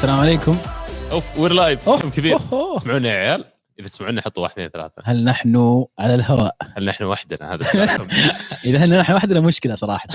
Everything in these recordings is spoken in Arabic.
السلام عليكم. أوف we're live كم كبير. تسمعونا يا عيال؟ إذا تسمعونا حطوا واحد اثنين ثلاثة. هل نحن على الهواء؟ هل نحن وحدنا؟ هذا إذا هل نحن وحدنا؟ مشكلة صراحة.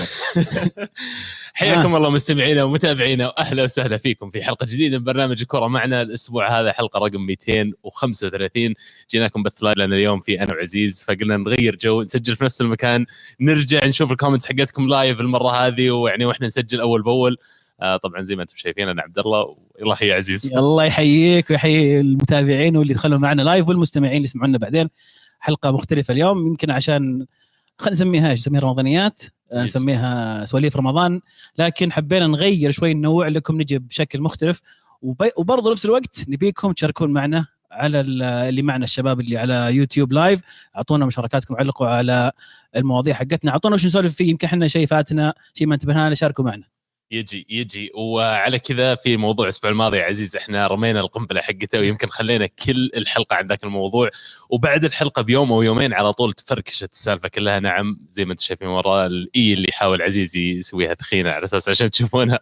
حياكم الله مستمعينا ومتابعينا وأهلا وسهلا فيكم في حلقة جديدة من برنامج الكره معنا. الأسبوع هذا حلقة رقم 235 جيناكم بث live لنا اليوم في أنا وعزيز فقلنا نغير جو نسجل في نفس المكان. نرجع نشوف ال comments حقتكم live المرة هذه ويعني وإحنا نسجل أول بأول. آه طبعا زي ما أنتم شايفين أنا عبد الله الله يحيي عزيز. الله يحييك ويحيي المتابعين واللي دخلوا معنا live والمستمعين اللي يسمعونا بعدين. حلقة مختلفة اليوم. يمكن عشان خلينا نسميها إيش؟ نسميها رمضانيات. نسميها سواليف رمضان. لكن حبينا نغير شوي ننوع لكم نجي بشكل مختلف. وب- وبرضه نفس الوقت نبيكم تشاركون معنا على ال- اللي معنا الشباب اللي على YouTube live أعطونا مشاركاتكم علقوا على المواضيع حقتنا. أعطونا وش نسولف فيه. يمكن إحنا شيء فاتنا شيء ما انتبهنا له شاركوا معنا. يجي يجي. وعلى كذا في موضوع الأسبوع الماضي يا عزيز إحنا رمينا القنبلة حقته ويمكن خلينا كل الحلقة عن ذاك الموضوع. وبعد الحلقة بيوم أو يومين على طول تفركشت السالفة كلها. نعم زي ما أنتم شايفين ورا الإي اللي يحاول عزيز يسويها تخينة على أساس عشان تشوفونها.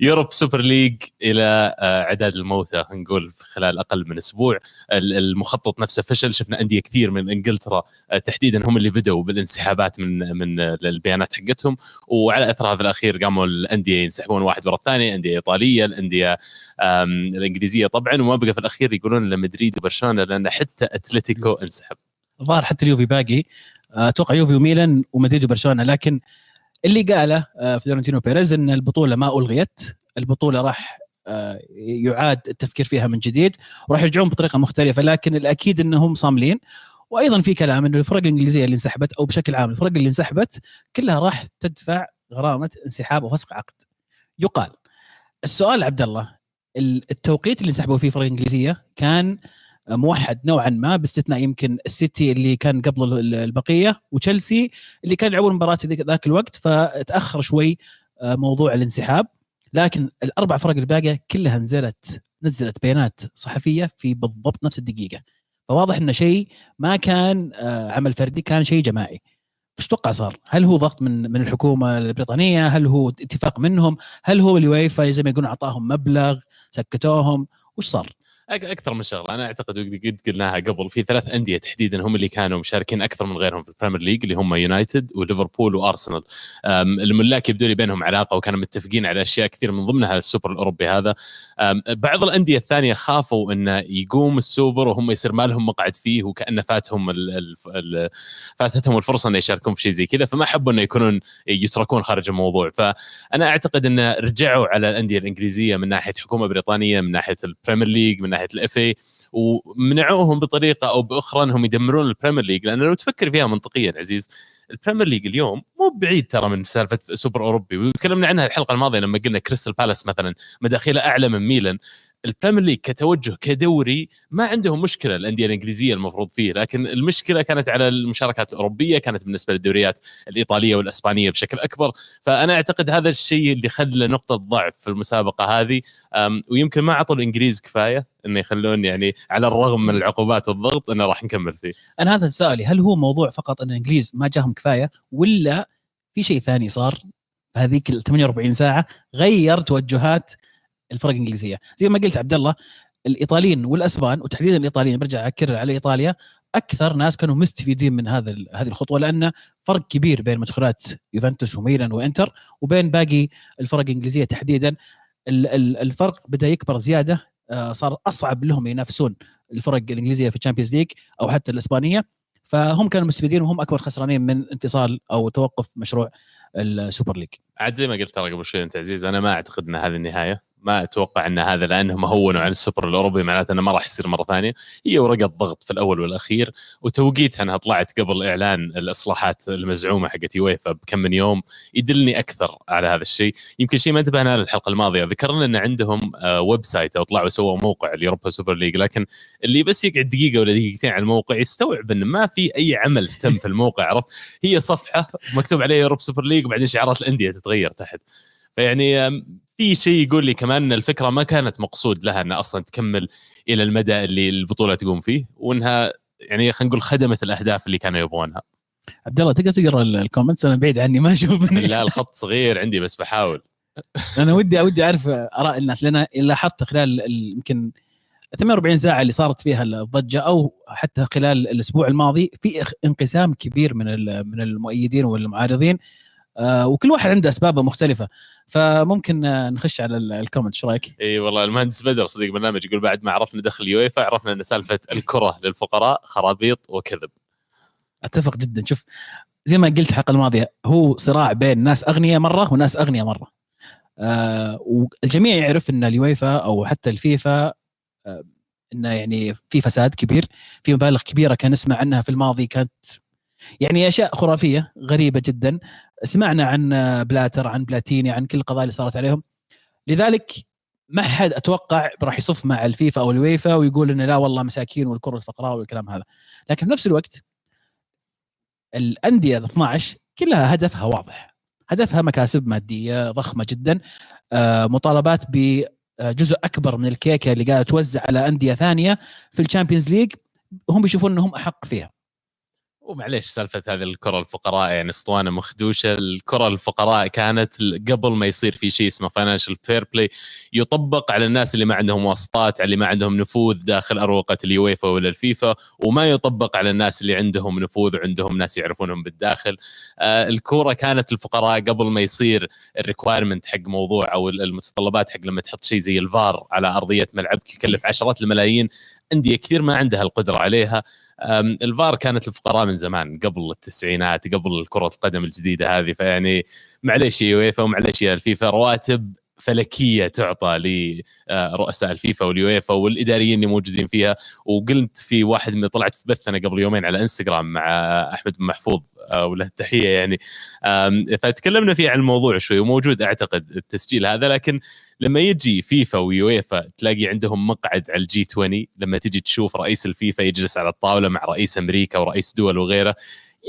Europe Super League إلى آه، عداد الموتى نقول خلال أقل من أسبوع. ال- المخطط نفسه فشل. شفنا أندية كثير من إنجلترا آه، تحديدا هم اللي بدأوا بالانسحابات من من البيانات حقتهم. وعلى أثرها في الأخير قاموا الأندية ينسحبون واحد ورا الثاني أندية إيطالية الأندية الإنجليزية طبعا وما بقى في الأخير يقولون الا مدريد وبرشلونة لأن حتى أتلتيكو انسحب. الظاهر حتى اليوفي باقي. أتوقع يوفي وميلان ومدريد وبرشلونة لكن اللي قاله آه، فلورنتينو بيريز إن البطولة ما ألغيت. البطولة راح آه، يعاد التفكير فيها من جديد وراح يرجعون بطريقة مختلفة لكن الأكيد انهم صاملين. وأيضا في كلام انه الفرق الإنجليزية اللي انسحبت أو بشكل عام الفرق اللي انسحبت كلها راح تدفع غرامة انسحاب وفسخ عقد. يقال. السؤال عبد الله ال- التوقيت اللي انسحبوا فيه الفرق الانجليزيه كان موحد نوعا ما باستثناء يمكن السيتي اللي كان قبل ال- البقية وتشيلسي اللي كان يلعبون مباراة ذاك الوقت فتاخر شوي آه، موضوع الانسحاب. لكن الأربع فرق الباقية كلها نزلت نزلت بيانات صحفية في بالضبط نفس الدقيقة. فواضح إنه شيء ما كان آه، عمل فردي كان شيء جماعي. إيش تتوقع صار؟ هل هو ضغط من من الحكومة البريطانية؟ هل هو اتفاق منهم؟ هل هو اليويفا زي ما يقولون أعطاهم مبلغ؟ سكتوهم؟ وش صار؟ أكثر من شغلة. أنا أعتقد قد قلناها قبل في ثلاث أندية تحديدا هم اللي كانوا مشاركين أكثر من غيرهم في ال Premier League اللي هم يونايتد وليفربول وأرسنال. الملاك يبدو لي بينهم علاقة وكانوا متفقين على أشياء كثير من ضمنها السوبر الأوروبي هذا. بعض الأندية الثانية خافوا انه يقوم السوبر وهم يصير ما لهم مقعد فيه وكانه فاتهم ال فاتتهم الفرصة إنه يشاركون في شيء زي كذا فما حبوا إنه يكونون يتركون خارج الموضوع. فأنا أعتقد إنه رجعوا على الأندية الإنجليزية من ناحية حكومة بريطانية من ناحية ال Premier League من ناحية ال FA ومنعوهم بطريقة أو بأخرى أنهم يدمرون ال Premier League لأن لو تفكر فيها منطقيا عزيز ال Premier League اليوم مو بعيد ترى من سالفة السوبر الأوروبي وتكلمنا عنها الحلقة الماضية لما قلنا كريستال بالاس مثلا مداخيله أعلى من ميلان ال Premier League كتوجه كدوري ما عندهم مشكلة الأندية الإنجليزية المفروض فيه لكن المشكلة كانت على المشاركات الأوروبية كانت بالنسبة للدوريات الإيطالية والإسبانية بشكل أكبر. فأنا أعتقد هذا الشيء اللي خلى نقطة ضعف في المسابقة هذه ويمكن ما أعطوا الإنجليز كفاية انه يخلون يعني على الرغم من العقوبات والضغط إنه راح نكمل فيه. أنا هذا سؤالي هل هو موضوع فقط إن الإنجليز ما جاهم كفاية ولا في شيء ثاني صار هذيك ال 48 ساعة غير توجهات الفرق الانجليزيه زي ما قلت عبد الله الإيطاليين والأسبان وتحديدا الإيطاليين برجع أكرر على إيطاليا أكثر ناس كانوا مستفيدين من هذا هذه الخطوة لأن فرق كبير بين مدخلات يوفنتوس وميلان وإنتر وبين باقي الفرق الإنجليزية تحديدا. ال- ال- الفرق بدأ يكبر زيادة آه، صار أصعب لهم ينافسون الفرق الإنجليزية في ال Champions League أو حتى الإسبانية. فهم كانوا مستفيدين وهم أكبر خسرانين من انفصال أو توقف مشروع ال Super League عاد زي ما قلت ترى قبل شوي أنت عزيز أنا ما أعتقد إن هذه النهاية. ما أتوقع أن هذا لأنهم هونوا عن السوبر الأوروبي معناته أنه ما راح يصير مرة ثانية. هي ورقة ضغط في الأول والأخير وتوقيتها أنها طلعت قبل إعلان الإصلاحات المزعومة حقت يويفا بكم من يوم يدلني أكثر على هذا الشيء. يمكن شيء ما انتبهنا له الحلقة الماضية ذكرنا أن عندهم آه، website أو طلعوا سووا موقع ال Europa Super League لكن اللي بس يقعد دقيقة ولا دقيقتين على الموقع يستوعب انه ما في أي عمل تم في الموقع عرفت؟ هي صفحة مكتوب عليها Europe Super League وبعدين شعارات الأندية تتغير تحت. فيعني في شيء يقول لي كمان إن الفكرة ما كانت مقصود لها إنها أصلا تكمل إلى المدى اللي البطولة تقوم فيه وإنها يعني خلينا نقول خدمت الأهداف اللي كانوا يبغونها. عبد الله تقدر تقرأ ال- ال comments أنا بعيد عني ما أشوف. لا الخط صغير عندي بس بحاول. أنا ودي ودي أعرف آراء الناس لأن لاحظت خلال ال- يمكن 48 ساعة اللي صارت فيها الضجة أو حتى خلال الأسبوع الماضي في انقسام كبير من من المؤيدين والمعارضين. وكل واحد عنده أسبابه مختلفة. فممكن آه، نخش على ال- ال comment إيش رأيك؟ إي والله المهندس بدر صديق برنامج يقول بعد ما عرفنا دخل اليويفا عرفنا إن سالفة الكرة للفقراء خرابيط وكذب. أتفق جدا. شوف زي ما قلت الحلقة الماضية هو صراع بين ناس أغنياء مرة وناس أغنياء مرة. آه والجميع يعرف إن اليويفا أو حتى الفيفا آه إنه يعني في فساد كبير في مبالغ كبيرة كان نسمع عنها في الماضي كانت يعني أشياء خرافية غريبة جدا. سمعنا عن بلاتر عن بلاتيني عن كل القضايا اللي صارت عليهم. لذلك ما حد أتوقع راح يصف مع الفيفا أو اليويفا ويقول إنه لا والله مساكين والكرة للفقراء والكلام هذا. لكن في نفس الوقت الأندية ال 12 كلها هدفها واضح. هدفها مكاسب مادية ضخمة جدا آه، مطالبات بجزء أكبر من الكيكة اللي قاعدة توزع على أندية ثانية في ال Champions League. هم بيشوفون إنهم أحق فيها. ومعليش سالفة هذه الكرة للفقراء يعني اسطوانة مخدوشة. الكرة للفقراء كانت قبل ما يصير في شيء اسمه Financial Fair Play يطبق على الناس اللي ما عندهم واسطات اللي ما عندهم نفوذ داخل أروقة اليويفا ولا الفيفا وما يطبق على الناس اللي عندهم نفوذ وعندهم ناس يعرفونهم بالداخل. آه الكورة كانت للفقراء قبل ما يصير ال requirement حق موضوع أو المتطلبات حق لما تحط شيء زي الفار على أرضية ملعبك يكلف عشرات الملايين. أندية كثير ما عندها القدرة عليها. الكورة كانت للفقراء من زمان قبل التسعينات قبل كرة القدم الجديدة هذه فيعني معليش يا يويفا ومعليش يا الفيفا رواتب فلكية تعطى لرؤساء الفيفا واليويفا والإداريين اللي موجودين فيها. وقلت في واحد من طلعت في بثنا قبل يومين على إنستغرام مع أحمد بن محفوظ آه، وله التحيه يعني. فتكلمنا فيه عن الموضوع شوي وموجود أعتقد التسجيل هذا لكن لما يجي فيفا ويويفا تلاقي عندهم مقعد على ال G 20 لما تجي تشوف رئيس الفيفا يجلس على الطاولة مع رئيس أمريكا ورئيس دول وغيره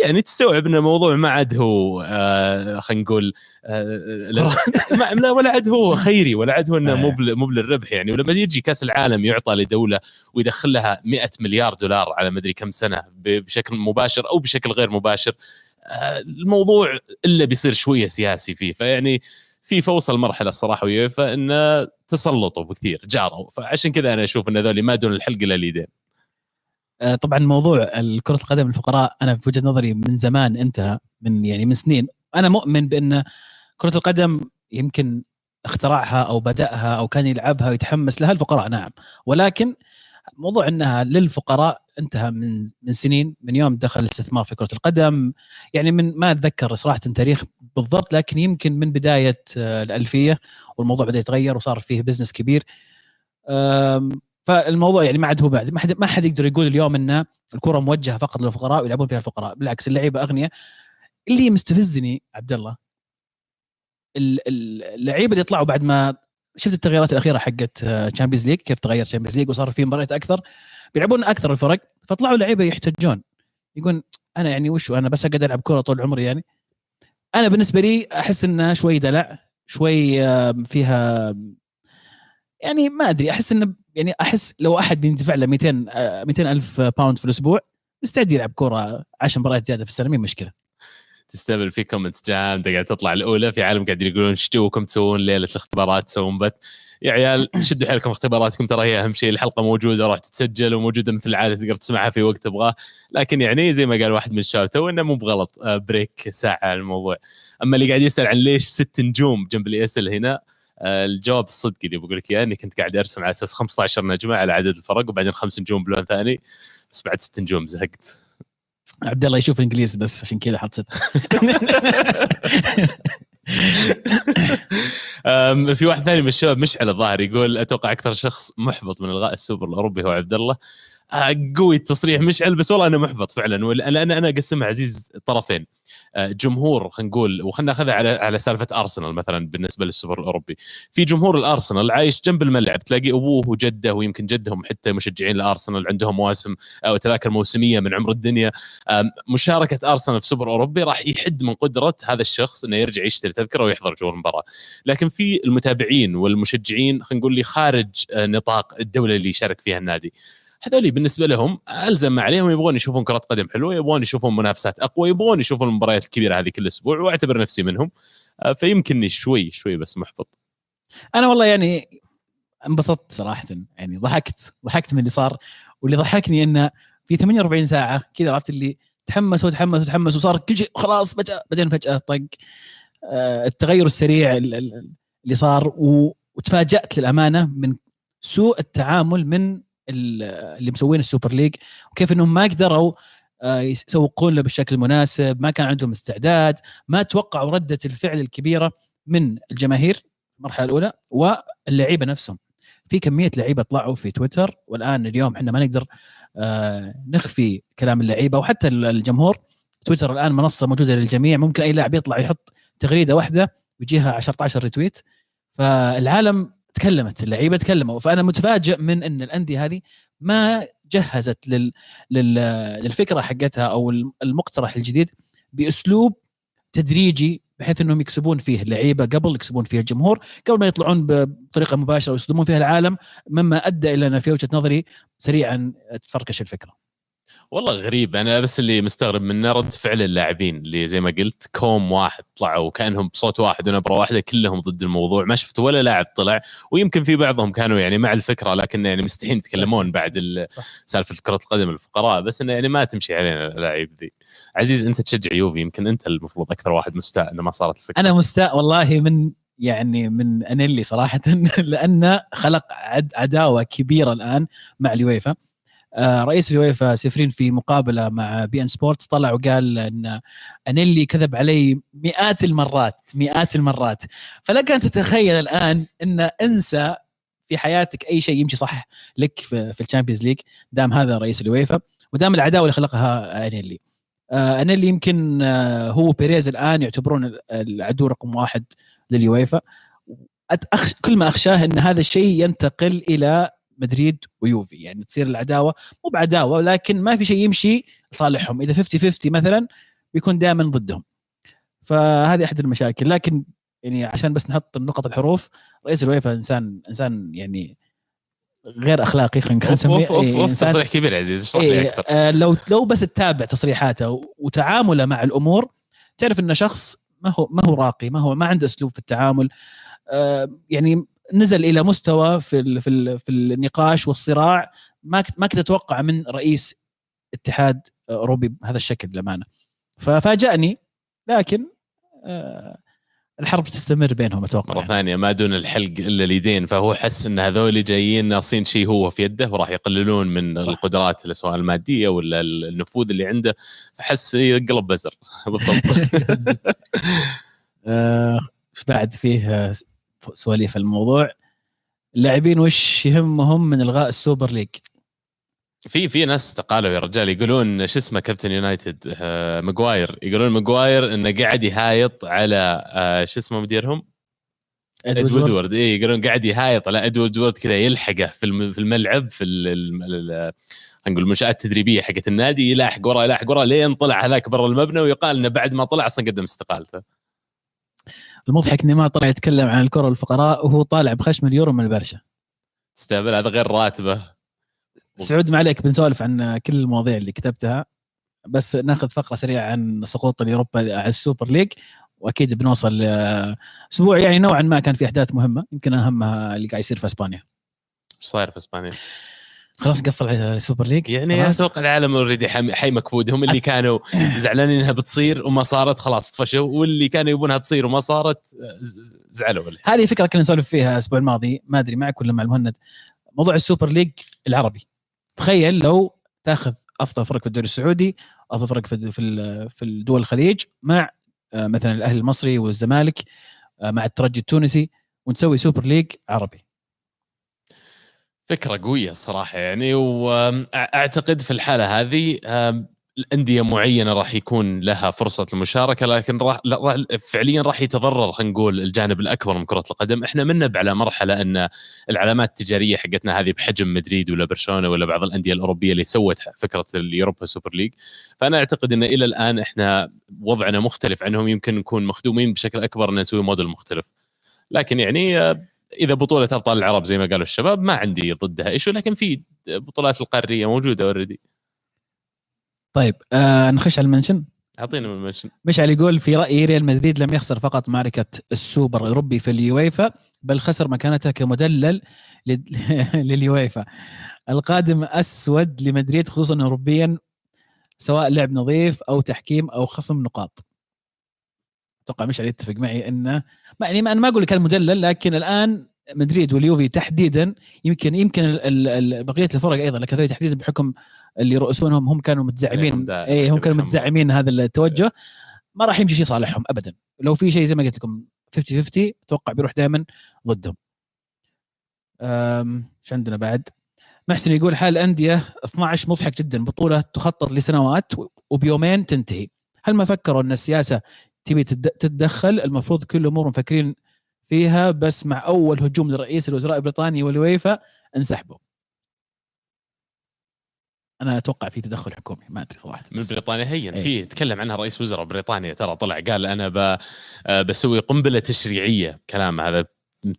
يعني تستوعب إن الموضوع ما عاد هو آه خلينا نقول آه لا, ما- لا ولا عاد هو خيري ولا عاد هو إنه مو بل- مو للربح يعني. ولما يجي كأس العالم يعطى لدولة ويدخل لها 100 مليار دولار على مدري كم سنة بشكل مباشر أو بشكل غير مباشر آه الموضوع إلا بيصير شوية سياسي فيه. فيعني فيفا وصل مرحلة الصراحة ويوفا انه تسلطوا بكثير جاروا. فعشان كذا أنا أشوف إن هذول ما دون الحلق إلا اليدين. آه، طبعا موضوع كرة القدم الفقراء أنا في وجهة نظري من زمان انتهى من يعني من سنين. أنا مؤمن بأن كرة القدم يمكن اخترعها أو بدأها أو كان يلعبها ويتحمس لها الفقراء نعم. ولكن موضوع أنها للفقراء انتهى من من سنين من يوم دخل الاستثمار في كرة القدم. يعني من ما أتذكر صراحة تاريخ بالضبط لكن يمكن من بداية آه، الألفية والموضوع بدأ يتغير وصار فيه بزنس كبير. فالموضوع يعني ما عاد هو بعد. ما حد ما حد يقدر يقول اليوم إن الكرة موجهة فقط للفقراء ويلعبون فيها الفقراء. بالعكس اللعيبة أغنياء. اللي مستفزني عبد الله ال- ال- اللعيبة اللي يطلعوا بعد ما شفت التغييرات الأخيرة حقت Champions League كيف تغير Champions League وصار في مباريات أكثر. بيلعبون أكثر الفرق فطلعوا لعيبة يحتجون. يقول أنا يعني وش أنا بس اقعد ألعب كرة طول عمري يعني. أنا بالنسبة لي أحس إنها شوي دلع شوي آم، فيها يعني ما أدري أحس إنه يعني أحس لو أحد بيندفع له 200 آه، 200 ألف pound في الأسبوع مستعد يلعب كورة 10 مباريات زيادة في السنة مين مشكلة؟ تستقبل في comments جامدة قاعد تطلع الأولى في عالم قاعدين يقولون إيش توكم تسوون؟ ليلة الاختبارات تسوون بث يا عيال شدوا حيلكم اختباراتكم ترى هي أهم شيء الحلقة موجودة راح تتسجل وموجودة مثل العادة تقدر تسمعها في وقت تبغاه. لكن يعني زي ما قال واحد من الشباب تو إنه مو بغلط آه، break ساعة على الموضوع. أما اللي قاعد يسأل عن ليش ست نجوم جنب اللي يسال هنا آه، الجواب الصدقي اللي بقول لك إياه إني كنت قاعد أرسم على أساس 15 نجمة على عدد الفرق وبعدين خمس نجوم بلون ثاني بس بعد ست نجوم زهقت. عبد الله يشوف الانجليزي بس عشان كذا حط ست في واحد ثاني من الشباب مشعل الظاهر يقول أتوقع أكثر شخص محبط من الغاء السوبر الأوروبي هو عبد الله. آه، قوي التصريح مشعل بس والله أنا محبط فعلا لأن أنا اقسمها عزيز طرفين. آه، جمهور خلينا نقول وخلنا ناخذها على على سالفة أرسنال مثلا بالنسبة للسوبر الأوروبي. في جمهور الأرسنال عايش جنب الملعب تلاقي أبوه وجده ويمكن جدهم حتى مشجعين الأرسنال عندهم مواسم أو تذاكر موسمية من عمر الدنيا. مشاركة أرسنال في سوبر أوروبي راح يحد من قدرة هذا الشخص إنه يرجع يشتري تذكره ويحضر جو المباراة. لكن في المتابعين والمشجعين خلينا نقول لي خارج آه، نطاق الدولة اللي يشارك فيها النادي. هذول بالنسبة لهم ألزم عليهم يبغون يشوفون كرة قدم حلوة يبغون يشوفون منافسات أقوى يبغون يشوفون المباريات الكبيرة هذه كل أسبوع وأعتبر نفسي منهم. آه، فيمكنني شوي شوي بس محبط. أنا والله يعني انبسطت صراحة يعني ضحكت ضحكت من اللي صار. واللي ضحكني انه في 48 ساعة كذا عرفت اللي تحمس وتحمس وتحمس وصار كل شيء خلاص فجأة بعدين فجأة طق. آه، التغير السريع اللي صار وتفاجأت للأمانة من سوء التعامل من اللي مسوين السوبر ليج وكيف إنهم ما قدروا آه، يسوقون له بالشكل المناسب ما كان عندهم استعداد ما توقعوا ردة الفعل الكبيرة من الجماهير المرحلة الأولى واللعيبة نفسهم. في كمية لعيبة طلعوا في تويتر والآن اليوم إحنا ما نقدر آه، نخفي كلام اللعيبة وحتى الجمهور. تويتر الآن منصة موجودة للجميع ممكن أي لاعب يطلع يحط تغريدة واحدة ويجيها 10 10 ريتويت. فالعالم تكلمت اللعيبة تكلموا فأنا متفاجئ من إن الأندية هذه ما جهزت لل... لل... للفكرة حقتها أو المقترح الجديد بأسلوب تدريجي بحيث إنهم يكسبون فيه اللعيبة قبل يكسبون فيه الجمهور قبل ما يطلعون بطريقة مباشرة ويصدمون فيها العالم مما أدى إلى أن في وجهة نظري سريعا تفركش الفكرة. والله غريب. أنا بس اللي مستغرب منه رد فعل اللاعبين اللي زي ما قلت كوم واحد طلعوا كانهم بصوت واحد ونبرة واحدة كلهم ضد الموضوع. ما شفت ولا لاعب طلع. ويمكن في بعضهم كانوا يعني مع الفكرة لكن يعني مستحيل يتكلمون بعد سالفة كرة القدم الفقراء. بس إنه يعني ما تمشي علينا الألعاب ذي. عزيز أنت تشجع يوفي؟ يمكن أنت المفروض أكثر واحد مستاء إنه ما صارت الفكرة. أنا مستاء والله من يعني من أنيلي صراحة. لأنه خلق عداوة كبيرة الآن مع اليويفا. رئيس اليويفا سيفرين في مقابلة مع beIN Sports طلع وقال إن أنيلي كذب علي مئات المرات مئات المرات. فلك ان تتخيل الآن إن انسى في حياتك أي شيء يمشي صح لك في, في ال Champions League دام هذا رئيس اليويفا ودام العداوه اللي خلقها أنيلي. آه أنيلي يمكن آه هو بيريز الآن يعتبرون العدو رقم واحد لليويفا. أخش كل ما أخشاه إن هذا الشيء ينتقل إلى مدريد ويوفي. يعني تصير العداوة مو بعداوة لكن ما في شيء يمشي لصالحهم. إذا 50 50 مثلا بيكون دائما ضدهم. فهذه أحد المشاكل. لكن يعني عشان بس نحط نقط الحروف رئيس الويفا إنسان إنسان يعني غير أخلاقي خلينا نسميه. إيه إنسان تصريح كبير عزيز اشرح لي أكثر. آه لو لو بس تتابع تصريحاته وتعامله مع الأمور تعرف إنه شخص ما هو ما هو راقي ما هو ما عنده أسلوب في التعامل. آه يعني نزل إلى مستوى في في في النقاش والصراع ما ما كنت أتوقع من رئيس اتحاد اوروبي بهذا الشكل للأمانة. ففاجأني لكن آه، الحرب تستمر بينهم أتوقع. مرة ثانية ما دون الحلق إلا اليدين فهو حس إن هذول جايين ناصين شيء هو في يده وراح يقللون من صح. القدرات سواء المادية ولا النفوذ اللي عنده. فحس يقلب بزر. بالضبط. آه، بعد فيه سواليف الموضوع اللاعبين وش يهمهم من إلغاء ال Super League؟ في في ناس قالوا يا رجال يقولون شو اسمه كابتن يونايتد آه ماجواير يقولون ماجواير إنه قاعد يهايط على آه شو اسمه مديرهم؟ إدوارد وورد. اي يقولون قاعد يهايط على إدوارد وورد كذا يلحقه في في الملعب في نقول المنشآت التدريبية حقت النادي يلاحق وراه يلاحق وراه لين طلع هذاك برا المبنى ويقال إنه بعد ما طلع أصلا قدم استقالته. المضحك اني ما طلع يتكلم عن الكرة الفقراء وهو طالع بخشم اليورو من البرشا. استهبل هذا غير راتبه. سعود ما عليك بنسولف عن كل المواضيع اللي كتبتها بس ناخذ فقرة سريعة عن سقوط ال Europa على ال Super League وأكيد بنوصل أسبوع يعني نوعا ما كان في أحداث مهمة يمكن أهمها اللي قاعد يصير في إسبانيا. إيش صاير في إسبانيا؟ خلاص قفل على ال Super League يعني أتوقع العالم already حي مكبود هم اللي كانوا زعلانين إنها بتصير وما صارت خلاص طفشوا. واللي كانوا يبونها تصير وما صارت زعلوا هذه فكره كنا نسولف فيها الأسبوع الماضي ما أدري معك ولا مع المهند. موضوع ال Super League العربي. تخيل لو تاخذ أفضل فرق في الدوري السعودي أفضل فرق في في الدول الخليج مع آه، مثلا الأهلي المصري والزمالك آه، مع الترجي التونسي ونسوي Super League عربي. فكرة قوية الصراحة يعني وأعتقد في الحالة هذه الأندية معينة راح يكون لها فرصة المشاركة لكن راح فعليا راح يتضرر خلينا نقول الجانب الأكبر من كرة القدم، إحنا منا على مرحلة أن العلامات التجارية حقتنا هذه بحجم مدريد ولا برشلونة ولا بعض الأندية الأوروبية اللي سوت فكرة ال Europa Super League، فأنا أعتقد أن إلى الآن إحنا وضعنا مختلف عنهم يمكن نكون مخدومين بشكل أكبر أن نسوي موديل مختلف. لكن يعني إذا بطولة أبطال العرب زي ما قالوا الشباب ما عندي ضدها إيش لكن في بطولات القارية موجودة already طيب آه نخش على ال mention. اعطينا من ال mention. مشعل يقول في رأيي ريال مدريد لم يخسر فقط معركة السوبر الأوروبي في اليويفا بل خسر مكانته كمدلل لل- لليويفا. القادم أسود لمدريد خصوصا اوروبيا سواء لعب نظيف أو تحكيم أو خصم نقاط. أتوقع مشعل يتفق معي إنه ما يعني ما أنا ما أقول كان مدلل لكن الآن مدريد واليوفي تحديدا يمكن يمكن بقية الفرق أيضا لكن هذول تحديدا بحكم اللي يرؤسونهم هم كانوا متزعمين اي هم كانوا. متزعمين هذا التوجه. ما راح يمشي شيء صالحهم ابدا. لو في شيء زي ما قلت لكم 50 50 أتوقع بيروح دائما ضدهم. إيش عندنا بعد؟ محسن يقول حال الأندية 12 مضحك جدا بطولة تخطط لسنوات وبيومين تنتهي. هل ما فكروا أن السياسة تبي تد- تتدخل المفروض كل الأمور مفكرين فيها بس مع أول هجوم لرئيس الوزراء البريطاني والويفا انسحبوا أنا أتوقع في تدخل حكومي ما أدري صراحة من بريطانيا هين إيه. في تكلم عنها رئيس وزراء بريطانيا ترى طلع قال أنا. آه، بسوي قنبلة تشريعية كلام هذا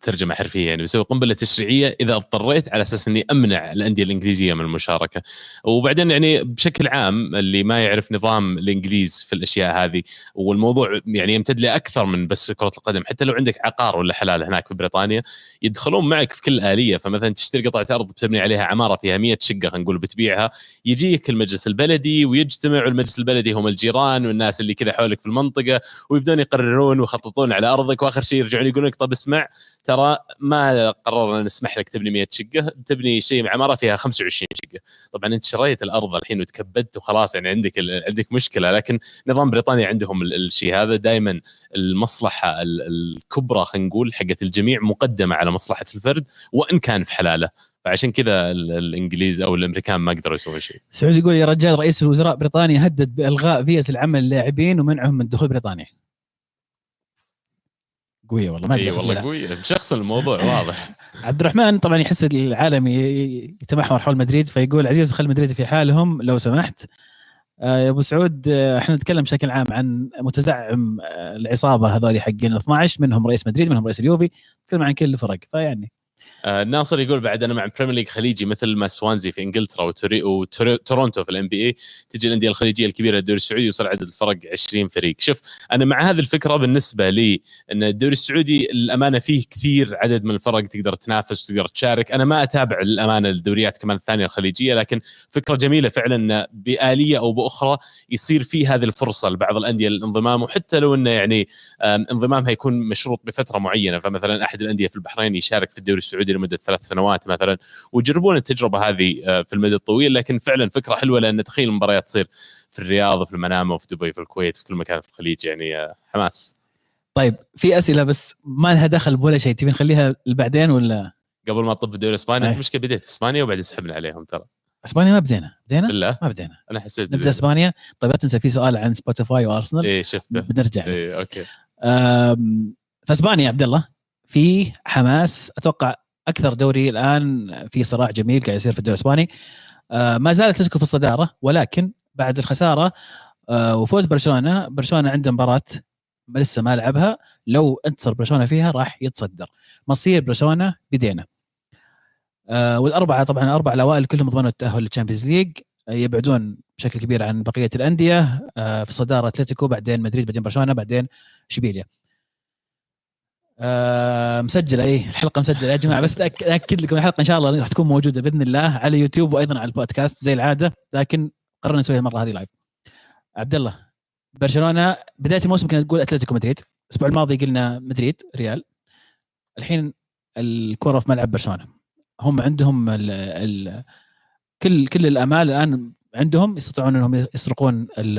ترجمه حرفية يعني بسوي قنبلة تشريعية إذا اضطريت على أساس إني أمنع الأندية الإنجليزية من المشاركة. وبعدين يعني بشكل عام اللي ما يعرف نظام الإنجليز في الأشياء هذه والموضوع يعني يمتد لاكثر من بس كرة القدم. حتى لو عندك عقار ولا حلال هناك في بريطانيا يدخلون معك في كل آلية. فمثلا تشتري قطعة أرض بتبني عليها عمارة فيها 100 شقة خلينا نقول بتبيعها يجيك المجلس البلدي ويجتمع والمجلس البلدي هم الجيران والناس اللي كذا حولك في المنطقة ويبدون يقررون ويخططون على أرضك وآخر شيء يرجعون يقولون لك طب اسمع ترى ما قررنا نسمح لك تبني 100 شقة تبني شيء عمارة فيها 25 شقة. طبعا أنت شريت الأرض الحين وتكبدت وخلاص يعني عندك عندك مشكلة. لكن نظام بريطانيا عندهم ال- الشيء هذا دائما المصلحة ال- الكبرى خلينا نقول حقت الجميع مقدمة على مصلحة الفرد وإن كان في حلالة. فعشان كذا ال- الإنجليز أو الأمريكان ما قدروا يسوون شيء. سعود يقول يا رجال رئيس الوزراء بريطانيا هدد بإلغاء فيز العمل للاعبين ومنعهم من دخول بريطانيا. قوية والله ما أدري والله تقولها. قوي مشخصن الموضوع واضح. عبد الرحمن طبعا يحس العالم يتمحور حول مدريد فيقول عزيز خلي مدريد في حالهم لو سمحت. آه، يا أبو سعود آه، إحنا نتكلم بشكل عام عن متزعم آه، العصابة هذول حقين 12 منهم رئيس مدريد منهم رئيس اليوفي نتكلم عن كل الفرق فيعني. آه، ناصر يقول بعد أنا مع Premier League خليجي مثل ما سوانزي في إنجلترا وتوري- وتورونتو في ال NBA تجي الأندية الخليجية الكبيرة الدوري السعودي يوصل عدد الفرق 20 فريق. شوف أنا مع هذه الفكرة بالنسبة لي إن الدوري السعودي الامانه فيه كثير عدد من الفرق تقدر تنافس وتقدر تشارك. أنا ما أتابع الامانه الدوريات كمان الثانية الخليجية لكن فكرة جميلة فعلا بآلية أو بأخرى يصير في هذه الفرصة لبعض الأندية للانضمام وحتى لو إنه يعني انضمامها يكون مشروط بفترة معينة. فمثلا أحد الأندية في البحرين يشارك في الدوري السعودي لمدة ثلاث سنوات مثلا ويجربون التجربة هذه آه، في المدى الطويل لكن فعلا فكرة حلوة لأن تخيل المباريات تصير في الرياض وفي المنامة وفي دبي في الكويت في كل مكان في الخليج يعني آه، حماس. طيب في أسئلة بس ما لها دخل بولا شيء تبي نخليها بعدين ولا؟ قبل ما تطب في الدوري الإسباني أنت أي. مشكلة بديت في إسبانيا وبعدين سحبنا عليهم ترى. إسبانيا ما بدينا. بدينا؟ بالله؟ ما بدينا. أنا حسيت نبدأ بديت. إسبانيا. طيب لا تنسى في سؤال عن Spotify وارسنال إيه شفته. بنرجع. إيه okay. فاسبانيا يا عبد الله في حماس أتوقع أكثر دوري الآن في صراع جميل قاعد يصير في الدوري الإسباني. أه، ما زالت اتلتيكو في الصدارة ولكن بعد الخسارة أه، وفوز برشلونة برشلونة عنده مباراة لسه ما لعبها. لو انتصر برشلونة فيها راح يتصدر. مصير برشلونة بدينا. أه، والأربعة طبعا الاربعه الأوائل كلهم ضمنوا التأهل لل Champions League. يبعدون بشكل كبير عن بقية الأندية. في الصداره أتلتيكو بعدين مدريد بعدين برشلونة بعدين اشبيليا آه مسجلة إيه الحلقة مسجلة يا جماعة. بس أكد لكم الحلقة إن شاء الله راح تكون موجودة بإذن الله على يوتيوب وأيضا على البودكاست زي العادة. لكن قررنا نسويها المرة هذه live عبد الله برشلونة بداية الموسم كنا تقول أتلتيكو مدريد. الأسبوع الماضي قلنا مدريد ريال. الحين الكره في ملعب برشلونة. هم عندهم ال ال كل كل الأمال الآن عندهم يستطيعون إنهم يسرقون ال-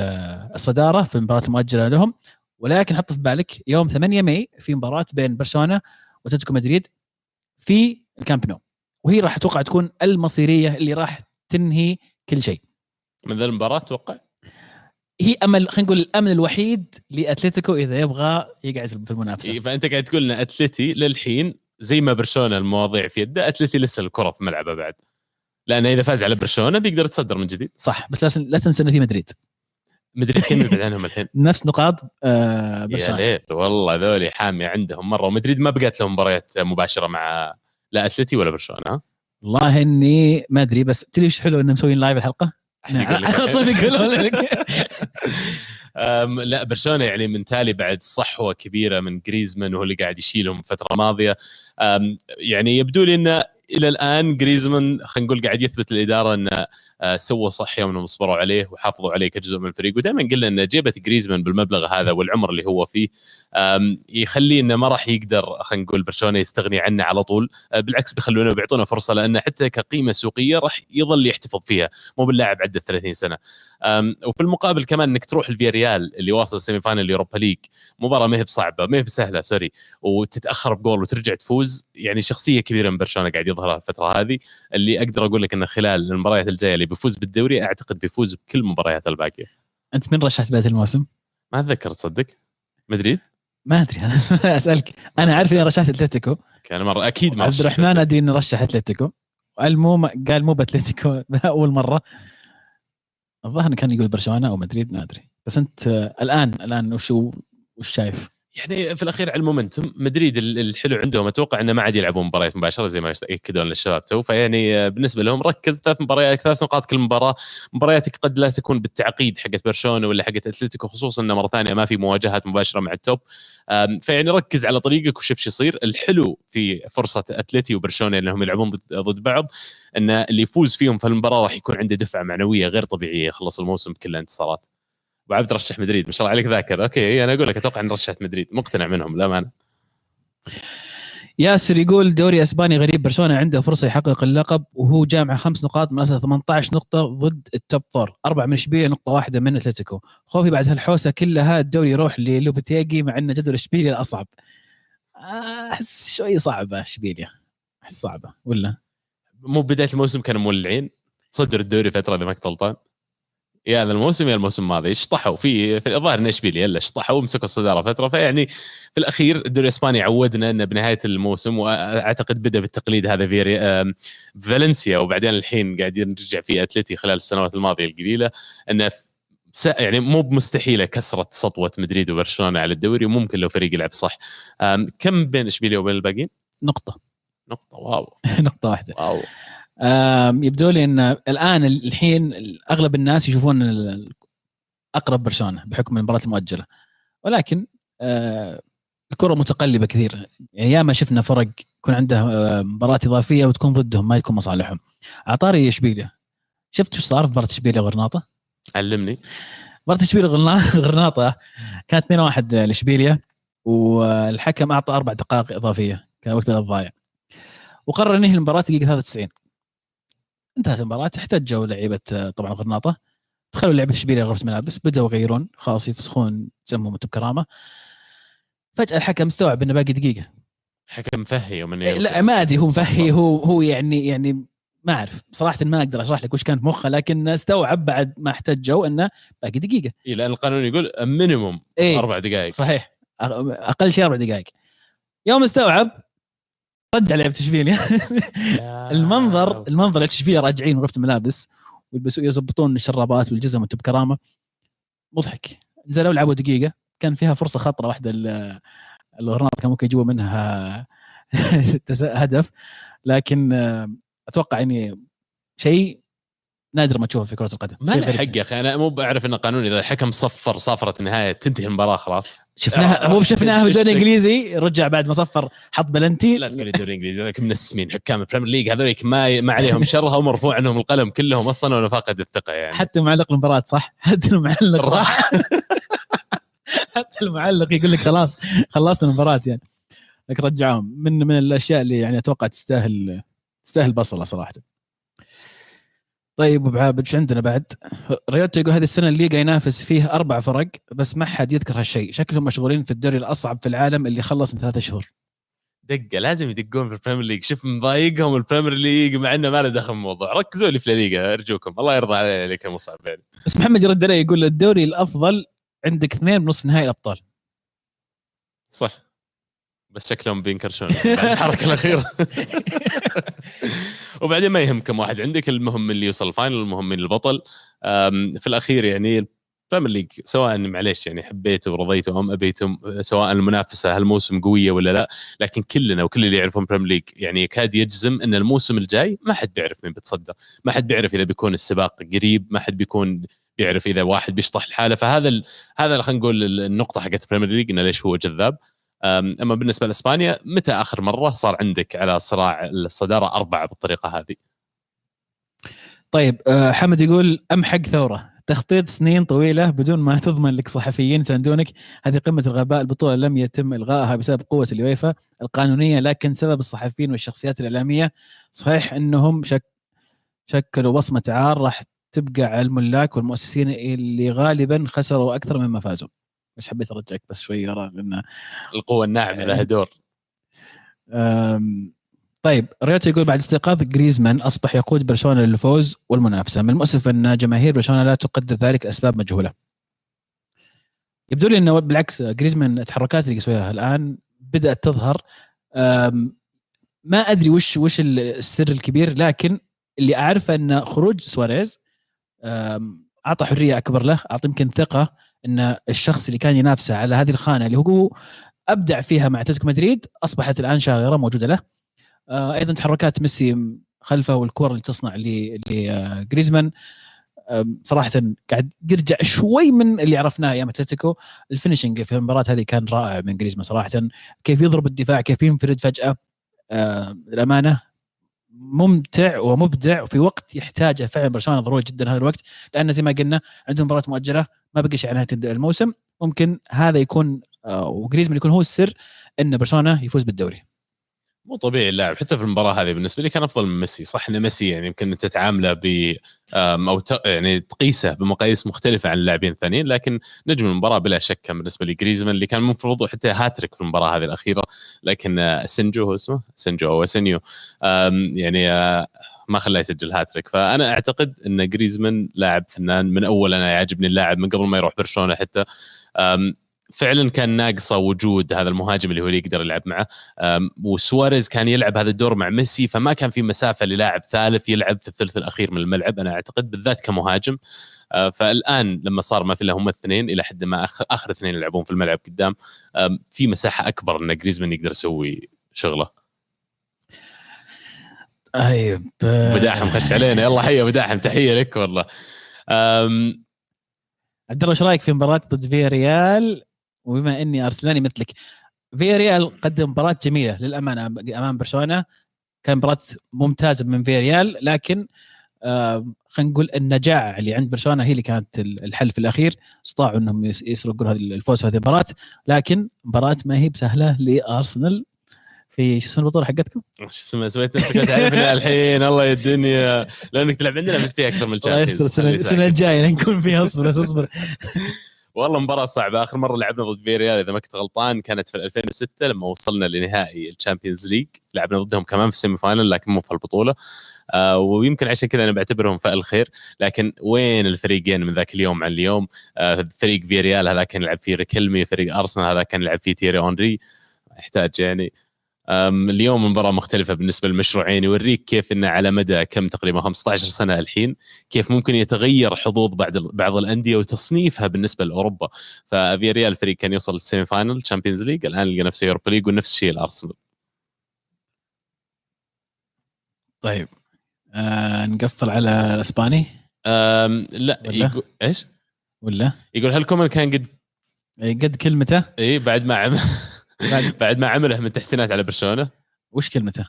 الصدارة في المباراه المؤجله لهم. ولكن حط في بالك يوم 8 ماي في مباراة بين برشلونة وأتلتيكو مدريد في الكامب نو. وهي راح أتوقع تكون المصيرية اللي راح تنهي كل شيء. من ذا المباراة أتوقع هي أمل خلينا نقول الأمل الوحيد لأتلتيكو إذا يبغى يقعد في المنافسة. إيه، فأنت قاعد تقول إن أتلتي للحين زي ما برشلونة المواضيع في يده أتلتي لسه الكرة في ملعبه بعد. لأنه إذا فاز على برشلونة بيقدر يتصدر من جديد. صح بس لا لا تنسى إنه في مدريد. مدريد كم يبعد عنهم الحين. نفس نقاط آه يا ليل والله ذولي حاميه عندهم مرة. ومدريد ما بقت لهم مباريات مباشرة مع لا أتلتي ولا برشلونة؟ والله إني ما أدري بس تدري إيش حلو انه مسويين لايف الحلقة؟ على طول يقولون لك. لا برشلونة يعني من تالي بعد صحوة كبيرة من جريزمان وهو اللي قاعد يشيلهم الفترة الماضية. يعني يبدو لي إنه إلى الآن جريزمان خلينا نقول قاعد يثبت الاداره إنه آه، سووا صح يوم انهم صبروا عليه وحافظوا عليه كجزء من الفريق. ودائما قلنا إن جيبة جريزمان بالمبلغ هذا والعمر اللي هو فيه يخليه إنه ما راح يقدر خلينا نقول برشلونة يستغني عنه على طول. آه، بالعكس بيخلونه بيعطونه فرصة لأنه حتى كقيمة سوقية راح يظل يحتفظ فيها مو باللاعب عدى 30 سنة. وفي المقابل كمان إنك تروح الفياريال اللي واصل ال semi final ال Europa League مباراة ما هي بصعبة ما هي بسهلة sorry وتتأخر بجول وترجع تفوز يعني شخصية كبيرة من برشلونة قاعد يظهرها الفترة هذه اللي أقدر أقول لك انه خلال المباريات الجاية اللي بيفوز بالدوري أعتقد بيفوز بكل مباريات الباقية. أنت من رشحت بدايه الموسم؟ ما أتذكر تصدق. مدريد؟ ما أدري أنا أسألك. أنا عارف إني رشحت أتلتيكو. كان مره أكيد ما عبد الرحمن أدري انه رشح أتلتيكو. قال مو قال مو بأتلتيكو أول مرة. الظاهر كان يقول برشلونة أو مدريد ما أدري. بس أنت آه، الان الآن وش وش شايف؟ يعني في الأخير على المومنتم. مدريد ال- الحلو عندهم أتوقع إنه ما عاد يلعبون مباريات مباشرة زي ما يأكدون للشباب تو. فيعني آه، بالنسبة لهم ركز ثلاث مباريات ثلاث نقاط كل مباراة. مبارياتك قد لا تكون بالتعقيد حقت برشلونة ولا حقت أتلتيكو خصوصا إنه مرة ثانية ما في مواجهات مباشرة مع ال top فيعني ركز على طريقك وشوف شو يصير. الحلو في فرصة اتلتي وبرشلونة إنهم يلعبون ضد, بعض إن اللي يفوز فيهم في المباراة راح يكون عنده دفعة معنوية غير طبيعية يخلص الموسم بكل الانتصارات. وعبد رشح مدريد. ما شاء الله عليك ذاكر. أوكي أنا أقول لك أتوقع إن رشحت مدريد. مقتنع منهم لا مانع ياسر يقول دوري إسباني غريب. برشلونة عنده فرصة يحقق اللقب وهو جامع خمس نقاط من اصل 18 نقطة ضد ال top four أربع من إشبيليا نقطة واحدة من أتلتيكو. خوفي بعد هالحوسة كلها الدوري يروح للوبتيجي مع إن جدول إشبيليا الاصعب أحس شوي صعبة إشبيليا. أحس صعبة ولا؟ مو بداية الموسم كانوا مولعين. صدر الدوري فترة إذا ما كنت غلطان. يا هذا الموسم يا الموسم الماضي. شطحوا في الظاهر إن اشبيليا إلا شطحوا ومسكوا الصدارة فترة. فيعني في الأخير الدوري الإسباني عودنا انه بنهاية الموسم وأعتقد بدأ بالتقليد هذا في فالنسيا وبعدين الحين قاعدين نرجع في أتلتي خلال السنوات الماضية القليلة. انه يعني مو بمستحيلة كسره سطوة مدريد وبرشلونة على الدوري وممكن لو فريق يلعب صح. كم بين اشبيليا وبين الباقيين؟ نقطة. نقطة. واو. نقطة واحدة. واو. يبدو لي إن الآن الحين أغلب الناس يشوفون أقرب برشلونه بحكم المباراة المؤجلة. ولكن آه، الكرة متقلبة كثير. يعني ياما شفنا فرق يكون عنده آه، مباراة إضافية وتكون ضدهم ما يكون مصالحهم. عطاري إشبيليا. شفت إيش صار في مباراة إشبيليا وغرناطة؟ علمني. مباراة إشبيليا غرناطة كانت 2-1 لإشبيليا والحكم أعطى أربع دقائق إضافية كوقت بدل الضايع وقرر ينهي المباراة دقيقة 93 انتهت المباراة. احتجوا لعيبة طبعا غرناطة. دخلوا لعبة اشبيليا غرفه ملابس بدأوا يغيرون. خلاص يفسخون سمهم أنتم بكرامة. فجأة الحكم استوعب إنه باقي دقيقة. حكم فهي يوم انه إيه، لا ما أدري هو. مفهي هو هو يعني يعني ما أعرف. صراحة ما أقدر أشرح لك وش كان في مخه لكن استوعب بعد ما احتجوا إنه باقي دقيقة. إيه لأن القانون يقول مينيموم إيه. أربع دقائق. صحيح. أقل شيء أربع دقائق. يوم استوعب رجع لعبه اشبيليا المنظر المنظر اشبيليا راجعين غرفه الملابس ويلبسوا يظبطون الشرابات والجزم وأنتم بكرامه مضحك. نزلوا لعبوا دقيقة. كان فيها فرصة خطرة. واحدة ال- الغرناطة كان ممكن يجيبوا منها هدف. لكن آه، أتوقع يعني شيء نادر ما تشوفه في كرة القدم. ما له. حق يا أخي. أنا مو بعرف انه قانون إذا الحكم صفر صافره النهاية تنتهي المباراة خلاص. شفناها آه، مو شفناها في الدوري الإنجليزي رجع بعد ما صفر حط بلنتي. لا تقول لي الدوري الانجليزي هذول منسمين حكام ال Premier League هذول ما ما عليهم شرهة ومرفوع عنهم القلم كلهم أصلا وأنا فاقد الثقة يعني. حتى معلق المباراة صح؟ حتى المعلق راح. حتى المعلق يقول لك خلاص خلصنا المباراة يعني. لكن رجعهم. من من الأشياء اللي يعني أتوقع تستاهل تستاهل بصله صراحة. طيب أبو عابد إيش عندنا بعد؟ ريوتو يقول هذه السنة الليغا ينافس فيه أربع فرق بس ما حد يذكر هالشيء، شكلهم مشغولين في الدوري الأصعب في العالم اللي خلص من ثلاثة شهور. دقة لازم يدقون في ال Premier League شوف مضايقهم ال Premier League مع إنه ما له دخل بالموضوع ركزوا لي في الليغا أرجوكم الله يرضى علي عليك يا مصعب يعني بس محمد يرد علي يقول الدوري الأفضل عندك اثنين بنصف نهائي الأبطال. صح بس شكلهم بينكرشون بعد الحركة الأخيرة. وبعدين ما يهم كم واحد عندك المهم اللي يوصل ال final المهم من البطل. في الأخير يعني ال Premier League سواء معليش يعني حبيته ورضيته أم أبيتم سواء المنافسة هالموسم قوية ولا لا لكن كلنا وكل اللي يعرفون ال Premier League يعني يكاد يجزم إن الموسم الجاي ما حد بيعرف مين بيتصدر ما حد بيعرف إذا بيكون السباق قريب ما حد بيكون يعرف إذا واحد بيشطح الحالة. فهذا ال... هذا خلينا نقول النقطة حقت ال Premier League إنه ليش هو جذاب. أما بالنسبة لإسبانيا متى آخر مرة صار عندك على صراع الصدارة أربعة بالطريقة هذه؟ طيب آه، حمد يقول امحق ثورة. تخطيط سنين طويلة بدون ما تضمن لك صحفيين يساندونك. هذه قمة الغباء. البطولة لم يتم إلغائها بسبب قوة اليويفا القانونية لكن سبب الصحفيين والشخصيات الإعلامية. صحيح إنهم شك شكلوا بصمة عار راح تبقى على الملاك والمؤسسين اللي غالبا خسروا أكثر مما فازوا. بس حبيت أرجعك بس شوي ورا لأن القوة الناعمة لها دور. طيب ريوتو يقول بعد استيقاظ جريزمان أصبح يقود برشلونة للفوز والمنافسة. من المؤسف أن جماهير برشلونة لا تقدر ذلك لأسباب مجهولة. يبدو لي أنه بالعكس جريزمان التحركات اللي يسويها الآن بدأت تظهر. ما أدري وش وش السر الكبير لكن اللي أعرفه أن خروج سواريز أعطى حرية أكبر له أعطى يمكن ثقة إن الشخص اللي كان ينافسه على هذه الخانة اللي هو أبدع فيها مع أتلتيكو مدريد أصبحت الآن شاغرة موجودة له. آه، أيضا تحركات ميسي خلفه والكور اللي تصنع لجريزمان صراحة قاعد يرجع شوي من اللي عرفناه أيام أتلتيكو. ال finishing في المباراة هذه كان رائع من جريزمان صراحة. كيف يضرب الدفاع كيف ينفرد فجأة. الامانه ممتع ومبدع وفي وقت يحتاجه فعلا برشلونة. ضروري جدا هذا الوقت لأن زي ما قلنا عندهم مباراة مؤجلة ما بقي شيء على نهاية الموسم. ممكن هذا يكون آه، وجريزمان يكون هو السر إن برشلونة يفوز بالدوري. مو طبيعي اللاعب حتى في المباراة هذه بالنسبة لي كان أفضل من ميسي. صح إن ميسي يعني يمكن أنت تعامله ب أو يعني تقيسه بمقاييس مختلفة عن اللاعبين الثانيين لكن نجم المباراة بلا شك كان بالنسبة لي جريزمان اللي كان المفروض حتى هاتريك في المباراة هذه الأخيرة لكن سنجو هو اسمه سنجو أو سنيو يعني آه، ما خلاه يسجل هاتريك. فأنا أعتقد إن جريزمان لاعب فنان من أول أنا يعجبني اللاعب من قبل ما يروح برشلونة حتى فعلا كان ناقصه وجود هذا المهاجم اللي هو اللي يقدر يلعب معه. وسواريز كان يلعب هذا الدور مع ميسي فما كان في مسافة للاعب ثالث يلعب في الثلث الأخير من الملعب أنا أعتقد بالذات كمهاجم. آه، فالآن لما صار ما في الا هم الاثنين إلى حد ما اخر اثنين يلعبون في الملعب قدام في مساحة أكبر إن جريزمان يقدر يسوي شغلة. طيب بداحم خش علينا. يلا حيه بداحم تحية لك والله. عبد الله إيش رأيك في مباراة ضد فيا ريال وبما إني أرسلاني مثلك فيا ريال قدم مباراة جميلة للأمانة أمام برشلونة. كان مباراة ممتازة من فياريال لكن آه خلينا نقول النجاعه اللي عند برشلونة هي اللي كانت الحل في الأخير. استطاعوا إنهم يسرقون هذه الفوز في هذه المباراة. لكن مباراة ما هي بسهلة لأرسنال في شو اسم البطولة حقتكم؟ شو اسمه سويت نفسك تعرفني الحين. الله يا الدنيا لأنك تلعب عندنا بس أكثر من ال Champions السنة الجاية نكون فيها اصبر بس اصبر. والله مباراة صعبة. آخر مرة لعبنا ضد فيريال إذا ما كنت غلطان كانت في 2006 لما وصلنا لنهائي ال Champions League. لعبنا ضدهم كمان في ال semi-final لكن مو في البطولة. آه ويمكن عشان كذا أنا بعتبرهم فأل خير لكن وين الفريقين من ذاك اليوم عن اليوم؟ آه فريق فيريال هذا كان يلعب فيه ريكلمي فريق أرسنال هذا كان يلعب فيه تيري هنري. يحتاج يعني. اليوم مباراة مختلفة بالنسبة للمشروعين يوريك كيف إنه على مدى كم تقريبا 15 سنة الحين كيف ممكن يتغير حظوظ بعض بعض الأندية وتصنيفها بالنسبة لأوروبا. ففيريال الفريق كان يوصل لل semi-final Champions League الآن لقى نفسه Europa League ونفس الشيء الأرسنال. طيب آه نقفل على الإسباني؟ لا يقول إيش؟ ولا؟ يقول هل كومان كان قد قد كلمته؟ إي بعد ما بعد ما عمله من تحسينات على برشلونة. وش كلمته؟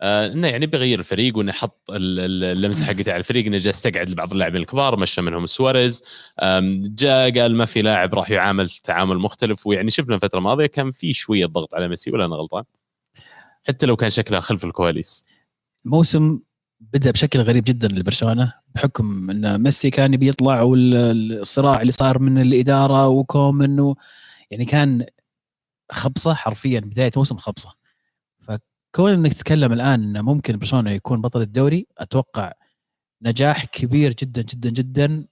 آه إنه يعني بيغير الفريق وإنه حط اللمسة حقته على الفريق إنه جاء استقعد لبعض اللاعبين الكبار مشى منهم سواريز. جاء قال ما في لاعب راح يعامل تعامل مختلف. ويعني شفنا الفترة الماضية كان في شوية ضغط على ميسي ولا أنا غلطان؟ حتى لو كان شكلها خلف الكواليس. موسم بدأ بشكل غريب جدا لبرشلونة بحكم إن ميسي كان بيطلع والصراع اللي صار من الإدارة وكومن و يعني كان خبصة حرفيا بداية موسم خبصة. فكون إنك تتكلم الآن إنه ممكن برشلونة يكون بطل الدوري أتوقع نجاح كبير جدا جدا جدا.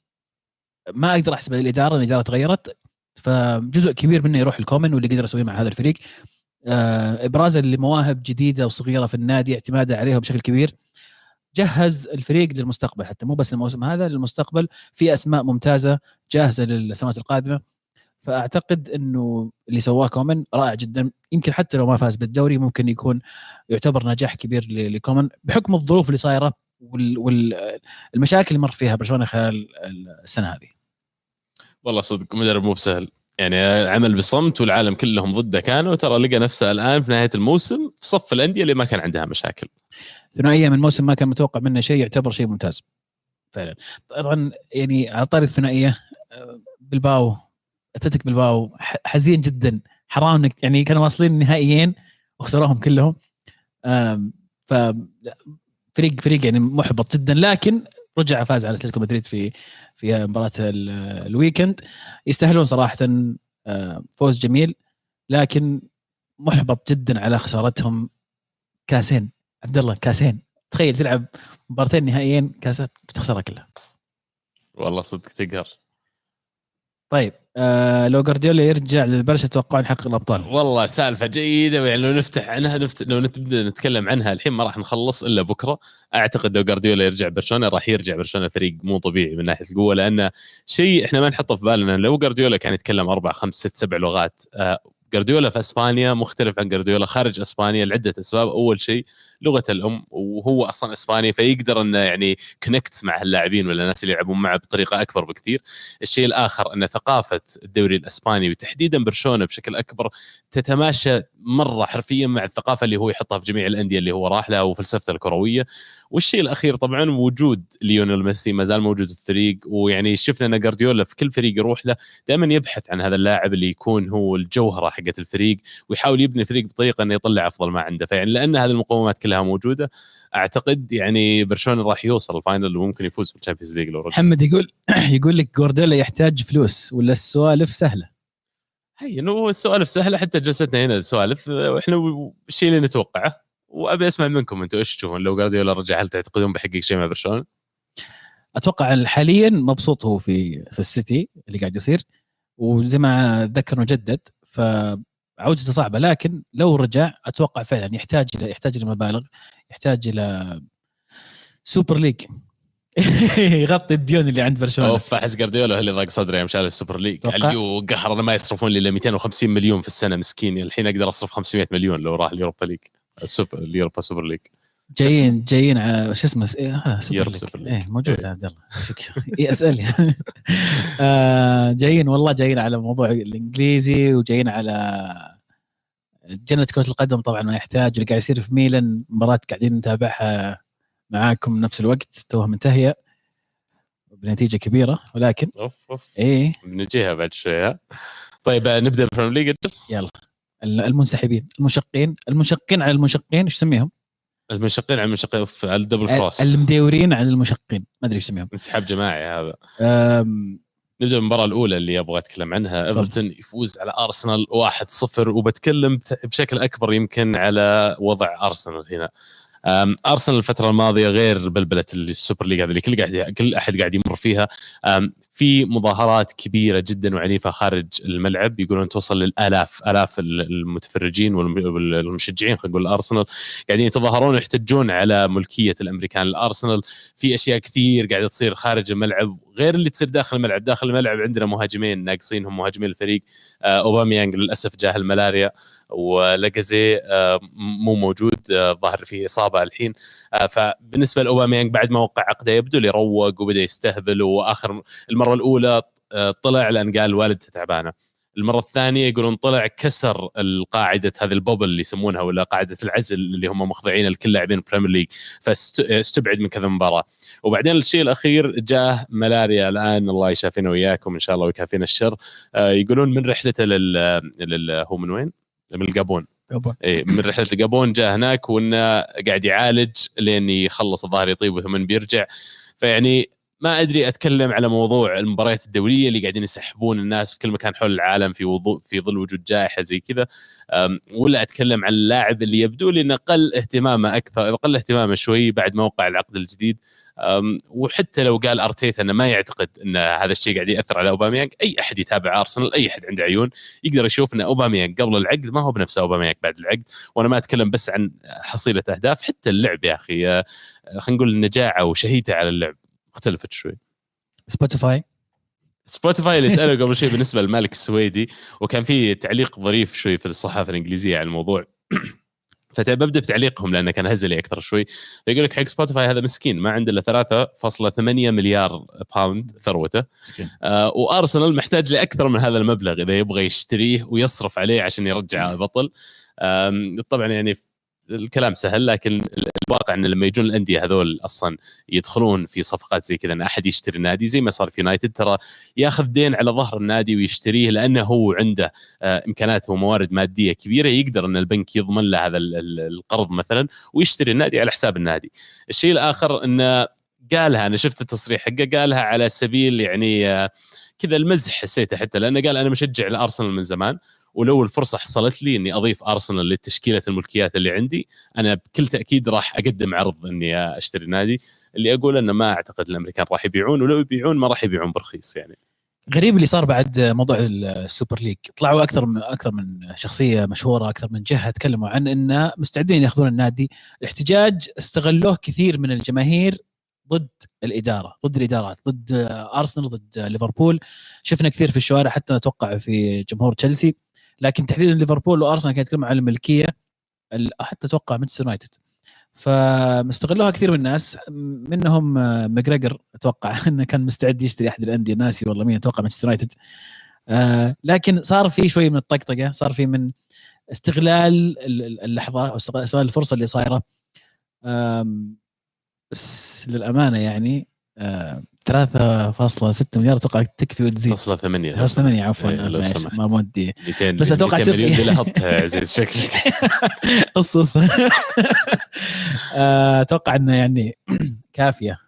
ما أقدر أحسب الإدارة الإدارة تغيرت. فجزء كبير منه يروح الكومن واللي قدر يسويه مع هذا الفريق. آه، ابرازه لمواهب جديدة وصغيرة في النادي اعتماده عليها بشكل كبير. جهز الفريق للمستقبل حتى مو بس الموسم هذا للمستقبل في أسماء ممتازة جاهزة للسنوات القادمة. فأعتقد إنه اللي سواه كومن رائع جدا. يمكن حتى لو ما فاز بالدوري ممكن يكون يعتبر نجاح كبير لكومن بحكم الظروف اللي صايرة والمشاكل اللي مر فيها برشلونة خلال السنة هذه. والله صدق مدرب مو بسهل. يعني عمل بصمت والعالم كلهم ضده كانوا. ترى لقى نفسه الآن في نهاية الموسم في صف الأندية اللي ما كان عندها مشاكل. ثنائية من موسم ما كان متوقع منه شيء يعتبر شيء ممتاز. فعلا. طبعا يعني على طاري الثنائية آه، بلباو اتلتيك بلباو حزين جدا. حرام إنك يعني كانوا واصلين النهائيين وخسروهم كلهم. ف فريق فريق يعني محبط جدا. لكن رجع فاز على أتلتيكو مدريد في في مباراة الويكند. يستاهلون صراحة فوز جميل. لكن محبط جدا على خسارتهم كاسين. عبد الله كاسين. تخيل تلعب مباراتين نهائيين كاسات تخسرها كلها. والله صدق تقهر. طيب. آه لو جارديولا يرجع للبرشا تتوقعون يحقق الأبطال. والله سالفة جيدة يعني لو نفتح عنها نفت... لو نبدأ نتكلم عنها الحين ما راح نخلص إلا بكرة. أعتقد لو جارديولا يرجع برشلونة راح يرجع برشلونة فريق مو طبيعي من ناحية القوة لأنه شيء إحنا ما نحطه في بالنا لو جارديولا كان يتكلم أربع خمس ست سبع لغات آه جارديولا في إسبانيا مختلف عن جارديولا خارج إسبانيا لعدة أسباب. أول شيء لغة الأم وهو أصلا إسباني فيقدر إنه يعني كونكت مع اللاعبين ولا الناس اللي يلعبون معه بطريقة أكبر بكثير. الشيء الآخر إن ثقافة الدوري الإسباني وتحديدا برشلونة بشكل أكبر تتماشى مرة حرفيا مع الثقافة اللي هو يحطها في جميع الأندية اللي هو راح لها وفلسفته الكروية. والشيء الأخير طبعا وجود ليونيل ميسي ما زال موجود في الفريق ويعني شفنا إن جارديولا في كل فريق يروح له دائما يبحث عن هذا اللاعب اللي يكون هو الجوهرة حقت الفريق ويحاول يبني فريق بطريقة إنه يطلع أفضل ما عنده. فيعني لأن هذه المقومات كلها موجودة أعتقد يعني برشلونة راح يوصل ال final وممكن يفوز بال Champions League لو محمد يقول يقول لك جوارديولا يحتاج فلوس ولا السوالف سهلة؟ هي انه السوالف سهلة حتى جلستنا هنا السوالف. وإحنا الشيء اللي نتوقعه وأبي أسمع منكم أنتم إيش تشوفون؟ لو جوارديولا رجع هل تعتقدون بيحقق شيء مع برشلونة؟ أتوقع حاليا مبسوط هو في في السيتي اللي قاعد يصير. وزي ما ذكر انه جدد فعودته صعبة. لكن لو رجع أتوقع فعلا يحتاج إلى يحتاج إلى مبالغ يحتاج إلى Super League يغطي الديون اللي عند برشلونة. أوف أحس جارديولا اللي ضاق صدره يوم شال ال Super League. اليو قهر أنا ما يصرفون لي إلا 250 مليون في السنة مسكين. الحين أقدر أصرف 500 مليون لو راح ال Europa League. ال Super ال Europa Super League. جايين جايين على شو اسمه؟ إيه هذا Super League. إيه موجود عبد الله اي اسالني آه جايين والله جايين على موضوع الإنجليزي وجايين على جنة كرة القدم طبعا ما يحتاج اللي قاعد يصير في ميلان مباراة قاعدين نتابعها معاكم نفس الوقت توها منتهية بنتيجة كبيرة ولكن أوف أوف. إيه. بنجيها بعد شوية. طيب نبدأ بال Premier League. يلا. المنسحبين المنشقين المنشقين على المنشقين إيش تسميهم؟ المنشقين على المنشقين على ال double cross. المديورين على المنشقين ما أدري إيش اسميهم انسحاب جماعي هذا. نبدأ بالمباراه الأولى اللي أبغى أتكلم عنها. إيفرتون يفوز على أرسنال 1-0 وبتكلم بشكل أكبر يمكن على وضع أرسنال هنا. أرسنال الفترة الماضية غير بلبلة ال Super League هذه اللي كل قاعد كل أحد قاعد يمر فيها. في مظاهرات كبيرة جدا وعنيفة خارج الملعب. يقولون توصل للآلاف آلاف المتفرجين والمشجعين خلينا نقول الأرسنال. قاعدين يتظاهرون ويحتجون على ملكية الأمريكان الأرسنال. في أشياء كثير قاعدة تصير خارج الملعب غير اللي تصير داخل الملعب. داخل الملعب عندنا مهاجمين ناقصين هم مهاجمين الفريق. آه، أوباميانج للأسف جاه الملاريا. ولاكازيت آه، مو موجود آه، ظاهر فيه إصابة الحين. فبالنسبة لأوباميانج بعد ما وقع عقده يبدو يروق وبدأ يستهبل وآخر المرة الأولى طلع لأن قال والدته تعبانة. المرة الثانية يقولون طلع كسر القاعدة هذه ال bubble اللي يسمونها ولا قاعدة العزل اللي هم مخضعين لكل لاعبين ال Premier League فاستبعد من كذا مباراة. وبعدين الشيء الأخير جاه ملاريا. الآن الله يشافينا وياكم إن شاء الله ويكافينا الشر. آه، يقولون من رحلته لل... هو من وين؟ من الجابون. جابون. اي من رحلة الجابون جاء هناك وإنه قاعد يعالج لين يخلص الظاهر يطيب وثم بيرجع. فيعني ما أدري أتكلم على موضوع المباريات الدولية اللي قاعدين يسحبون الناس في كل مكان حول العالم في وضوء في ظل وجود جائحة زي كذا. ولا أتكلم عن اللاعب اللي يبدو لي إنه قل اهتمامه أكثر قل اهتمامه شوي بعد ما وقع العقد الجديد. وحتى لو قال أرتيتا إنه ما يعتقد إن هذا الشيء قاعد يأثر على أوباميانج أي أحد يتابع أرسنال أي أحد عنده عيون يقدر يشوف إن أوباميانج قبل العقد ما هو بنفس أوباميانج بعد العقد. وأنا ما أتكلم بس عن حصيلة أهداف حتى اللعب يا أخي آه، خلينا نقول النجاعه وشهيته على اللعب اختلفت شوي. سبوتيفاي؟ سبوتيفاي اللي سالوا قبل شوي بالنسبة للمالك السويدي وكان في تعليق ظريف شوي في الصحافة الإنجليزية على الموضوع. فببدأ بتعليقهم لأنه كان هزلي أكثر شوي. فيقول لك حق سبوتيفاي هذا مسكين ما عنده إلا 3.8 مليار pound ثروته. آه وارسنال محتاج لأكثر من هذا المبلغ إذا يبغى يشتريه ويصرف عليه عشان يرجع بطل. طبعا يعني الكلام سهل لكن الواقع إن لما يجون الأندية هذول أصلا يدخلون في صفقات زي كذا إن أحد يشتري النادي زي ما صار في يونايتد ترى ياخذ دين على ظهر النادي ويشتريه لأنه هو عنده آه، امكانات وموارد مادية كبيرة يقدر إن البنك يضمن له هذا القرض مثلا ويشتري النادي على حساب النادي. الشيء الآخر إنه قالها أنا شفت التصريح حقه قالها على سبيل يعني آه، كذا المزح حسيته حتى لأنه قال أنا مشجع الأرسنال من زمان ولو الفرصة حصلت لي إني أضيف ارسنال لتشكيلة الملكيات اللي عندي أنا بكل تأكيد راح أقدم عرض إني أشتري نادي. اللي أقول إنه ما أعتقد الأمريكان راح يبيعون ولو يبيعون ما راح يبيعون برخيص يعني. غريب اللي صار بعد موضوع ال Super League. طلعوا أكثر من أكثر من شخصية مشهورة أكثر من جهة تكلموا عن إنه مستعدين يأخذون النادي. الاحتجاج استغلوه كثير من الجماهير ضد الإدارة ضد الإدارات ضد ارسنال ضد ليفربول شفنا كثير في الشوارع حتى أتوقع في جمهور تشيلسي لكن تحديدا ليفربول وأرسنال كانت يتكلموا عن الملكية حتى أتوقع مانشستر يونايتد. فمستغلوها كثير من الناس. منهم ماجريجر أتوقع إنه كان مستعد يشتري أحد الأندية. ناسي والله مين أتوقع مانشستر يونايتد. آه لكن صار في شوي من الطقطقة. صار في من استغلال اللحظة أو استغلال الفرصة اللي صايرة. بس للأمانة يعني 3.6 مليار أتوقع تكفي وتزيد 3.8 3.8 عفوا إيه، لو سمحت. ما مودي 200 بس أتوقع 200 مليون دي لحطها يا عزيز شكلك. قص قص آه، أتوقع إنه يعني كافية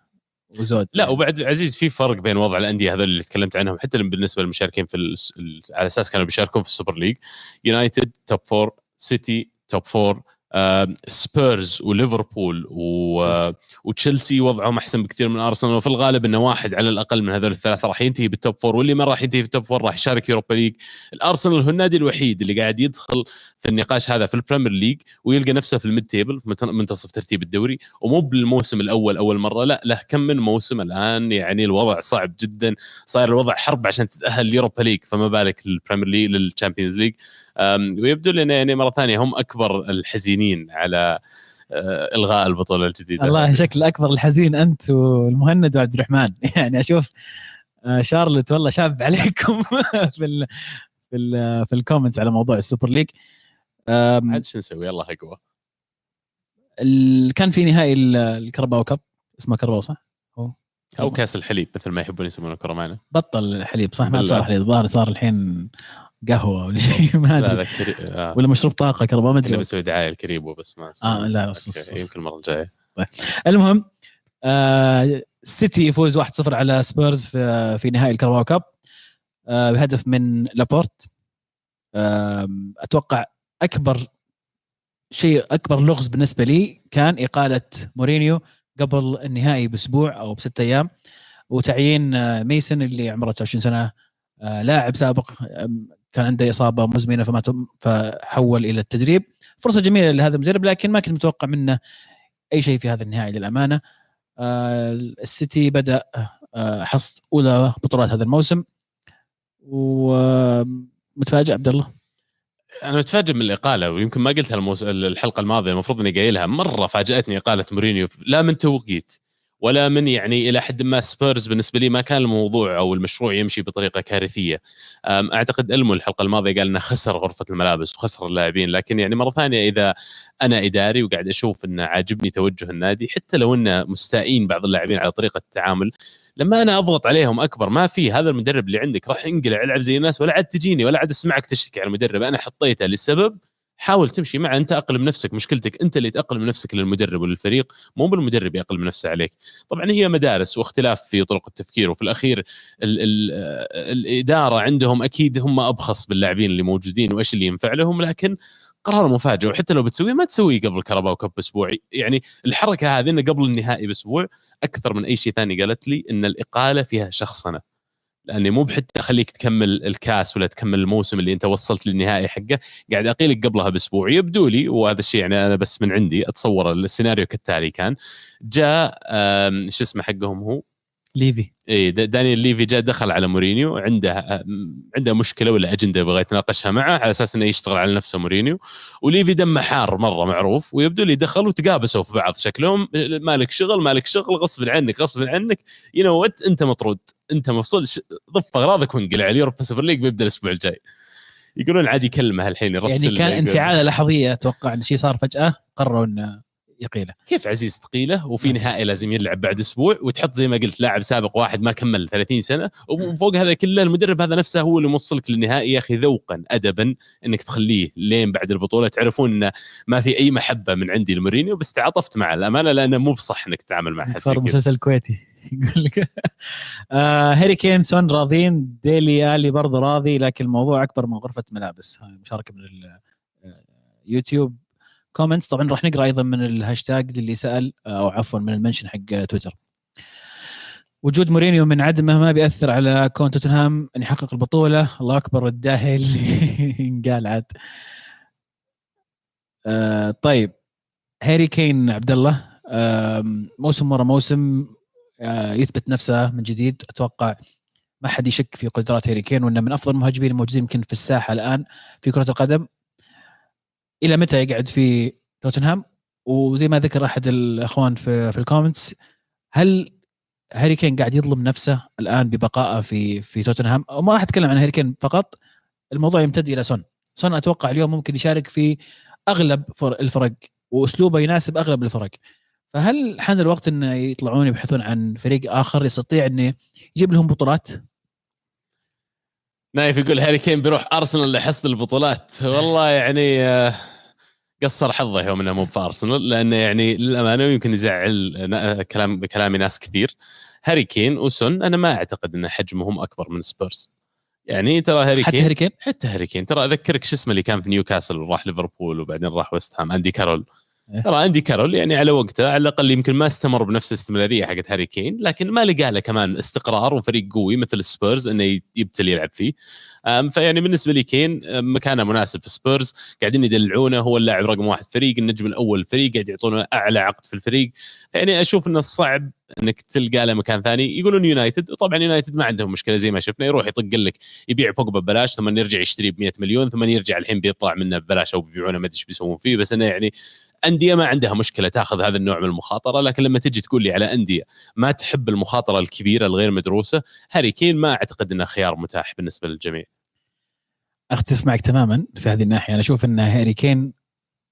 وزود. لا وبعد عزيز في فرق بين وضع الأندية هذول اللي تكلمت عنهم حتى بالنسبة للمشاركين في على أساس كانوا بيشاركون في ال Super League. يونايتد top four سيتي top four سبيرز وليفربول وتشيلسي وضعهم أحسن بكثير من أرسنال. وفي الغالب إنه واحد على الأقل من هذول الثلاثة راح ينتهي بال top four واللي ما راح ينتهي في ال top four راح يشارك Europa League الأرسنال هو النادي الوحيد اللي قاعد يدخل في النقاش هذا في ال Premier League ويلقى نفسه في ال mid-table في منتصف ترتيب الدوري. ومو بالموسم الأول أول مرة لا له كم من موسم الآن يعني الوضع صعب جدا. صاير الوضع حرب عشان تتأهل ل Europa League فما بالك لل Premier League لل Champions League ويبدو لنا يعني مرة ثانية هم أكبر الحزينين على آه، إلغاء البطولة الجديدة. الله شكل أكبر الحزين أنت والمهند وعبد الرحمن. يعني أشوف آه، شارلت والله شاب عليكم في ال في ال في الكومنتس على موضوع السوبر ليج. عاد شو نسوي؟ يلا أقوى. كان في نهائي الكرباو كاب اسمه كرباو صح؟ هو؟ أو كأس الحليب مثل ما يحبون يسمونه كرمانه بطل الحليب صح؟ ما صار حليب الظاهر صار الحين قهوة ولا شيء ما أدري. كري... آه. ولا مشروب طاقة كهرباء ما أدري. بسوي دعاية الكريبو بس ما آه لا نص يمكن المرة الجاية. طيب. المهم آه سيتي يفوز 1-0 على سبيرز في في نهائي ال Carabao Cup آه بهدف من لابورت. آه أتوقع أكبر شيء أكبر لغز بالنسبة لي كان إقالة مورينيو قبل النهائي بأسبوع أو بست أيام وتعيين آه، ميسن اللي عمره 29 سنة آه، لاعب سابق كان عنده إصابة مزمنة فما فحول إلى التدريب. فرصة جميلة لهذا المدرب لكن ما كنت متوقع منه أي شيء في هذا النهائي للأمانة. آه، السيتي بدأ آه، حصد أولى بطولات هذا الموسم. ومتفاجئ عبد الله أنا متفاجئ من الإقالة ويمكن ما قلتها الموس... الحلقة الماضية المفروض إني قايلها. مرة فاجأتني إقالة مورينيو لا من توقيت. ولا من يعني إلى حد ما سبيرز بالنسبة لي ما كان الموضوع أو المشروع يمشي بطريقة كارثية. أعتقد إلمو الحلقة الماضية قال إنه خسر غرفة الملابس وخسر اللاعبين لكن يعني مرة ثانية إذا أنا إداري وقاعد أشوف إنه عاجبني توجه النادي حتى لو إنه مستائين بعض اللاعبين على طريقة التعامل لما أنا أضغط عليهم أكبر ما في هذا المدرب اللي عندك راح ينقلع يلعب زي الناس ولا عاد تجيني ولا عاد أسمعك تشتكي على المدرب. أنا حطيته لسبب حاول تمشي معه أنت اقلم نفسك. مشكلتك أنت اللي تأقلم نفسك للمدرب وللفريق مو بالمدرب يقلم نفسه عليك. طبعا هي مدارس واختلاف في طرق التفكير وفي الأخير ال ال الإدارة عندهم أكيد هم أبخص باللاعبين اللي موجودين وإيش اللي ينفع لهم لكن قرار مفاجئ. وحتى لو بتسويه ما تسويه قبل كهرباء كب اسبوعي يعني الحركة هذه إنه قبل النهائي بأسبوع أكثر من أي شيء ثاني قالت لي إن الإقالة فيها شخصنة. لأني مو بحتى أخليك تكمل الكاس ولا تكمل الموسم اللي أنت وصلت للنهائي حقه. قاعد أقيلك قبلها بأسبوع. يبدو لي وهذا الشيء يعني أنا بس من عندي أتصور السيناريو كالتالي كان. جاء شو اسمه حقهم هو؟ ليفي. اي دا- دانيال ليفي جاء دخل على مورينيو عنده عنده مشكلة ولا أجندة يبغى يتناقشها معه على أساس إنه يشتغل على نفسه مورينيو. وليفي دمه حار مرة معروف ويبدو لي دخل وتقابسوا في بعض شكلهم. مالك شغل مالك شغل غصب عنك غصب عنك. you know what أنت مطرود. أنت مفصول. ضف أغراضك وانقلع ال Europa Super League بيبدأ الأسبوع الجاي. يقولون عادي يكلمه الحين يرسل يعني كان انفعاله لحظية أتوقع إن شيء صار فجأة قرروا إنه يقيله كيف عزيز تقيله وفي نهائي لازم يلعب بعد أسبوع وتحط زي ما قلت لاعب سابق واحد ما كمل 30 سنة وفوق هذا كله المدرب هذا نفسه هو اللي موصلك للنهائي يا أخي ذوقا ادبا إنك تخليه لين بعد البطولة. تعرفون إنه ما في أي محبة من عندي لمورينيو بس تعاطفت معه الامانه لأنه مو بصح إنك تتعامل مع حد زي صار. مسلسل كويتي يقول لك. آه هاري كين سون راضين ديلي آلي برضه راضي لكن الموضوع أكبر من غرفة ملابس. مشاركة من ال YouTube comments طبعا راح نقرأ أيضا من الهاشتاج اللي سأل آه، أو عفوا من ال mention حق تويتر. وجود مورينيو من عدمه ما بيأثر على كون توتنهام إن يحقق البطولة. الله أكبر الداهي اللي انقال عاد. آه طيب. هاري كين عبد الله آم، موسم ورا موسم آه، يثبت نفسه من جديد. أتوقع ما حد يشك في قدرات هاري كين وإنه من أفضل المهاجمين الموجودين يمكن في الساحة الآن في كرة القدم. إلى متى يقعد في توتنهام؟ وزي ما ذكر أحد الأخوان في في ال comments هل هاري كين قاعد يظلم نفسه الآن ببقائه في في توتنهام؟ وما راح أتكلم عن هاري كين فقط الموضوع يمتد إلى سون. سون أتوقع اليوم ممكن يشارك في أغلب فر- الفرق وأسلوبه يناسب أغلب الفرق. فهل حان الوقت انه يطلعون يبحثون عن فريق آخر يستطيع انه يجيب لهم بطولات؟ نايف يقول هاري كين بيروح أرسنال لحصد البطولات. والله يعني آه، قصر حظه يوم إنه مو في ارسنال لأنه يعني للأمانة يمكن يزعل كلام كلامي ناس كثير. هاري كين وسون أنا ما أعتقد إن حجمهم أكبر من سبيرز. يعني ترى هاري حتى كين هاري كين؟ حتى هاري كين. ترى أذكرك شو اسمه اللي كان في نيوكاسل وراح ليفربول وبعدين راح ويست هام أندي كارول. ترى أندي كارول يعني على وقته على الأقل يمكن ما استمر بنفس الاستمرارية حقت هاري كين لكن ما لقى له كمان استقرار وفريق قوي مثل سبيرز إنه يبتل يلعب فيه. فيعني بالنسبة لي كين مكانه مناسب في سبيرز قاعدين يدلعونه هو اللاعب رقم واحد في الفريق النجم الأول الفريق قاعد يعطونه أعلى عقد في الفريق. يعني أشوف إنه صعب إنك تلقى له مكان ثاني. يقولون يونايتد وطبعا يونايتد ما عندهم مشكلة زي ما شفنا يروح يطق لك يبيع بوجبا ببلاش ثم يرجع يشتريه ب 100 مليون ثم يرجع الحين بيطلع منه ببلاش أو بيبيعونه ما أدري إيش بيسوون فيه بس إنه يعني أندية ما عندها مشكلة تاخذ هذا النوع من المخاطرة لكن لما تجي تقول لي على أندية ما تحب المخاطرة الكبيرة الغير مدروسة هاري كين ما أعتقد إنه خيار متاح بالنسبة للجميع. أختلف معك تماما في هذه الناحية. أنا أشوف إن هاري كين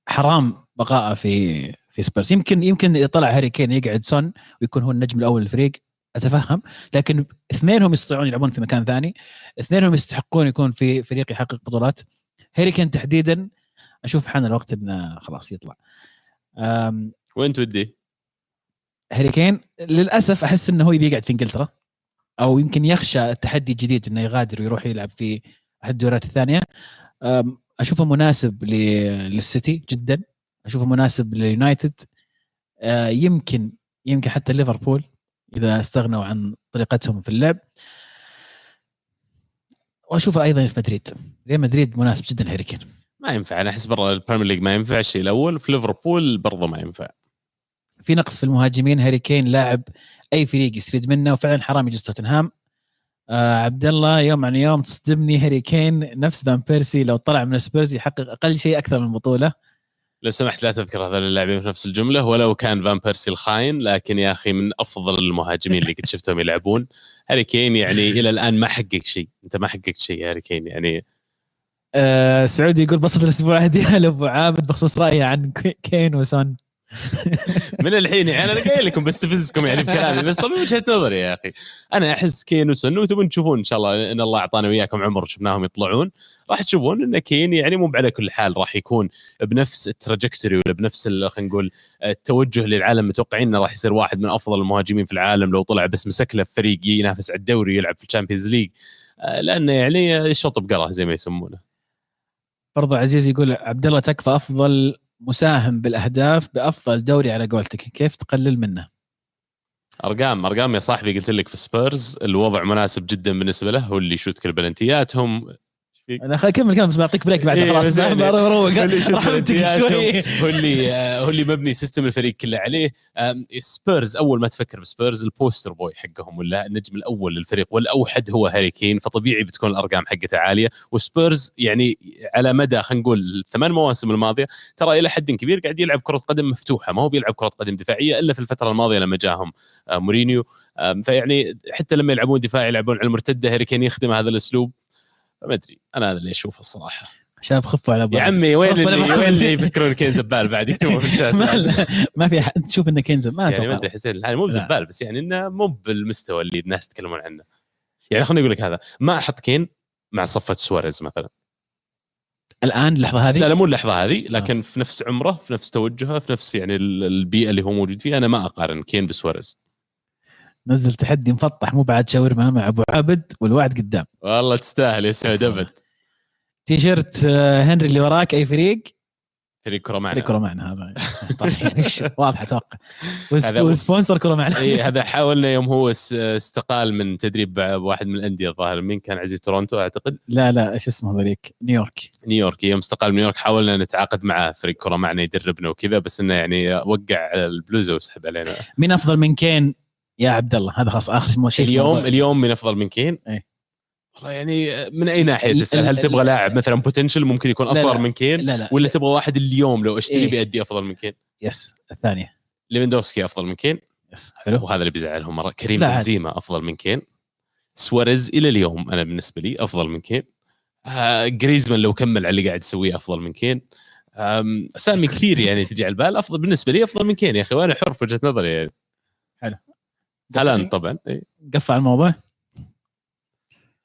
حرام بقائه في في سبيرز. يمكن يمكن اذا طلع هاري كين يقعد سون ويكون هو النجم الأول للفريق أتفهم. لكن اثنينهم يستطيعون يلعبون في مكان ثاني اثنينهم يستحقون يكون في فريق يحقق بطولات. هاري كين تحديدا أشوف حان الوقت إنه خلاص يطلع. أم، وين تودي؟ هاري كين للأسف أحس إنه هو يبي يقعد في إنجلترا أو يمكن يخشى التحدي الجديد إنه يغادر ويروح يلعب في أحد الدوريات الثانية. أشوفه مناسب للسيتي جدا أشوفه مناسب لليونايتد. آه، يمكن يمكن حتى ليفربول إذا استغنوا عن طريقتهم في اللعب. وأشوفه أيضا في مدريد. ريال مدريد مناسب جدا هاري كين ما ينفع. أنا أحس برا ال Premier League ما ينفع. الشيء الأول في ليفربول برضه ما ينفع. في نقص في المهاجمين. هاري كين لاعب أي فريق يستفيد منه. وفعلا حرام يجلس توتنهام. آه عبد الله يوم عن يوم تصدمني. هاري كين نفس فان بيرسي. لو طلع من سبيرز يحقق أقل شيء أكثر من بطولة. لو سمحت لا تذكر هذول اللاعبين في نفس الجملة. ولو كان فان بيرسي الخاين لكن يا أخي من أفضل المهاجمين اللي قد شفتهم يلعبون. هاري كين يعني إلى الآن ما حقق شيء. أنت ما حققت شيء هاري كين. يعني آه سعودي يقول بسط الأسبوع هديه لابو عابد بخصوص رايه عن كي- كين وسون. من الحين يعني أنا قايل لكم بستفزكم يعني بكلامي بس طبعا وجهة نظري يا أخي. أنا أحس كين وسن وتبون تشوفون إن شاء الله إن الله أعطانا وياكم عمر شفناهم يطلعون راح تشوفون إن كين يعني مو على كل حال راح يكون بنفس ال trajectory ولا بنفس خلينا نقول التوجه للعالم متوقعين إنه راح يصير واحد من أفضل المهاجمين في العالم لو طلع بس مسك له في فريق ينافس على الدوري ويلعب في ال Champions League. آه، لأنه يعني يشط بقرة زي ما يسمونه. برضو عزيز يقول عبد الله تكفى أفضل مساهم بالأهداف بأفضل دوري على قولتك. كيف تقلل منه؟ أرقام أرقام يا صاحبي قلت لك في سبيرز الوضع مناسب جدا بالنسبة له هو اللي يشوت كل البلنتيات هم إيش فيك أنا خل- كمل كمل بس بعطيك break بعد إيه، خلاص بس يعني- بروق هو اللي شوف راح شوي. هو اللي آه، هو اللي مبني system الفريق كله. عليه سبيرز أول ما تفكر بسبيرز ال poster boy حقهم ولا النجم الأول للفريق والأوحد هو هاري كين فطبيعي بتكون الأرقام حقته عالية. وسبيرز يعني على مدى خلينا نقول الثمان مواسم الماضية ترى إلى حد كبير قاعد يلعب كرة قدم مفتوحة. ما هو بيلعب كرة قدم دفاعية إلا في الفترة الماضية لما جاهم آه، مورينيو فيعني حتى لما يلعبون دفاع يلعبون على المرتدة هاري كين يخدم هذا الأسلوب. ما أدري. أنا هذا اللي أشوفه الصراحة. شباب خفوا على يا بعض. عمي وين اللي. وين اللي يفكرون كين زبال بعد؟ يكتبوا في الشات ما, ما في أحد. تشوف إنه كينزا ما يعني ما أدري حسين الحين مو لا. بزبال بس يعني إنه مو بالمستوى اللي الناس يتكلمون عنه. يعني خليني أقول لك هذا. ما أحط كين مع صفة سواريز مثلا. الآن اللحظة هذه؟ لا لا مو اللحظة هذه لكن في نفس عمره في نفس توجهه في نفس يعني ال- البيئة اللي هو موجود فيها أنا ما أقارن كين بسواريز. نزل تحدي مفطح مو بعد شاورما مع أبو عابد والوعد قدام. والله تستاهل يا سعود أبد. تيشيرت آه، هنري اللي وراك أي فريق؟ فريق كره معنا فريق كره معنا هذا. إيش، واضح أتوقع. وال sponsor كره معنا اي هذا حاولنا يوم هو اس- استقال من تدريب بواحد من الأندية الظاهر مين كان عزيز تورونتو أعتقد؟ لا لا إيش اسمه هذوليك؟ نيويورك. نيويورك يوم استقال من نيويورك حاولنا نتعاقد معاه فريق كره معنا يدربنا وكذا بس إنه يعني وقع البلوزة وسحب علينا. مين أفضل من كين؟ يا عبد الله هذا خلاص آخر شيء اليوم الموضوع. اليوم من أفضل من كين؟ إيه. والله يعني من أي ناحية ال- تسأل هل تبغى لاعب مثلا potential ممكن يكون أصغر لا. من كين لا لا ولا تبغى واحد اليوم لو اشتري إيه. بيأدي أفضل من كين؟ yes الثانية ليفندوفسكي أفضل من كين yes حلو وهذا اللي بيزعلهم مرة كريم. بنزيما أفضل من كين سواريز إلى اليوم أنا بالنسبة لي أفضل من كين آه جريزمان لو كمل على اللي قاعد يسويه أفضل من كين اسامي كثير يعني تجي على البال افضل بالنسبة لي أفضل من كين يا أخي وأنا حر في وجهة نظري يعني حلو. هالاند طبعا إيه. قفل الموضوع؟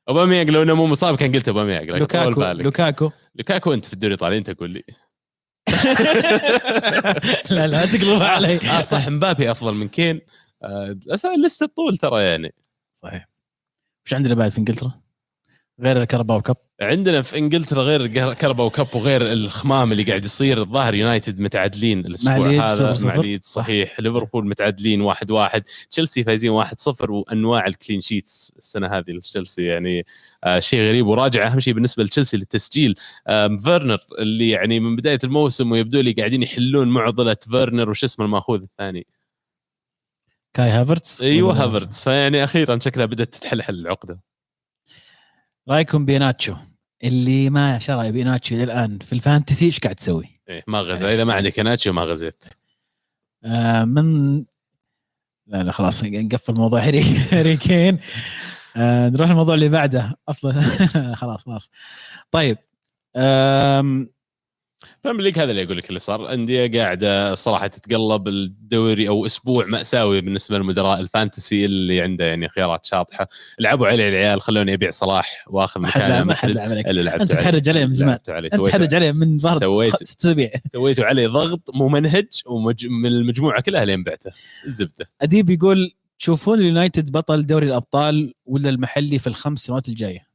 أوباميانج لو إنه مو مصاب كان قلت أوباميانج لوكاكو لوكاكو. لوكاكو أنت في الدوري الايطالي أنت قول لي. لا لا تقلبها علي. آه صح مبابي أفضل من كين. آه لسه طول ترى يعني. صحيح. وش عندنا بعد في إنجلترا؟ غير ال Carabao Cup. عندنا في إنجلترا غير Carabao Cup وغير الخمام اللي قاعد يصير. الظاهر يونايتد متعادلين الأسبوع هذا. مع. ليدز صحيح. ليفربول متعادلين واحد واحد. تشيلسي فايزين واحد صفر وأنواع ال clean sheets السنة هذه لتشيلسي. يعني آه شيء غريب وراجع أهم شيء بالنسبة لتشيلسي للتسجيل. آه فيرنر اللي يعني من بداية الموسم ويبدو لي قاعدين يحلون معضلة فيرنر وش اسمه المأخوذ الثاني؟ كاي هافرتس؟ أيوه هافرتس. فيعني أخيرا شكلها بدأت تتحلحل العقدة. رايكم بإيهيناتشو؟ اللي ما شرى إيهيناتشو إلى الآن في ال fantasy إيش قاعد تسوي؟ إيه ما غزا. إذا ما عندك إيهيناتشو ما غزيت. آه من لا لا خلاص نقفل موضوع هاري هاري كين. آه نروح الموضوع اللي بعده. افضل خلاص خلاص. طيب آم ال Premier League هذا اللي أقول لك اللي صار. انديه قاعدة صراحة تتقلب الدوري أو أسبوع مأساوي بالنسبة للمدراء ال fantasy اللي عنده يعني خيارات شاطحة. لعبوا عليه العيال خلوني أبيع صلاح وآخذ مكانه لعب- ما حد محرز اللي لعبت أنت تحرج عليه من زمان. أنت تحرج عليه من ظهر سويت- ست اسابيع سويتوا عليه ضغط ممنهج ومج... من المجموعة كلها لين بعته. الزبدة. أديب يقول تشوفون اليونايتد بطل دوري الأبطال ولا المحلي في الخمس سنوات الجاية؟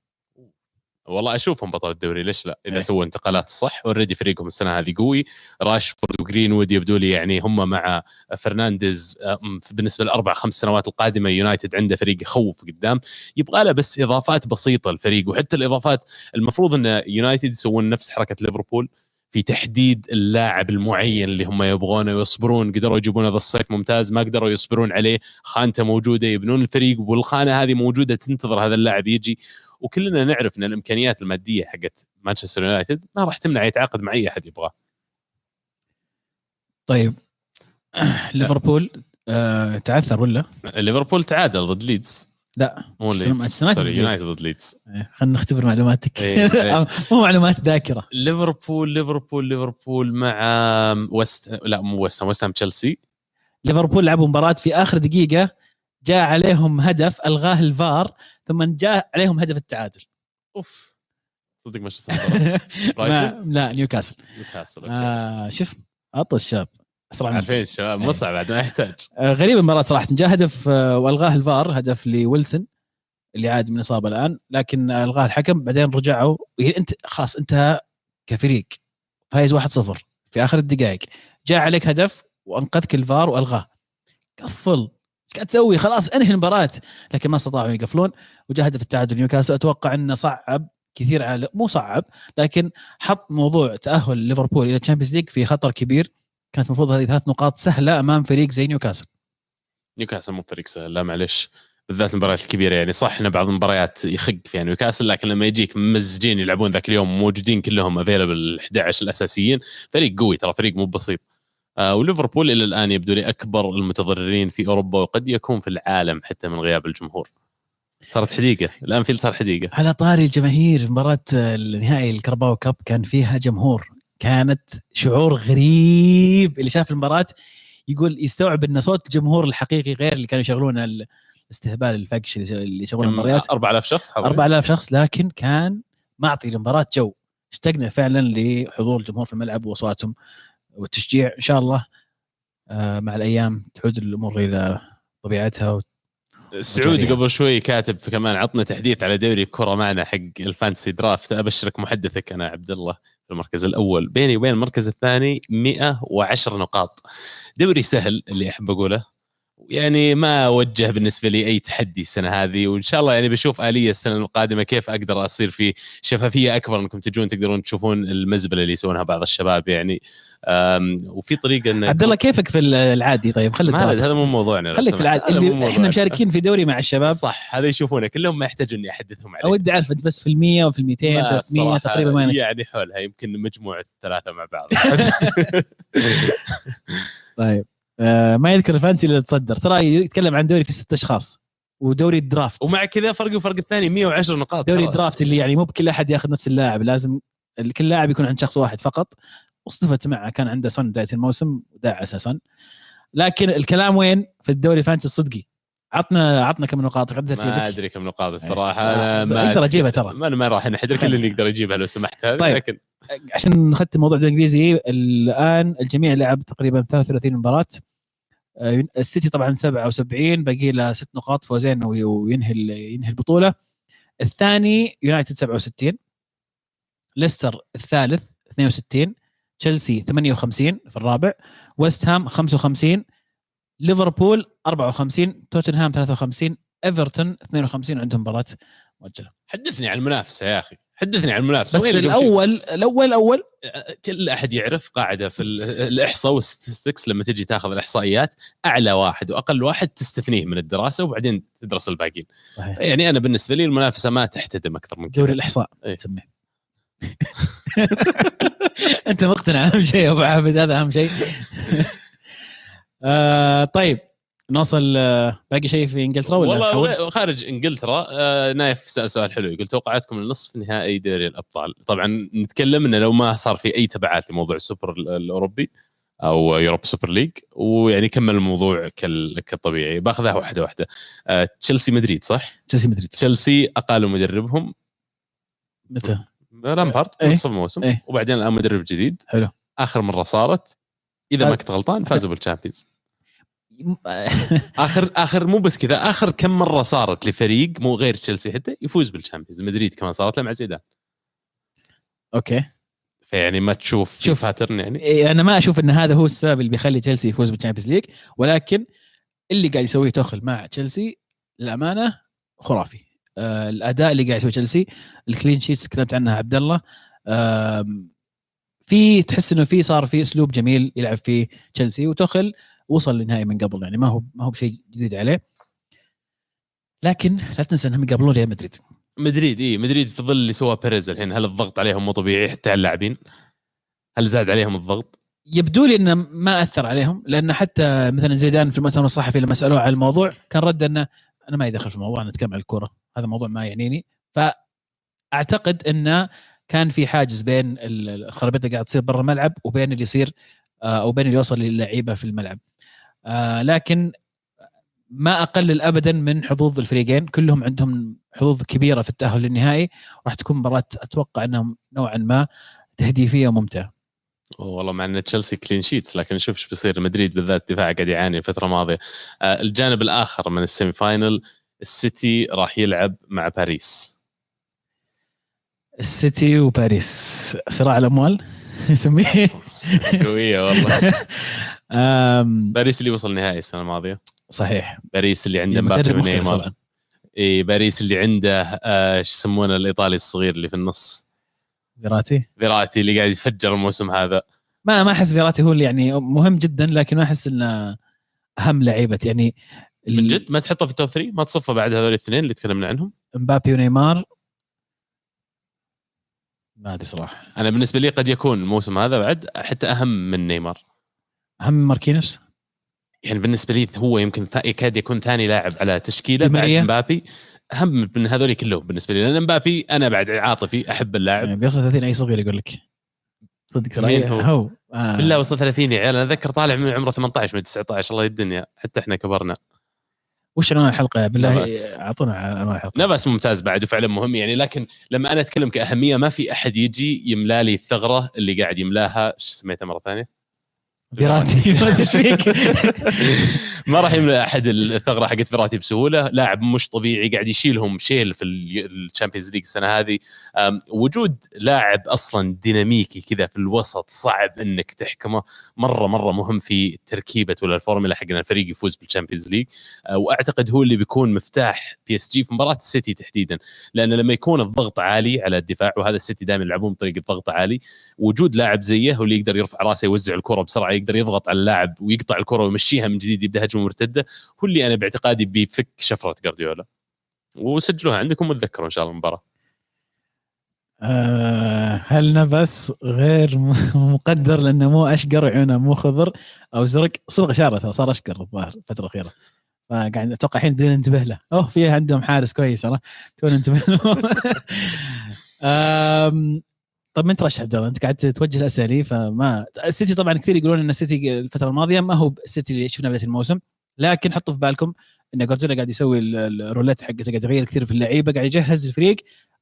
والله أشوفهم بطل الدوري ليش لا؟ إذا إيه. سووا انتقالات صح already فريقهم السنة هذه قوي. راشفورد وجرينوود يبدو لي يعني هم مع فرنانديز أم، بالنسبة للاربع خمس سنوات القادمة يونايتد عنده فريق يخوف قدام. يبغى له بس إضافات بسيطة الفريق وحتى الإضافات المفروض إن يونايتد يسوون نفس حركة ليفربول في تحديد اللاعب المعين اللي هم يبغونه ويصبرون قدروا يجيبونه ذا الصيف ممتاز ما قدروا يصبرون عليه. خانته موجودة يبنون الفريق والخانة هذه موجودة تنتظر هذا اللاعب يجي. وكلنا نعرف إن الإمكانيات المادية حقت مانشستر يونايتد ما راح تمنع يتعاقد مع أي أحد يبغاه. طيب. ليفربول آه تعثر ولا؟ ليفربول تعادل ضد ليدز. لا. مو ليدز. sorry ضد يونايتد ضد ليدز. إيه، خلينا نختبر معلوماتك. إيه، إيه. مو معلومات ذاكرة. ليفربول ليفربول ليفربول مع وست لا مو وست هام وست هام تشيلسي. ليفربول لعبوا مباراة في آخر دقيقة جاء عليهم هدف ألغاه الفار ثم جاء عليهم هدف التعادل. أوف. صدق ما شفت. ما لا نيوكاسل. نيوكاسل. آه شوف عطوا الشاب. أسرع. عارفين الشباب إيه. مصعب بعد ما يحتاج. آه غريب المباراة صراحة. جاء هدف آه وألغاه الفار هدف لويلسون اللي عاد من إصابة الآن لكن ألغاه الحكم بعدين رجعوا. أنت خلاص أنت كفريق فايز 1-0 في آخر الدقائق. جاء عليك هدف وأنقذك الفار وألغاه. قفل. قاعد تسوي؟ خلاص انهي المباراه. لكن ما استطاعوا يقفلون. وجاء هدف التعادل نيوكاسل. أتوقع انه صعب كثير على مو صعب لكن حط موضوع تأهل ليفربول إلى الشامبيونز ليج في خطر كبير. كانت المفروض هذه ثلاث نقاط سهلة أمام فريق زي نيوكاسل. نيوكاسل مو فريق سهل لا معلش بالذات المباريات الكبيرة يعني صح إن بعض المباريات يخق فيها نيوكاسل لكن لما يجيك مود جيم يلعبون ذاك اليوم موجودين كلهم available ال 11 الأساسيين فريق قوي ترى فريق مو بسيط. وليفربول إلى الآن يبدو لي أكبر المتضررين في أوروبا وقد يكون في العالم حتى من غياب الجمهور. صارت حديقة. الانفيلد صار حديقة. على طاري الجماهير مباراة النهائي الكرباو كاب كان فيها جمهور. كانت شعور غريب. اللي شاف المباراة يقول يستوعب ان صوت الجمهور الحقيقي غير اللي كانوا يشغلون الاستهبال الفقش اللي يشغلون المباريات. 4000 شخص حاضرين 4000 شخص لكن كان معطي المباراه جو. اشتقنا فعلا لحضور الجمهور في الملعب وأصواتهم. والتشجيع إن شاء الله آه، مع الأيام تعود الأمور إلى طبيعتها و- سعود. قبل شوي كاتب في كمان عطنا تحديث على دوري الكرة معنا حق الفانتسي draft. أبشرك محدثك أنا عبد الله في المركز الأول. بيني وبين المركز الثاني 110 نقاط. دوري سهل اللي أحب أقوله. يعني ما أوجه بالنسبة لي أي تحدي السنة هذه وإن شاء الله يعني بشوف آلية السنة القادمة كيف أقدر أصير في شفافية أكبر إنكم تجون تقدرون تشوفون المزبلة اللي يسوونها بعض الشباب يعني. وفي طريقة إن عبد الله كيفك في العادي؟ طيب خليك هذا مو موضوعنا خليك في. العادي. اللي إحنا. مشاركين في دوري مع الشباب. صح هذا يشوفونه كلهم ما يحتاجوا إني أحدثهم عليه اودي أعرف انت بس في ال100 وفي ال200 ما 300 الصراحة تقريبا ما يعني حولها يمكن مجموعة الثلاثة مع بعض. طيب. ما يذكر الفانتسي اللي تصدر. ترى يتكلم عن دوري في ست أشخاص ودوري ال draft. ومع كذا فرق وفرق الثاني 110 نقاط. دوري. ال draft اللي يعني مو بكل أحد ياخذ نفس اللاعب لازم كل لاعب يكون عند شخص واحد فقط. واصطفت معه كان عنده صن بداية الموسم وداعس صن. لكن الكلام وين؟ في الدوري الفانتسي الصدقي. عطنا عطنا كم نقاط قد ما أدري كم نقاط الصراحة. آه، أنا ما أقدر أجيبها ترى. ما أنا ما راح انحدر كل اللي يقدر يجيبها لو سمحت هذه طيب. لكن عشان نختم موضوع الدوري الإنجليزي الآن الجميع لعب تقريبا 33 مباراة. آه، السيتي طبعا 77 باقي له ست نقاط فوزين وي- وينهي ينهي البطولة. الثاني يونايتد 67 ليستر الثالث 62 تشيلسي 58 في الرابع ويست هام 55 ليفربول 54 توتنهام 53 إيفرتون 52 عندهم مباراة مؤجلة. حدثني عن المنافسة يا أخي. حدثني عن المنافسة. بس؟ الأول الأول الأول كل أحد يعرف قاعدة في ال- الإحصاء والستاتستكس لما تجي تاخذ الإحصائيات أعلى واحد وأقل واحد تستثنيه من الدراسة وبعدين تدرس الباقيين. صحيح. يعني أنا بالنسبة لي المنافسة ما تحتدم أكثر من كذا. دوري الإحصاء. إيه. تسميه. أنت مقتنع أهم شيء يا أبو عابد هذا أهم شيء. آه طيب. نوصل آه باقي شيء في إنجلترا ولا والله خارج إنجلترا. آه نايف سأل سؤال حلو يقول توقعاتكم لنصف نهائي دوري الأبطال. طبعا نتكلم إنه لو ما صار في أي تبعات لموضوع السوبر ال- الأوروبي أو يوروب سوبر ليج ويعني كمل الموضوع كال- كالطبيعي. بأخذها واحدة واحدة. آه تشيلسي مدريد صح؟ تشيلسي مدريد. تشيلسي اقالوا مدربهم. متى؟ لامبارد إيه. نصف الموسم. إيه. وبعدين الآن مدرب جديد. حلو. آخر مرة صارت إذا ما كنت غلطان فازوا بالشامبيونز اخر آخر مو بس كذا آخر كم مرة صارت لفريق مو غير تشيلسي حتى يفوز بالشامبيونز مدريد كمان صارت له مع زيدان. أوكي. فيعني ما تشوف شوف. pattern يعني؟ إيه، أنا ما أشوف إن هذا هو السبب اللي بيخلي تشيلسي يفوز بالشامبيونز ليج ولكن اللي قاعد يسويه توخل مع تشيلسي للأمانة خرافي. آه الأداء اللي قاعد يسويه تشيلسي ال clean sheets تكلمت عنها عبد الله آم، في تحس إنه في صار في أسلوب جميل يلعب فيه تشيلسي وتوخل وصل للنهائي من قبل يعني ما هو ما هو بشيء جديد عليه. لكن لا تنسى انهم يقابلون ريال مدريد. مدريد اي مدريد في ظل اللي سواه بيريز الحين هل الضغط عليهم مو طبيعي؟ حتى على اللاعبين؟ هل زاد عليهم الضغط؟ يبدو لي إنه ما أثر عليهم لأن حتى مثلا زيدان في المؤتمر الصحفي لما سألوه عن الموضوع كان رد إنه أنا ما يدخل في الموضوع أنا أتكلم عن الكورة. هذا موضوع ما يعنيني. فأعتقد إنه كان في حاجز بين ال- الخرابيط اللي قاعد تصير برا الملعب وبين اللي يصير آه، أو بين اللي يوصل للعيبة في الملعب. آه، لكن ما أقلل ابدا من حظوظ الفريقين. كلهم عندهم حظوظ كبيرة في التأهل للنهائي. راح تكون مباراة أتوقع أنها نوعا ما تهديفية وممتعة. والله مع أن تشيلسي كلين شيتس لكن نشوف إيش بيصير. مدريد بالذات دفاع قاعد يعاني الفترة الماضية. آه الجانب الآخر من ال semi final السيتي راح يلعب مع باريس. السيتي وباريس. صراع الأموال؟ يسميه. قوية والله. باريس اللي وصل نهائي السنة الماضية. صحيح. باريس اللي عنده مبابي ونيمار. إي باريس اللي عنده آه شو يسمونه الإيطالي الصغير اللي في النص. فيراتي؟ فيراتي اللي قاعد يتفجر الموسم هذا. ما ما أحس فيراتي هو اللي يعني مهم جدا لكن ما أحس إنه أهم لعيبة. يعني من جد ما تحطه في التوب 3 ما تصفه بعد هذول الاثنين اللي تكلمنا عنهم؟ مبابي ونيمار. ما أدري صراحة. أنا بالنسبة لي قد يكون الموسم هذا بعد حتى أهم من نيمار. أهم من ماركينوس؟ يعني بالنسبة لي هو يمكن يكاد يكون ثاني لاعب على تشكيلة بعد. مبابي. أهم من هذول كلهم بالنسبة لي لأن مبابي أنا بعد عاطفي أحب اللاعب. يعني بيوصل 30 أي صغير يقول لك. صدق مين هو؟ هو آه. بالله وصل 30 يا عيال. أنا أتذكر طالع من عمره 18 من 19 الله الدنيا حتى إحنا كبرنا. وش عنوان الحلقة بالله. أعطونا عنوان الحلقة نفس ممتاز بعد وفعلا مهم يعني لكن لما أنا أتكلم كأهمية ما في أحد يجي يملا لي الثغره اللي قاعد يملاها شو سميتها مرة ثانية؟ فيراتي ما أدري إيش فيك. ما راح يملأ أحد الثغرة حقت فيراتي بسهولة. لاعب مش طبيعي قاعد يشيلهم شيل في الشامبيونز ليج السنة هذه. وجود لاعب أصلا ديناميكي كذا في الوسط صعب إنك تحكمه. مره مرة مهم في تركيبة ولا الفورمولا حق الفريق يفوز بال Champions League. أه، وأعتقد هو اللي بيكون مفتاح PSG في مباراة السيتي تحديدا. لأن لما يكون الضغط عالي على الدفاع وهذا السيتي دائما يلعبون بطريقة ضغط عالي وجود لاعب زيه هو اللي يقدر يرفع رأسه يوزع الكرة بسرعة يقدر يضغط على اللاعب ويقطع الكرة ويمشيها من جديد يبدأ هجمة مرتدة هو اللي أنا باعتقادي بيفك شفرة جارديولا وسجلوها عندكم وتذكروا إن شاء الله المباراة. آه، هل نفس غير مقدر لأنه مو أشقر عيونه مو خضر؟ أو زرق؟ صبغ شعره صار أشقر الظاهر الفترة الأخيرة. فقاعد أتوقع الحين بدنا ننتبه له. أوه في عندهم حارس كويس ترى تونا ننتبه له. طب من ترشح عبد الله؟ أنت قاعد توجه الأسئلة فما السيتي طبعا كثير يقولون إن السيتي الفترة الماضية ما هو السيتي اللي شفناه بداية الموسم لكن حطوا في بالكم إن جوارديولا قاعد يسوي ال- الرولات حقته قاعد يغير كثير في اللعيبة قاعد يجهز الفريق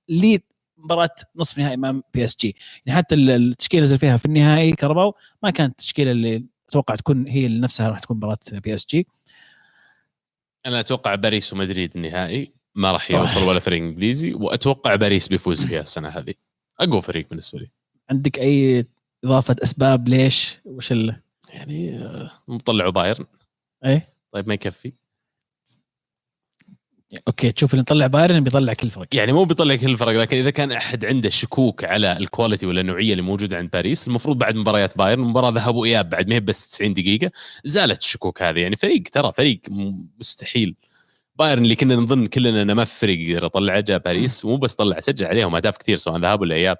لمباراة نصف نهائي أمام PSG. يعني حتى ال- التشكيلة نزل فيها في النهائي كاراباو ما كانت التشكيلة اللي أتوقع تكون هي اللي نفسها راح تكون مباراة PSG. أنا أتوقع باريس ومدريد النهائي ما راح. يوصل ولا فريق إنجليزي وأتوقع باريس بيفوز فيها السنة هذه. أقوى فريق بالنسبة لي. عندك أي إضافة أسباب ليش؟ وش ال يعني آه، مطلعوا بايرن. إيه. طيب ما يكفي. okay تشوف اللي يطلع بايرن بيطلع كل فرق يعني مو بيطلع كل الفرق لكن إذا كان أحد عنده شكوك على ال quality ولا النوعية اللي موجودة عند باريس المفروض بعد مباريات بايرن مباراة ذهاب وإياب بعد ما هي بس 90 دقيقة زالت الشكوك هذه. يعني فريق ترى فريق مستحيل. بايرن اللي كنا نظن كلنا إنه ما في فريق يقدر يطلعه جاء باريس ومو بس طلع سجل عليهم أهداف كثير سواء ذهاب ولا إياب.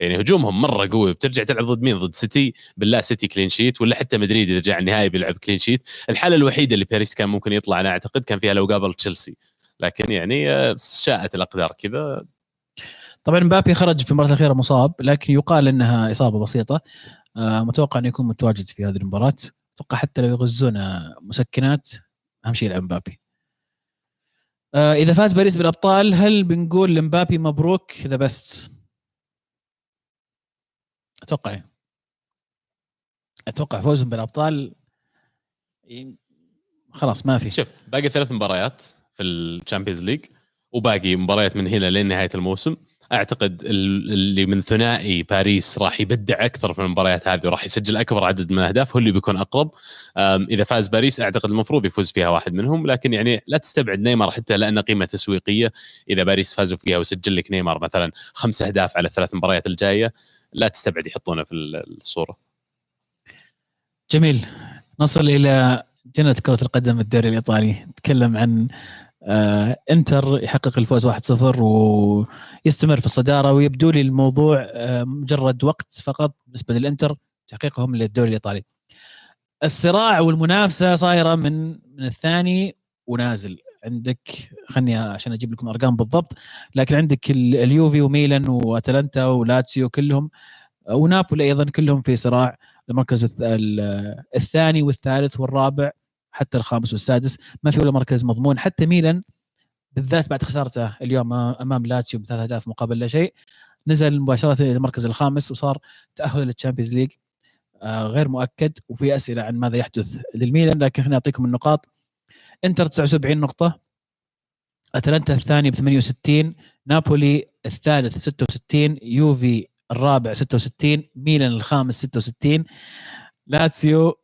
يعني هجومهم مرة قوي. بترجع تلعب ضد مين؟ ضد سيتي؟ بالله سيتي clean sheet ولا حتى مدريد إذا جاء النهائي بيلعب clean sheet الحالة الوحيدة اللي باريس كان ممكن يطلع أنا أعتقد كان فيها لو قابل تشيلسي. لكن يعني آه، شاءت الأقدار كذا. طبعا مبابي خرج في المباراة الأخيرة مصاب لكن يقال إنها إصابة بسيطة. آه، متوقع انه يكون متواجد في هذه المباراة. أتوقع حتى لو يغزون مسكنات أهم شيء يلعب مبابي. إذا فاز باريس بالأبطال هل بنقول لمبابي مبروك The Best أتوقع. أتوقع فوزهم بالأبطال. خلاص ما في. شوف باقي ثلاث مباريات في ال Champions League وباقي مباريات من هنا لين نهايه الموسم. أعتقد ال- اللي من ثنائي باريس راح يبدع أكثر في المباريات هذه وراح يسجل أكبر عدد من الأهداف هو اللي بيكون أقرب. إذا فاز باريس أعتقد المفروض يفوز فيها واحد منهم لكن يعني لا تستبعد نيمار حتى لأنه قيمة تسويقية. إذا باريس فازوا فيها وسجل لك نيمار مثلا خمس أهداف على الثلاث مباريات الجاية لا تستبعد يحطونه في ال- الصورة. جميل. نصل إلى جنة كرة القدم الدوري الإيطالي. نتكلم عن آه انتر يحقق الفوز 1-0 ويستمر في الصدارة ويبدو لي الموضوع آه مجرد وقت فقط بالنسبة للانتر تحقيقهم للدوري الإيطالي. الصراع والمنافسة صايرة من من الثاني ونازل عندك خلني عشان أجيب لكم ارقام بالضبط لكن عندك ال- اليوفي وميلان وأتلانتا ولاتسيو كلهم ونابولي أيضا كلهم في صراع المركز الث- ال- الثاني والثالث والرابع حتى الخامس والسادس. ما في ولا مركز مضمون. حتى ميلان بالذات بعد خسارته اليوم أمام لاتسيو بثلاث أهداف مقابل لا شيء نزل مباشرة إلى المركز الخامس وصار تأهل لل Champions League. آه، غير مؤكد وفي أسئلة عن ماذا يحدث للميلان لكن خليني أعطيكم النقاط. إنتر 79 نقطة أتلانتا الثاني ب 68 نابولي الثالث 66 يوفي الرابع 66 ميلان الخامس 66 لاتسيو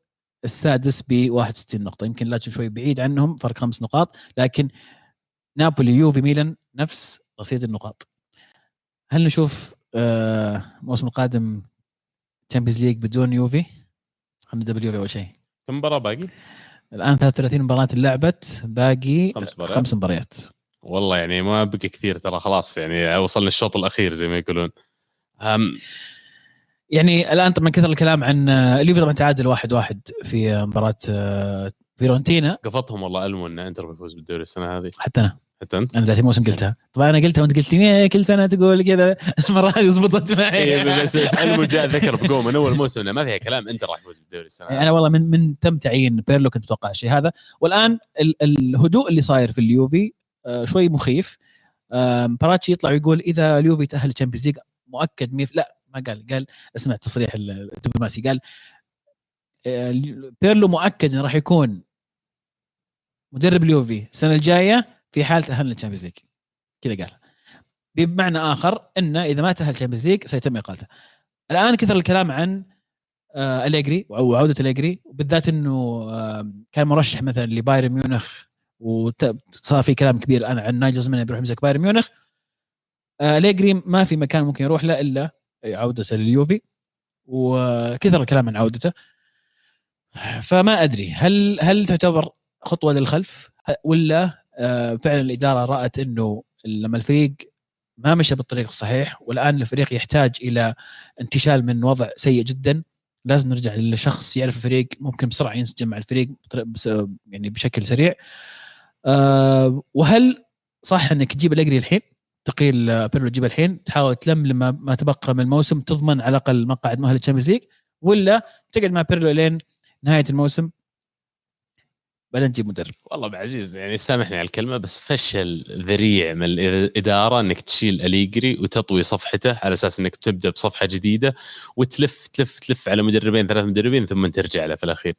السادس ب 61 نقطة. يمكن لاتسيو شوي بعيد عنهم فرق خمس نقاط لكن نابولي يوفي ميلان نفس رصيد النقاط. هل نشوف آه، الموسم القادم Champions League بدون يوفي؟ خلينا نبدأ باليوفي أول شيء. كم مباراة باقي؟ الآن 33 مباراة لعبت باقي خمس مباريات. خمس مباريات. والله يعني ما بقي كثير ترى خلاص يعني وصلنا الشوط الأخير زي ما يقولون. أم يعني الآن طبعا كثر الكلام عن آه، اليوفي طبعا تعادل واحد واحد في مباراة آه، فيرونتينا قفطهم والله المو إن إنتر بيفوز بالدوري السنة هذه. حتى أنا. حتى أنت؟ أنا ذات الموسم قلتها. طبعا أنا قلتها وأنت قلت لي "إيه، كل سنة تقول كذا. المرة هذه زبطت معي. إيه، بس المو جاء ذكر بقوه من أول موسم ما فيها كلام إنتر راح يفوز بالدوري السنة يعني أنا والله من من تم تعيين بيرلو كنت أتوقع الشيء هذا. والآن ال الهدوء اللي صاير في اليوفي آه، شوي مخيف. باراتيتشي يطلع ويقول إذا اليوفي تأهل ال Champions League مؤكد ميف لا ما قال قال اسمع التصريح الدبلوماسي قال آه، بيرلو مؤكد إنه راح يكون مدرب اليوفي السنة الجاية في حال تاهلنا ال Champions League. كذا قال بمعنى آخر إنه إذا ما تأهل ال Champions League سيتم إقالته. الآن كثر الكلام عن آه، أليجري وعودة أليجري وبالذات إنه كان مرشح مثلا لبايرن ميونخ وصار في كلام كبير الآن عن نايجلزمان بيروح يمسك بايرن ميونخ. آه، أليجري ما في مكان ممكن يروح له إلا عودته لليوفي وكثر الكلام عن عودته. فما أدري هل هل تعتبر خطوة للخلف؟ ولا آه، فعلا الإدارة رأت إنه لما الفريق ما مشى بالطريق الصحيح والآن الفريق يحتاج إلى انتشال من وضع سيء جدا لازم نرجع لشخص يعرف الفريق ممكن بسرعة ينسجم مع الفريق يعني بشكل سريع. آه، وهل صح إنك تجيب أليجري الحين؟ تقيل بيرلو تجيب الحين. تحاول تلم لما ما تبقى من الموسم تضمن على الأقل مقعد مؤهل ال Champions League. ولا تقعد مع بيرلو لين نهاية الموسم. بعدين تجيب مدرب. والله أبو عزيز يعني سامحني على الكلمة بس فشل ذريع من الإدارة إنك تشيل أليجري وتطوي صفحته على أساس إنك بتبدا بصفحة جديدة وتلف تلف تلف على مدربين ثلاث مدربين ثم ترجع له في الأخير.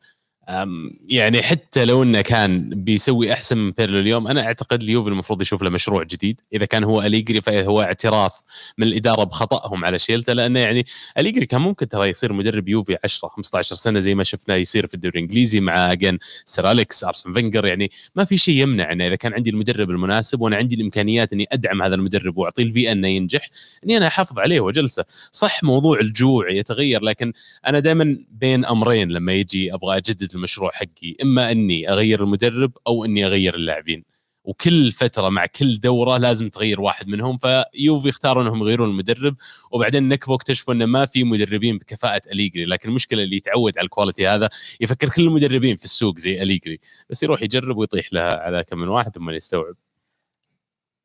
يعني حتى لو إنه كان بيسوي أحسن من بيرلو اليوم أنا أعتقد اليوفي المفروض يشوف له مشروع جديد. إذا كان هو أليجري فهو اعتراف من الإدارة بخطأهم على شيلته لأنه يعني أليجري كان ممكن ترى يصير مدرب يوفي 10 15 سنة زي ما شفناه يصير في الدوري الإنجليزي مع again سير أليكس أرسن فينجر. يعني ما في شيء يمنع إنه إذا كان عندي المدرب المناسب وأنا عندي الإمكانيات إني أدعم هذا المدرب وأعطيه البيئة إنه ينجح إني أنا أحافظ عليه واجلسه صح موضوع الجوع يتغير لكن أنا دائما بين أمرين لما يجي أبغى أجدد المشروع حقي إما إني أغير المدرب أو إني أغير اللاعبين. وكل فترة مع كل دورة لازم تغير واحد منهم فيوفي اختاروا إنهم يغيرون المدرب وبعدين نكبوا اكتشفوا إنه ما في مدربين بكفاءة أليجري. لكن المشكلة اللي يتعود على ال quality هذا يفكر كل المدربين في السوق زي أليجري. بس يروح يجرب ويطيح لها على كم من واحد ثم يستوعب.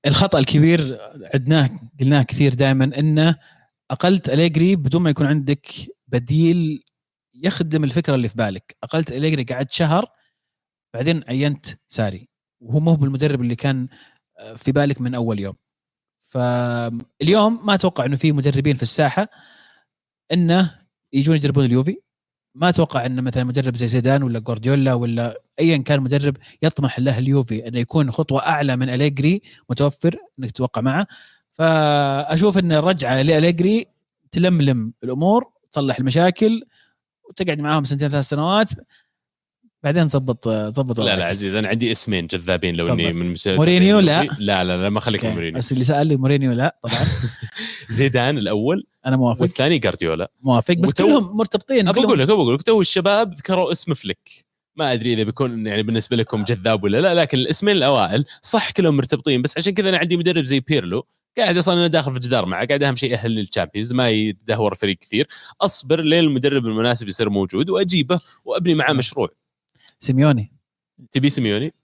الخطأ الكبير عدناه قلناه كثير دائما إنه أقلت أليجري بدون ما يكون عندك بديل يخدم الفكرة اللي في بالك. أقلت اليجري قعد شهر بعدين عينت ساري. وهو مو بالمدرب اللي كان آه، في بالك من أول يوم. فاليوم ما أتوقع إنه في مدربين في الساحة إنه يجون يدربون اليوفي. ما أتوقع ان مثلا مدرب زي زيدان ولا جوارديولا ولا ايا كان مدرب يطمح له اليوفي إنه يكون خطوة أعلى من أليجري متوفر إنك تتوقع معه. فاشوف إن الرجعة لأليجري تلملم الأمور تصلح المشاكل وتقعد معاهم سنتين ثلاث سنوات بعدين تظبط تظبط لا لا. عزيز أنا عندي اسمين جذابين لو إني. من مورينيو لا. لا لا لا ما خليك من. مورينيو بس اللي سال لي مورينيو لا طبعا زيدان الأول أنا موافق والثاني جارديولا موافق بس وتو- كلهم مرتبطين ابى أقول لك ابى أقول لك تو الشباب ذكروا اسم فليك ما أدري إذا بيكون يعني بالنسبة لكم جذاب ولا لا لكن الاسمين الأوائل صح كلهم مرتبطين بس عشان كذا أنا عندي مدرب زي بيرلو قاعد أصلا أنا داخل في جدار معه قاعد أهم شيء يأهل لل Champions ما يدهور فريق كثير. أصبر لين المدرب المناسب يصير موجود وأجيبه وأبني معاه مشروع. سيميوني. تبي سيميوني؟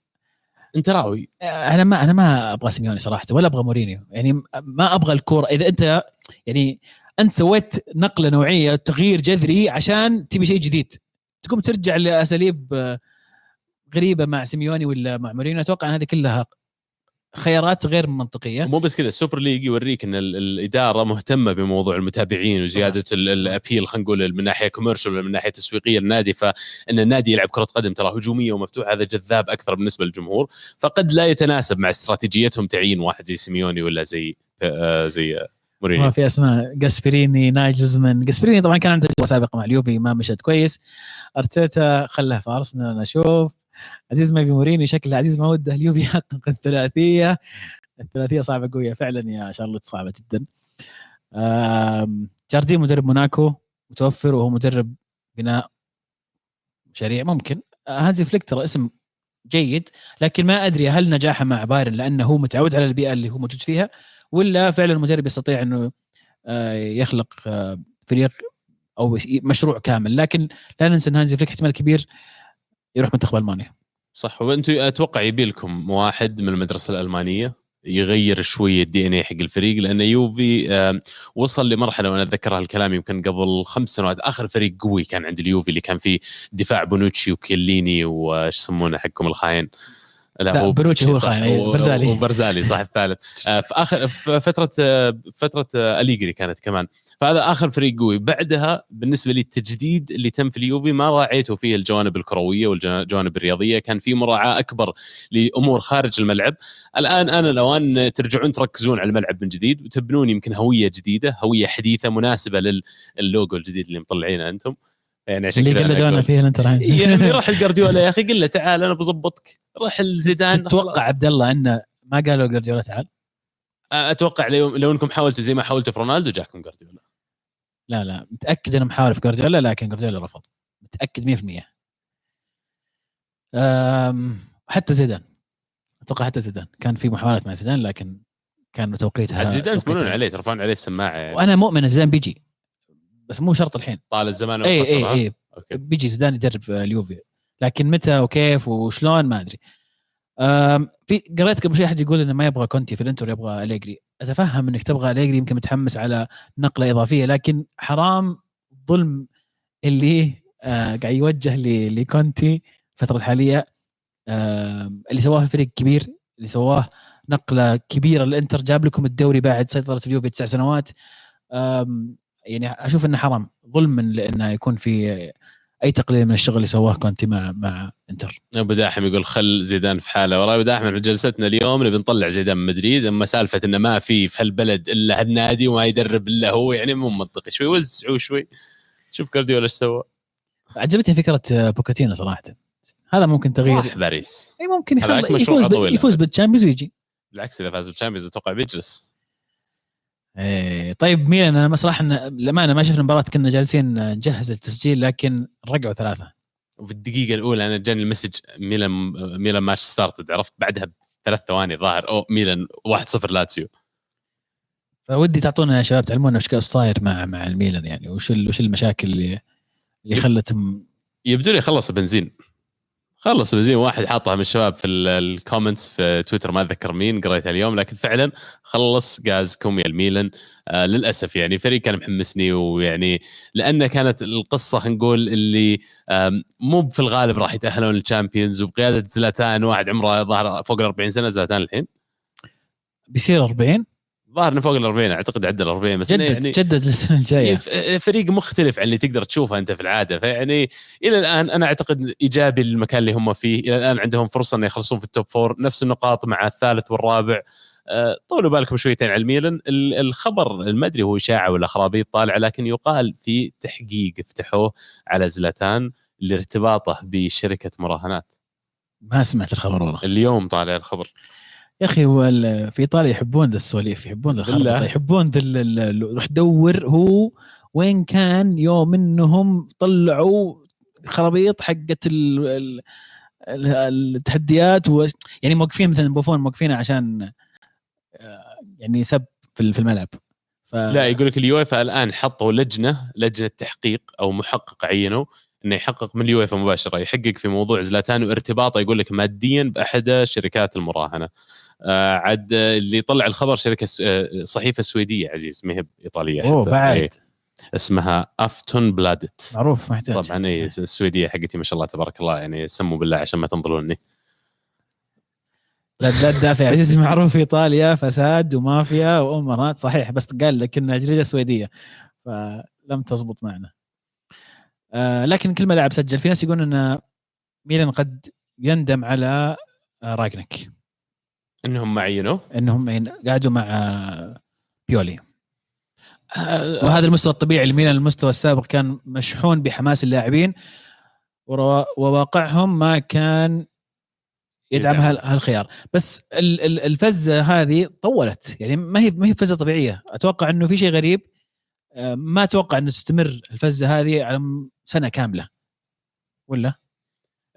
أنت راوي. أنا ما أنا ما أبغى سيميوني صراحة ولا أبغى مورينيو. يعني ما أبغى الكورة. إذا أنت يعني أنت سويت نقلة نوعية تغيير جذري عشان تبي شيء جديد. تقوم ترجع لأساليب آه، غريبة مع سيميوني ولا مع مورينيو أتوقع إن هذه كلها خيارات غير منطقية. مو بس كذا ال Super League يوريك إن ال- الإدارة مهتمة بموضوع المتابعين وزيادة ال- ال appeal خلينا نقول من ناحية commercial من ناحية تسويقية للنادي فإن النادي يلعب كرة قدم ترى هجومية ومفتوحة هذا جذاب أكثر بالنسبة للجمهور. فقد لا يتناسب مع استراتيجيتهم تعيين واحد زي سيميوني ولا زي آه زي ما مورينيو. في أسماء. جاسبريني نايجلزمان جاسبريني طبعا كان عنده تجربة سابقة مع اليوفي ما مشت كويس. أرتيتا خله في ارسنال أشوف عزيز ما في موريني شكله عزيز ما وده اليوفي يحقق الثلاثية الثلاثيه صعبة قوية فعلا يا شارلوت صعبة جدا. جاردين مدرب موناكو متوفر وهو مدرب بناء مشاريع ممكن. هانزي فليك ترى اسم جيد لكن ما أدري هل نجاحه مع بايرن لأنه هو متعود على البيئة اللي هو موجود فيها ولا فعلا المدرب يستطيع إنه آه، يخلق آه، فريق أو مشروع كامل. لكن لا ننسى إن هانزي فليك احتمال كبير يروح منتخب ألمانيا. صح وأنتم أتوقع يبي لكم واحد من المدرسة الألمانية يغير شوية ال DNA حق الفريق لأن يوفي وصل لمرحلة وأنا اتذكر هالكلام يمكن قبل خمس سنوات آخر فريق قوي كان عند اليوفي اللي كان فيه دفاع بونوتشي وكيليني وش يسمونه حقكم الخاين. لا, لا هو بروتشي هو خاين. برزالي. وبرزالي صح الثالث آه، في آخر في فترة فترة آه، أليجري كانت كمان. فهذا آخر فريق قوي. بعدها بالنسبة لي التجديد اللي تم في اليوفي ما راعيته فيه الجوانب الكروية والجوانب الرياضية. كان في مراعاة أكبر لأمور خارج الملعب. الآن أنا الاوان ترجعون تركزون على الملعب من جديد وتبنون يمكن هوية جديدة هوية حديثة مناسبة للوجو الجديد اللي مطلعينه أنتم. يعني عشان اللي قلدونا فيه الانتر يعني روح الجارديولا يا أخي قل له تعال أنا بظبطك. روح الزيدان تتوقع عبد الله انه ما قالوا جارديولا تعال؟ أتوقع لو, لو إنكم حاولتوا زي ما حاولتوا في رونالدو جاكم جارديولا. لا لا متأكد انه محاول في جارديولا لكن جارديولا رفض. متأكد 100% أم حتى زيدان. أتوقع حتى زيدان. كان في محاولات مع زيدان لكن كان توقيتها زيدان تقولون عليه ترفعون عليه السماعة يعني. وأنا مؤمن زيدان بيجي. بس مو شرط الحين. طال الزمان اي اي اي بيجي زيدان يدرب اليوفي. لكن متى وكيف وشلون ما أدري. في قريت قبل شوي أحد يقول إنه ما يبغى كونتي في الإنتر يبغى أليجري. أتفهم إنك تبغى أليجري يمكن متحمس على نقلة إضافية لكن حرام ظلم اللي آه قاعد يوجه لكونتي الفترة الحالية. آه اللي سواه الفريق كبير اللي سواه نقلة كبيرة للإنتر جاب لكم الدوري بعد سيطرة اليوفي تسع سنوات. يعني أشوف إنه حرام ظلم من انه يكون في أي تقليل من الشغل اللي سواه كونتي مع مع إنتر. أبو داحم يقول خل زيدان في حالة وراي أبو داحم جلستنا اليوم نبي نطلع زيدان من مدريد أما سالفة إنه ما في في هالبلد إلا هالنادي وما يدرب إلا هو يعني مو منطقي. شوي وزعوا شوي. شوف كارديولا إيش سوى. عجبتني فكرة بوكاتينو صراحة. هذا ممكن تغيير. راح باريس. أي ممكن يفوز يفوز بال Champions ويجي. بالعكس إذا فاز بال Champions أتوقع بيجلس. إيه طيب ميلان أنا صراحة للأمانة ما شفنا المباراه كنا جالسين نجهز التسجيل لكن رقعوا ثلاثة. وفي الدقيقة الأولى أنا جاني ال message ميلان ميلان match started عرفت؟ بعدها بثلاث ثواني ظاهر أو ميلان 1-0 لاتسيو. فودي تعطونا يا شباب تعلمونا وش صاير مع مع الميلان يعني وش وش المشاكل اللي اللي خلتهم يبدو لي خلص بنزين. خلص بنزين واحد حاطها من الشباب في ال comments في تويتر ما أتذكر مين قريتها اليوم لكن فعلا خلص غاز كومي الميلان. آه للأسف يعني فريق كان محمسني ويعني لأن كانت القصة نقول اللي مو في الغالب راح يتأهلون لل Champions وبقيادة زلاتان واحد عمره ظهر فوق ال 40 سنة زلاتان الحين؟ بيصير 40 ظاهر إنه فوق ال 40 أعتقد عدى ال 40 بس جدد يعني جدد السنة الجاية. فريق مختلف عن اللي تقدر تشوفه أنت في العادة. فيعني إلى الآن أنا أعتقد إيجابي للمكان اللي هم فيه. إلى الآن عندهم فرصة إنه يخلصون في ال top four نفس النقاط مع الثالث والرابع. أه، طولوا بالكم شويتين على الميلان. الخبر ما أدري هو إشاعة ولا خرابيط طالعة لكن يقال في تحقيق فتحوه على زلاتان لارتباطه بشركة مراهنات. ما سمعت الخبر والله. اليوم طالع الخبر. يا أخي هو في إيطاليا يحبون ذا السواليف يحبون ذا يحبون ذا روح دور هو وين كان يوم إنهم طلعوا خرابيط حقت التحديات و يعني موقفين مثلا بوفون موقفينه عشان آه، يعني سب في الملعب. ف... لا يقول لك اليويفا الآن حطوا لجنة لجنة تحقيق أو محقق عينوا إنه يحقق من اليويفا مباشرة يحقق في موضوع زلاتان وارتباطه يقول لك ماديا باحدى شركات المراهنة. عاد اللي طلع الخبر شركة آه، صحيفة سويدية عزيز ما هي ايطاليه أوه بعد. أي. اسمها أفتون بلادت. معروف محتاج طبعا اي السويدية حقتي ما شاء الله تبارك الله يعني سموا بالله عشان ما تنظلوني لا لا تدافع عزيز معروف إيطاليا فساد ومافيا وأمارات صحيح بس قال لك إنها جريدة سويدية فلم تزبط معنا. آه لكن كل ما لاعب سجل في ناس يقولون إن ميلان قد يندم على آه راجنك إنهم معينه إنهم قعدوا مع بيولي. وهذا المستوى الطبيعي لميلان المستوى السابق كان مشحون بحماس اللاعبين وواقعهم ما كان يدعم يدعم. هال- هالخيار. بس ال- ال- الفزة هذه طولت. يعني ما هي ما هي فزة طبيعية. أتوقع إنه في شيء غريب. آه، ما أتوقع إنه تستمر الفزة هذه على سنة كاملة. ولا؟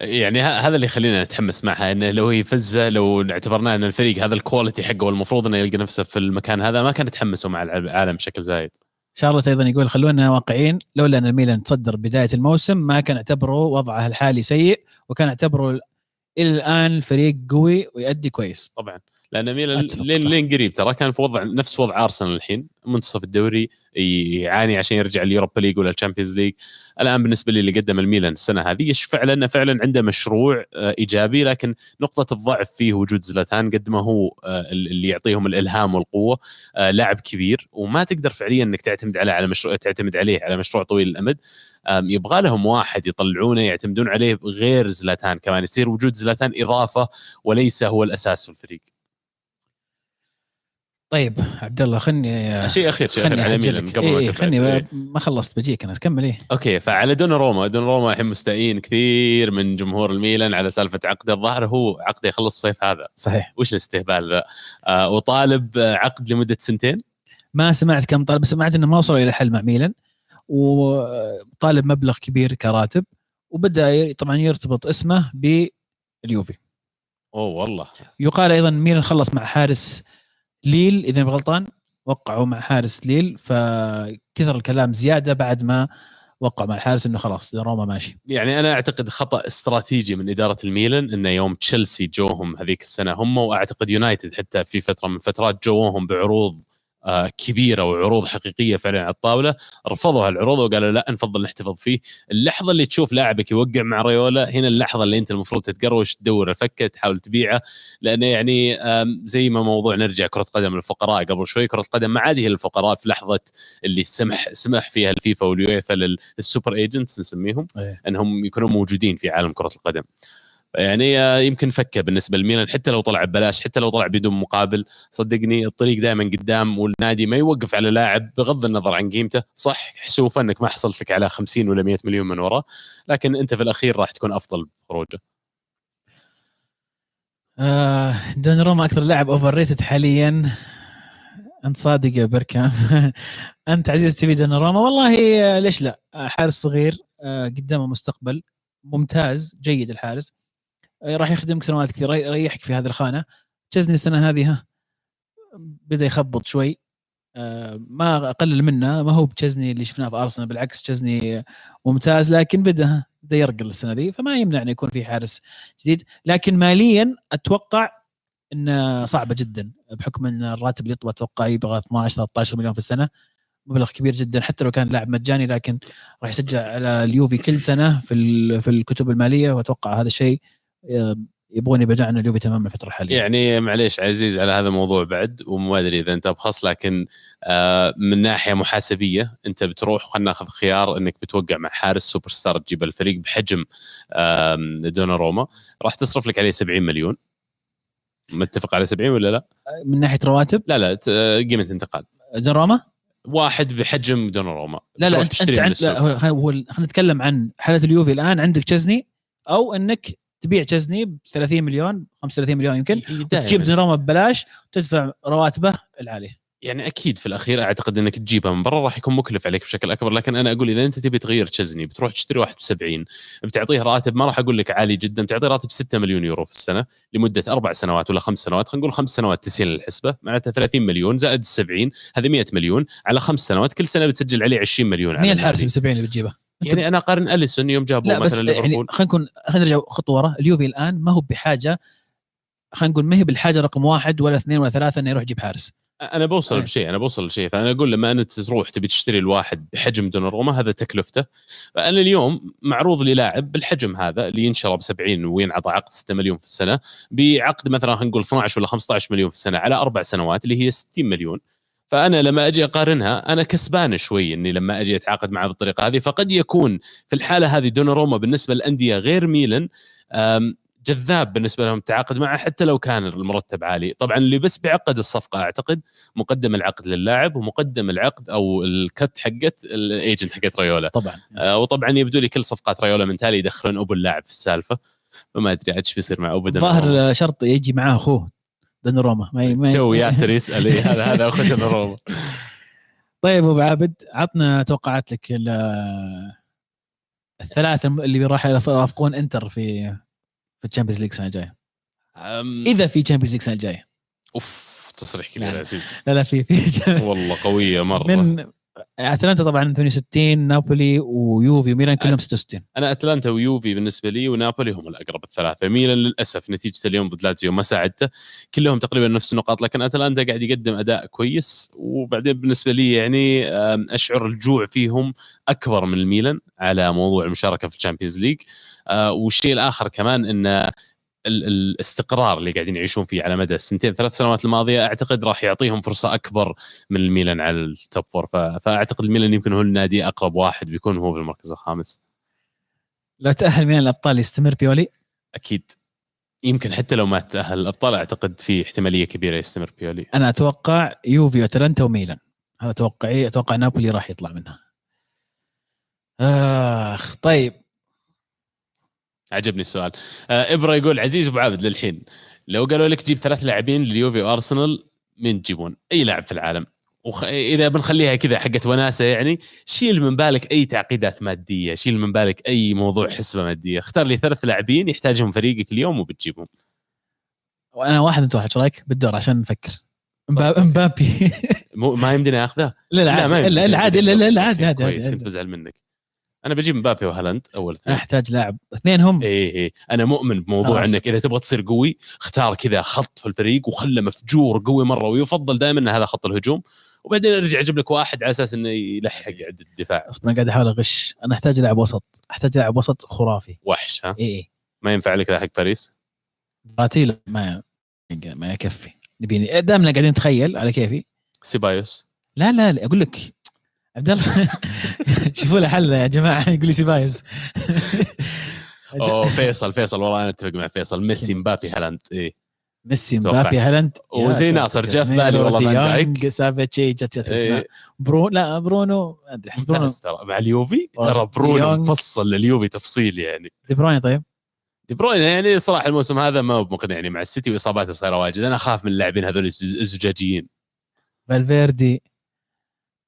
يعني هذا اللي يخلينا نتحمس معها إنه لو هي فزة لو اعتبرنا إن الفريق هذا الكواليتي حقه والمفروض إنه يلقى نفسه في المكان هذا ما كان يتحمسوا مع العالم بشكل زايد. شارلوت أيضا يقول خلونا واقعيين لولا إن الميلان تصدر بداية الموسم ما كان اعتبروا وضعه الحالي سيء وكان اعتبروا إلى الآن فريق قوي ويؤدي كويس. طبعا. لأن ميلان لين. لين قريب ترى كان في وضع نفس وضع أرسنال الحين. منتصف الدوري يعاني عشان يرجع ال Europa League ولا ال Champions League. الآن بالنسبة لي اللي قدم الميلان السنة هذه يشفع لنا فعلا عنده مشروع آه، إيجابي لكن نقطة الضعف فيه وجود زلاتان قد ما هو آه، اللي يعطيهم الإلهام والقوة آه، لاعب كبير وما تقدر فعليا إنك تعتمد عليه على مشروع تعتمد عليه على مشروع طويل الأمد. يبغى لهم واحد يطلعونه يعتمدون عليه غير زلاتان كمان. يصير وجود زلاتان إضافة وليس هو الأساس في الفريق. طيب عبد الله خلني شيء أخير شيء أخير على. ميلان قبل ما إيه. خلني إيه. ما خلصت بجيك أنا كمل إيه. أوكي فعلى دوناروما دوناروما الحين مستائين كثير من جمهور الميلان على سالفة عقده الظاهر. هو عقده يخلص الصيف هذا. صحيح. وش الاستهبال ذا؟ آه وطالب عقد لمدة سنتين. ما سمعت كم طالب بس سمعت إنه ما وصلوا إلى حل مع ميلان. وطالب مبلغ كبير كراتب وبدأ طبعا يرتبط اسمه باليوفي أوه والله. يقال أيضا ميلان خلص مع حارس ليل إذا غلطان وقعوا مع حارس ليل فكثر الكلام زيادة بعد ما وقعوا مع الحارس إنه خلاص روما ماشي. يعني أنا أعتقد خطأ استراتيجي من إدارة الميلان انه يوم تشيلسي جوهم هذيك السنة هم وأعتقد يونايتد حتى في فترة من فترات جوهم بعروض كبيرة وعروض حقيقية فعلا على الطاولة. رفضوا هالعروض وقالوا لا نفضل نحتفظ فيه. اللحظة اللي تشوف لاعبك يوقع مع ريولا هنا اللحظة اللي انت المفروض تتقروش تدور الفكة تحاول تبيعه. لأنه يعني زي ما موضوع نرجع كرة قدم للفقراء قبل شوي كرة القدم ما عاد هي للفقراء في لحظة اللي سمح سمح فيها الفيفا واليويفا لل super agents نسميهم إيه. إنهم يكونوا موجودين في عالم كرة القدم. يعني يمكن فكة بالنسبة لميلان حتى لو طلع ببلاش حتى لو طلع بدون مقابل. صدقني الطريق دائما قدام والنادي ما يوقف على لاعب بغض النظر عن قيمته. صح حسوفه أنك ما حصلت لك على 50 ولا 100 مليون من وراه لكن أنت في الأخير راح تكون أفضل بخروجه. آه دوناروما أكثر لاعب overrated حاليا. أنت صادق يا بركام؟ أنت عزيز تبي دوناروما والله آه، ليش لا؟ آه، حارس صغير قدامه مستقبل. ممتاز جيد الحارس. راح يخدمك سنوات كثير ري- يريحك في هذه الخانة. تشزني السنة هذه ها. بدأ يخبط شوي. آه، ما أقلل منه ما هو بتشزني اللي شفناه في أرسنال بالعكس تشزني ممتاز لكن بدأ بدأ يرقل السنة دي فما يمنع انه يكون في حارس جديد. لكن ماليا أتوقع انه صعبة جدا بحكم إن الراتب اللي يطلب أتوقع يبغى 12 13 مليون في السنة. مبلغ كبير جدا حتى لو كان لاعب مجاني لكن راح يسجل على اليوفي كل سنة في في الكتب المالية وأتوقع هذا الشيء يبغون يبعدون عن اليوفي تماما الفترة الحالية. يعني معليش عزيز على هذا الموضوع بعد وما أدري إذا أنت بخص لكن آه، من ناحية محاسبية أنت بتروح خلينا ناخذ خيار إنك بتوقع مع حارس سوبر ستار تجيب الفريق بحجم آم، دوناروما. راح تصرف لك عليه 70 مليون. متفق على 70 ولا لا؟ من ناحية رواتب؟ لا لا قيمة انتقال. لا واحد بحجم دوناروما. لا لا انت, أنت من عن... السوق. لا هو- هو خلينا نتكلم عن حالة اليوفي الآن عندك تشزني أو إنك تبيع تشزني ب 30 مليون 35 مليون يمكن. تجيب دراما ببلاش وتدفع رواتبه العالية يعني أكيد في الأخير أعتقد إنك تجيبها من برا راح يكون مكلف عليك بشكل أكبر لكن أنا أقول إذا أنت تبي تغير تشزني بتروح تشتري واحد ب 70 بتعطيه راتب ما راح أقول لك عالي جدا بتعطيه راتب 6 مليون يورو في السنة لمدة أربع سنوات ولا خمس سنوات خلينا نقول خمس سنوات تسهيل للحسبه معناتها 30 مليون زائد 70 هذه 100 مليون على خمس سنوات كل سنة بتسجل عليه 20 مليون على مين الحارس. ب 70 اللي بتجيبه؟ يعني أنا اقارن أليسون يوم بس مثلا يعني ليفربول. خلينا نكون خلينا نرجع خطوة ورا. اليوفي الآن ما هو بحاجه خلينا نقول ما هي بالحاجة رقم واحد ولا اثنين ولا ثلاثة إنه يروح يجيب حارس أنا بوصل إيه. بشيء أنا بوصل لشيء. فأنا أقول لما أنت تروح تبي تشتري الواحد بحجم دوناروما هذا تكلفته. فأنا اليوم معروض لي لاعب بالحجم هذا اللي ينشرى ب 70 وينعطى عقد 6 مليون في السنة بعقد مثلا خلينا نقول 12 ولا 15 مليون في السنة على أربع سنوات اللي هي 60 مليون. فأنا لما أجي أقارنها أنا كسبان شوي إني لما أجي أتعاقد معه بالطريقة هذه. فقد يكون في الحالة هذه دوناروما بالنسبة للأندية غير ميلان جذاب بالنسبة لهم التعاقد معه حتى لو كان المرتب عالي. طبعا اللي بس بيعقد الصفقة أعتقد مقدم العقد للاعب ومقدم العقد أو ال cut حقت ال agent حقت ريولا. طبعا. آه وطبعا يبدو لي كل صفقات ريولا من تالي يدخلون أبو اللاعب في السالفة. فما أدري عاد إيش بيصير مع أبو دوناروما. ظاهر شرط يجي معاه أخوه. دوناروما ما ي- ما ي- تو ياسر يسأل إيه، هذا هذا أخو دوناروما طيب أبو عابد عطنا توقعات لك ال- الثلاثة اللي راح يرافقون إنتر في في ال Champions League السنة الجاية. إذا في Champions League السنة الجاية. أوف تصريح كبير عزيز. لا لا في في والله قوية مرة. من أتلانتا طبعا 68 نابولي ويوفي وميلان كلهم 66 أنا أتلانتا ويوفي بالنسبة لي ونابولي هم الأقرب الثلاثة. ميلان للأسف نتيجه اليوم ضد لاتسيو ما ساعدته. كلهم تقريبا نفس النقاط لكن أتلانتا قاعد يقدم أداء كويس. وبعدين بالنسبة لي يعني أشعر الجوع فيهم أكبر من الميلان على موضوع المشاركة في ال Champions League. أه، والشيء الآخر كمان إن الاستقرار اللي قاعدين يعيشون فيه على مدى السنتين ثلاث سنوات الماضية أعتقد راح يعطيهم فرصة أكبر من الميلان على ال top four فأعتقد الميلان يمكن هو النادي أقرب واحد بيكون هو في المركز الخامس. لو تأهل ميلان الأبطال يستمر بيولي؟ أكيد. يمكن حتى لو ما تأهل الأبطال أعتقد في احتمالية كبيرة يستمر بيولي. أنا أتوقع يوفي واتلانتا وميلان. هذا توقعي أتوقع نابولي راح يطلع منها. آخ طيب. عجبني السؤال آه إبرة يقول عزيز أبو عابد للحين لو قالوا لك جيب ثلاث لاعبين لليوفي وأرسنال مين تجيبون؟ أي لاعب في العالم وخ... إذا بنخليها كذا حقت وناسة يعني شيل من بالك أي تعقيدات مادية، شيل من بالك أي موضوع حسبة مادية، اختار لي ثلاث لاعبين يحتاجهم فريقك اليوم وبتجيبهم. وأنا واحد أنت واحد إيش رأيك بالدور عشان نفكر مبا- طيب. مبابي مو ما يمديني أخذه؟ لا لا ما عادي. لا لا عادي لا لا لا عادي عادي كويس عادي كنت بزعل منك. أنا بجيب مبابي وهالاند أول اثنين. أحتاج لاعب. اثنين هم إيه إيه. أنا مؤمن بموضوع. إنك إذا تبغى تصير قوي اختار كذا خط في الفريق وخله مفجور قوي مرة ويفضل دائما إن هذا خط الهجوم. وبعدين أرجع أجيب لك واحد على أساس إنه يلحق عند الدفاع. أنا قاعد أحاول أغش. أنا أحتاج لاعب وسط. أحتاج لاعب وسط خرافي. وحش ها؟ اي اي ما ينفع لك ذا حق باريس؟ فاتي لا، ما ما يكفي. نبيني. دامنا قاعدين نتخيل على كيفي. سيبايوس. لا لا لا أقول لك عبد الله شوفوا له حل يا جماعة يقول لي سيبايوس. أوه فيصل فيصل والله أنا أتفق مع فيصل. ميسي مبابي هالاند إيه. ميسي. مبابي هالاند. وزي ناصر جاء في بالي والله فان دايك. سافيتشي جت جت إيه. برونو لا برونو ما أدري أحس برونو. ترى. مع اليوفي؟ ترى برونو. مفصل لليوفي تفصيل يعني. دي بروين طيب. دي بروين يعني صراحة الموسم هذا ما هو مقنعني مع السيتي وإصاباته صايرة واجد. أنا أخاف من اللاعبين هذول الز- الزجاجيين. فالفيردي.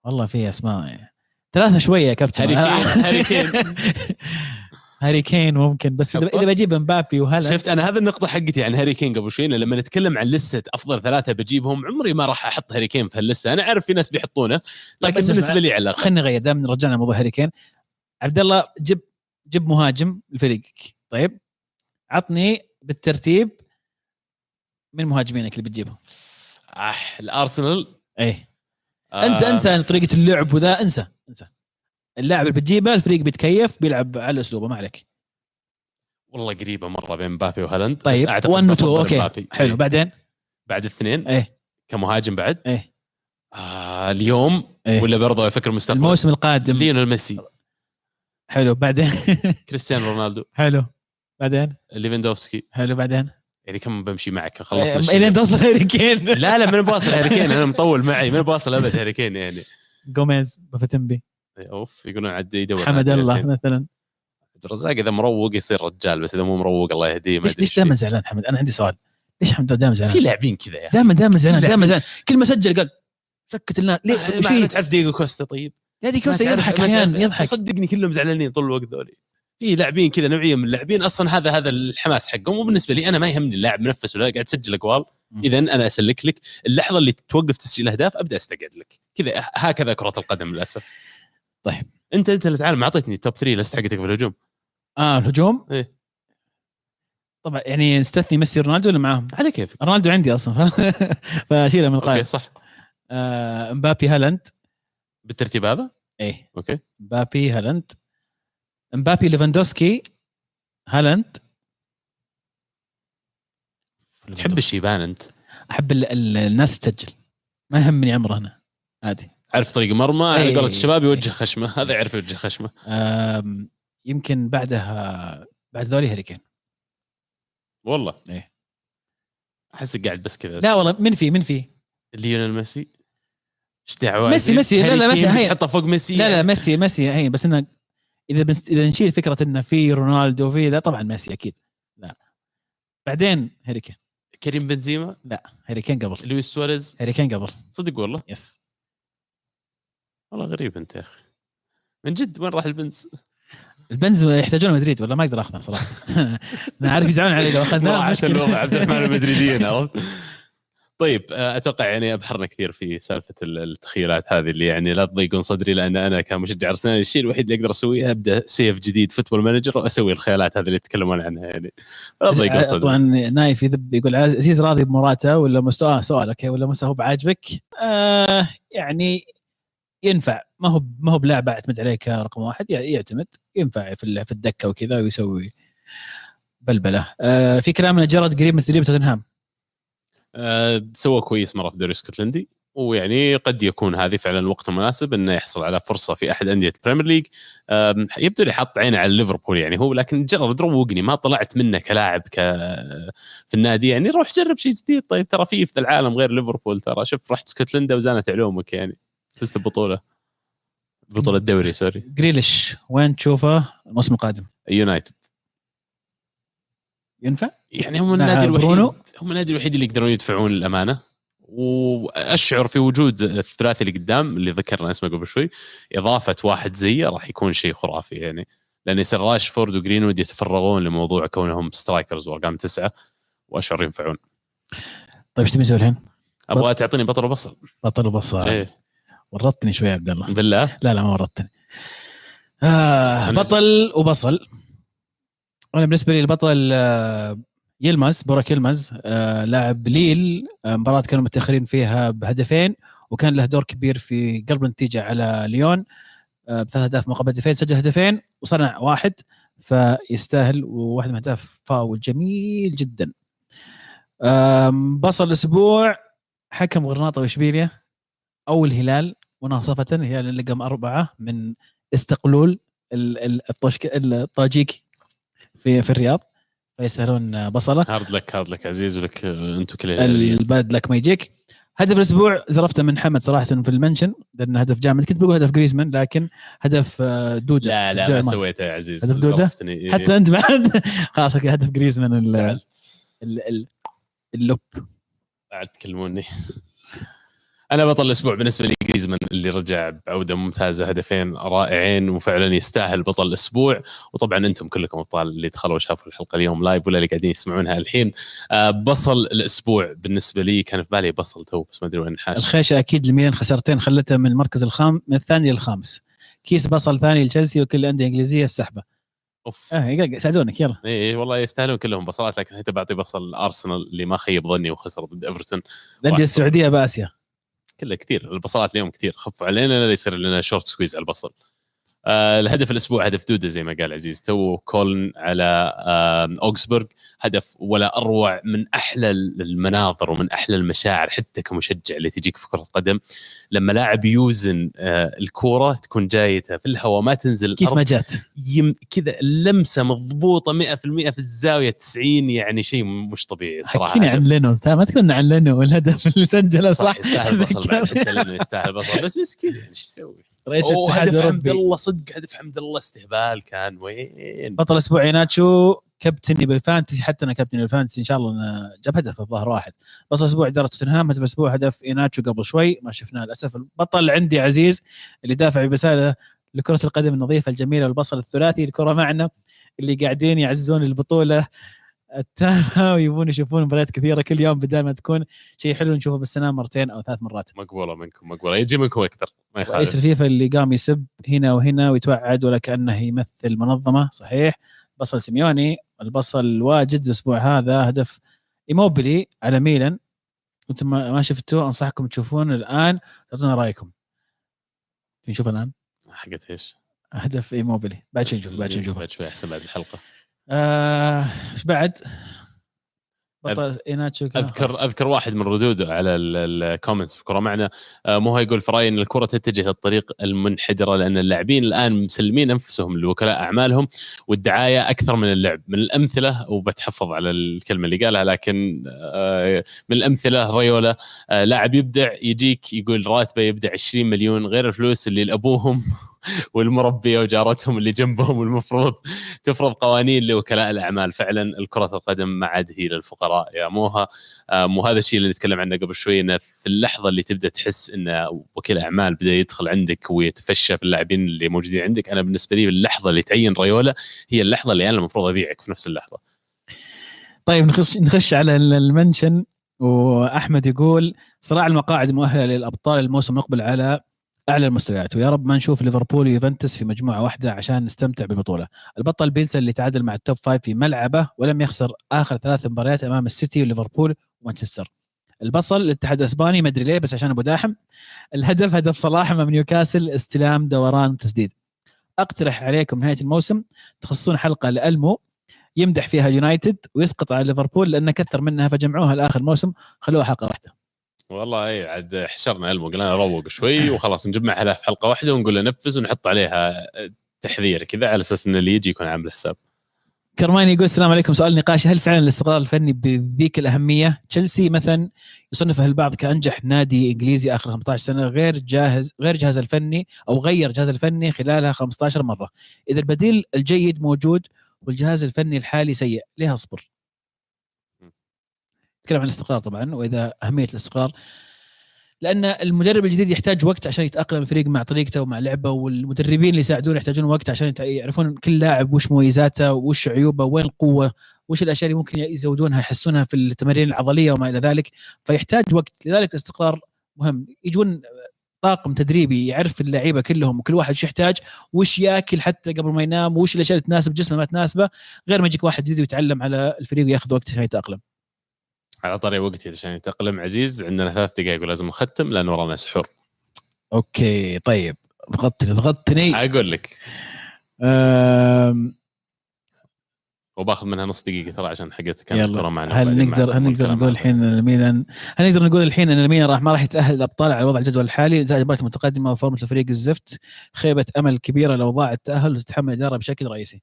والله في أسماء. يعني. ثلاثة شوية يا كابتن. هاري كين- هاري كين. هاري كين ممكن بس اذا. إذا بجيب مبابي وهلا شفت أنا هذه النقطة حقتي عن هاري كين قبل شوي لما نتكلم عن لستة أفضل ثلاثة بجيبهم عمري ما راح أحط هاري كين في هاللستة، أنا عارف في ناس بيحطونه لكن بس بالنسبة اسمع، لي على خلينا نغير دام رجعنا موضوع هاري كين. عبد الله جيب جيب مهاجم لفريقك. طيب عطني بالترتيب من مهاجمينك اللي بتجيبهم. آه الأرسنال. إيه. آه، انسى انسى طريقة اللعب وذا انسى انسى. اللاعب اللي بتجيبه الفريق بيتكيف بيلعب على أسلوبه ما عليك. والله قريبة مرة بين مبابي وهالاند. بس طيب أعتقد 1 و 2 بفضل أوكي. مبابي. حلو. إيه. بعدين؟ بعد اثنين. إيه. كمهاجم بعد. إيه. آه اليوم إيه. ولا برضه أفكر مستقبل. الموسم القادم. ليونيل ميسي. حلو. بعدين؟ كريستيانو رونالدو. حلو. بعدين؟ ليفاندوفسكي. حلو. بعدين؟ يعني كم بمشي معك؟ خلصنا إيه، الشيء. الين توصل هاري كين لا لا من باصل هاري كين أنا مطول معي من باصل أبد هاري كين يعني. جوميز بافتنبي أوف يقولون عاد يدور حمد الله. مثلا. عبد الرزاق إذا مروق يصير رجال بس إذا مو مروق الله يهديه ليش ليش دائما. زعلان حمد؟ أنا عندي سؤال. ليش حمد؟ دائما في زعلان لاعبين كذا يا دائما دائما زعلان في دائما زعلان. كل ما سجل قال سكت الناس. ليه؟ ما-؟ تعرف دييغو كوستا طيب؟ يا دييغو كوستا يضحك أحيانا يضحك. صدقني كلهم زعلانين طول الوقت ذولي. في لاعبين كذا نوعية من اللاعبين. أصلا هذا هذا الحماس حقهم. وبالنسبة لي أنا ما يهمني اللاعب منفس ولا قاعد تسجل أقوال. اذا أنا أسلك لك. اللحظة اللي توقف تسجيل أهداف أبدأ أستقعد لك. كذا هكذا كرة القدم للأسف. طيب. انت أنت اللي تعال ما أعطيتني ال top 3 list حقتك في الهجوم. آه الهجوم؟ إيه. طبعا يعني نستثني ميسي رونالدو اللي معاهم؟ على كيفك. رونالدو عندي أصلا. فأشيله من القائمة. صح. آه مبابي هالاند. بالترتيب هذا؟ إيه. أوكي. مبابي هالاند. مبابي ليفاندوفسكي هالاند. تحب الشيبان أنت؟ أحب ال- ال- الناس تسجل. ما يهمني عمره هنا عادي. عارف طريق مرمى على إيه. قولة الشباب يوجه خشمة. هذا يعرف يوجه خشمة. يمكن بعدها بعد ذولي هاري كين. والله. إيه. احسك قاعد بس كذا. لا والله من في من في. ليونيل ميسي؟ إيش دعوة ميسي- ميسي، لا، لا، ميسي، هي- حطه فوق ميسي. لا لا ميسي ميسي هي بس إنه إذا بنس إذا نشيل فكرة إنه في رونالدو في لا طبعا ميسي أكيد. لا. بعدين هاري كين كريم بنزيما؟ هاري كين قبل. لويس سواريز؟ هاري كين قبل. صدق والله؟ yes والله غريب أنت يا أخي. من جد وين راح البنز؟ البنز يحتاجون مدريد ولا ما أقدر أخذه صراحة. أنا عارف يزعلون علي لو أخذناه مشكلة. الوضع عبد الرحمن المدريديين عرفت؟ طيب آه، أتوقع يعني ابحرنا كثير في سالفة ال- التخيلات هذه اللي يعني لا تضيقون صدري لأن أنا كمشجع أرسنال الشيء الوحيد اللي أقدر أسويه أبدأ save جديد Football Manager وأسوي الخيالات هذه اللي يتكلمون عنها يعني. لا تضيقون صدري. طبعا نايف يذب يقول عز- عزيز راضي بموراتا ولا مستوى آه سؤال okay ولا مستوى هو بعاجبك؟ آه يعني ينفع. ما هو ما هو بلاعب أعتمد عليه كرقم واحد يعني يعتمد ينفع في في الدكة وكذا ويسوي بلبلة. آه في كلام أن جيرارد قريب من تدريب توتنهام. سوى كويس مرة في الدوري الاسكتلندي ويعني قد يكون هذه فعلا الوقت المناسب إنه يحصل على فرصة في أحد أندية ال Premier League يبدو لي حط عينه على ليفربول يعني هو لكن جرب روقني ما طلعت منه كلاعب ك في النادي يعني روح جرب شيء جديد. طيب ترى في في العالم غير ليفربول ترى شوف رحت اسكتلندا وزانت علومك يعني فزت ببطولة. بطولة الدوري sorry. جريليش وين تشوفه؟ الموسم القادم؟ يونايتد ينفع؟ يعني هم النادي الوحيد. برونو؟ هم النادي الوحيد اللي يقدرون يدفعون الأمانة وأشعر في وجود الثلاثي اللي قدام اللي ذكرنا اسمه قبل شوي إضافة واحد زيه راح يكون شيء خرافي يعني لأن يصير راشفورد وجرينوود يتفرغون لموضوع كونهم strikers وأرقام تسعة وأشعر ينفعون. طيب إيش تبي نسوي الحين؟ أبغى تعطيني بطل وبصل. بطل وبصل. إيه. ورطتني شوي يا عبد الله. بالله؟ لا لا ما ورطتني. آه بطل وبصل. أنا بالنسبة لي البطل آه يلمز بوراك يلمز آه لاعب ليل آه مباراة كانوا متأخرين فيها بهدفين وكان له دور كبير في قلب النتيجة على ليون آه بثلاث أهداف مقابل هدفين سجل هدفين وصنع واحد فيستاهل وواحد من الاهداف فاول جميل جدا. بصل الأسبوع حكم غرناطة واشبيليا أو الهلال مناصفة الهلال لقم أربعة من إستقلول الطاجيكي في في الرياض. فيستاهلون بصلة. hard luck hard luck عزيز ولك أنتم كل. ال bad luck ما يجيك. هدف الأسبوع زرفته من حمد صراحة في ال mention لأنه هدف جامد. كنت بقول هدف جريزمان لكن هدف آه، دودا. لا لا ما سويته يا عزيز. هدف. إيه. حتى أنت بعد خلاص okay هدف جريزمان ال- زعلت. ال- ال- اللب. بعد تكلموني أنا بطل الأسبوع بالنسبة لي جريزمان اللي رجع بعودة ممتازة هدفين رائعين وفعلا يستاهل بطل الأسبوع. وطبعا أنتم كلكم أبطال اللي دخلوا وشافوا الحلقة اليوم live ولا اللي قاعدين يسمعونها الحين. آه، بصل الأسبوع بالنسبة لي كان في بالي بصل تو بس ما أدري وين حاش. الخيشة أكيد الميلان خسارتين خلته من المركز الخام من الثاني للخامس. كيس بصل ثاني لتشيلسي وكل الأندية الإنجليزية السحبة. أوف. آه يقلق- ساعدونك يلا. اي إيه، والله يستاهلون كلهم بصلات لكن حتى بعطي بصل ارسنال اللي ما خيب ظني وخسر ضد ايفرتون الأندية. السعودية بآسيا. كله كثير البصلات اليوم كثير خفوا علينا لا يصير لنا short squeeze على البصل. آه الهدف الأسبوع هدف دودا زي ما قال عزيز. تو كولن على آه أوكسبورغ. هدف ولا أروع من أحلى المناظر ومن أحلى المشاعر حتى كمشجع اللي تجيك في كرة القدم. لما لاعب يوزن آه الكورة تكون جايته في الهواء ما تنزل كيف. ما جات؟ يم كذا اللمسة مضبوطة 100% في الزاوية 90 يعني شيء مش طبيعي صراحة. حكينا عن لينو ما تكلمنا عن لينو الهدف اللي سجله صح صح. يستاهل بصل بعد حتى لأنه يستاهل بصل. بس مسكين يعني إيش يسوي؟ رئيس أوه، الاتحاد هدف حمد الله صدق هدف حمد الله استهبال كان وين؟ بطل أسبوع ناتشو كابتني بال fantasy حتى أنا كابتني بال fantasy إن شاء الله جاب هدف الظاهر واحد. بطل أسبوع إدارة توتنهام هدف الأسبوع هدف ايناتشو قبل شوي ما شفناه للأسف. البطل عندي عزيز اللي دافع ببسالة لكرة القدم النظيفة الجميلة والبصل الثلاثي الكره معنا اللي قاعدين يعززون البطولة. التامة ويبون يشوفون مباريات كثيرة كل يوم بدل ما تكون شيء حلو نشوفه بالسنة مرتين أو ثلاث مرات. مقبوله منكم مقبوله يجي منكم أكثر ما رئيس يخالف الفيفا اللي قام يسب هنا وهنا ويتوعد ولا كانه يمثل منظمة صحيح. بصل سيميوني البصل واجد الأسبوع هذا هدف إيموبيلي على ميلان. أنتم ما ما شفتوه أنصحكم تشوفون الآن. تعطونا رأيكم. نشوف الآن. حقت إيش؟ هدف إيموبيلي. بعد شوي نشوف بعد شوي نشوف بعد شوي أحسن بعد الحلقة. آه، إيش بعد؟ بطل إيناتشو كان اذكر خلاص. أذكر واحد من ردوده على ال comments في كره معنا آه، مو يقول في رايي ان الكرة تتجه للطريق المنحدرة لأن اللاعبين الآن مسلمين أنفسهم لوكلاء أعمالهم والدعاية أكثر من اللعب من الأمثلة وبتحفظ على الكلمة اللي قالها لكن آه، من الأمثلة ريولا لاعب يبدع يجيك يقول راتبه يبدع 20 مليون غير الفلوس اللي لأبوهم والمربيه وجارتهم اللي جنبهم والمفروض تفرض قوانين لوكلاء الأعمال. فعلا الكرة القدم ما عاد هي للفقراء يا موها. وهذا الشيء اللي نتكلم عنه قبل شوي إنه في اللحظة اللي تبدأ تحس إن وكيل أعمال بدأ يدخل عندك ويتفشى في اللاعبين اللي موجودين عندك أنا بالنسبة لي اللحظة اللي تعين ريولا هي اللحظة اللي أنا المفروض أبيعك في نفس اللحظة. طيب نخش نخش على ال- ال mention. وأحمد يقول صراع المقاعد المؤهله للأبطال الموسم المقبل على أعلى المستويات ويا رب ما نشوف ليفربول ويوفنتوس في مجموعة واحدة عشان نستمتع بالبطولة. البطل بيلسا اللي تعادل مع ال top five في ملعبه ولم يخسر آخر ثلاث مباريات أمام السيتي وليفربول ومانشستر. البصل الاتحاد الإسباني ما أدري ليه بس عشان أبو داحم الهدف هدف صلاح أمام نيوكاسل استلام دوران وتسديد. أقترح عليكم نهاية الموسم تخصصون حلقة لألمو يمدح فيها يونايتد ويسقط على ليفربول لأنه كثر منها فجمعوها لآخر موسم خلوها حلقة واحدة. والله اي عاد حشرنا المو قلنا نروق شوي وخلاص نجمعها في حلقة واحدة ونقول له نفذ ونحط عليها تحذير كذا على أساس ان اللي يجي يكون عامل حساب كرماني يقول السلام عليكم سؤال نقاشي هل فعلا الاستقرار الفني بذيك الأهمية؟ تشيلسي مثلا يصنفه البعض كأنجح نادي إنجليزي آخر 15 سنة غير جاهز غير جهاز الفني أو غير جهاز الفني خلالها 15 مرة. إذا البديل الجيد موجود والجهاز الفني الحالي سيء، ليه أصبر؟ نتكلم عن الاستقرار طبعا وإذا أهمية الاستقرار لأن المدرب الجديد يحتاج وقت عشان يتأقلم الفريق مع طريقته ومع لعبه والمدربين اللي يساعدونه يحتاجون وقت عشان يعرفون كل لاعب وش مميزاته وش عيوبه وين القوة وش الأشياء اللي ممكن يزودونها يحسونها في التمارين العضلية وما إلى ذلك. فيحتاج وقت لذلك الاستقرار مهم. يجون طاقم تدريبي يعرف اللعيبة كلهم وكل واحد وش يحتاج وش ياكل حتى قبل ما ينام وش الأشياء اللي تناسب جسمه ما تناسبه غير ما يجيك واحد جديد ويتعلم على الفريق وياخذ وقت عشان يتأقلم. على طاري وقتي عشان يتأقلم عزيز عندنا ثلاث دقائق ولازم نختم لأن ورانا سحور أوكي طيب. ضغطتني ضغطتني. أقول لك. أم... وباخذ منها نص دقيقة ترى عشان حقت كانت الكره معنا هل نقدر هل نقدر نقول. الحين إن الميلان هل نقدر نقول الحين إن الميلان راح ما راح يتأهل الأبطال على وضع الجدول الحالي؟ زائد المباريات المتقدمه وفورمة الفريق الزفت خيبة أمل كبيرة لو ضاع التأهل وتتحمل الاداره بشكل رئيسي.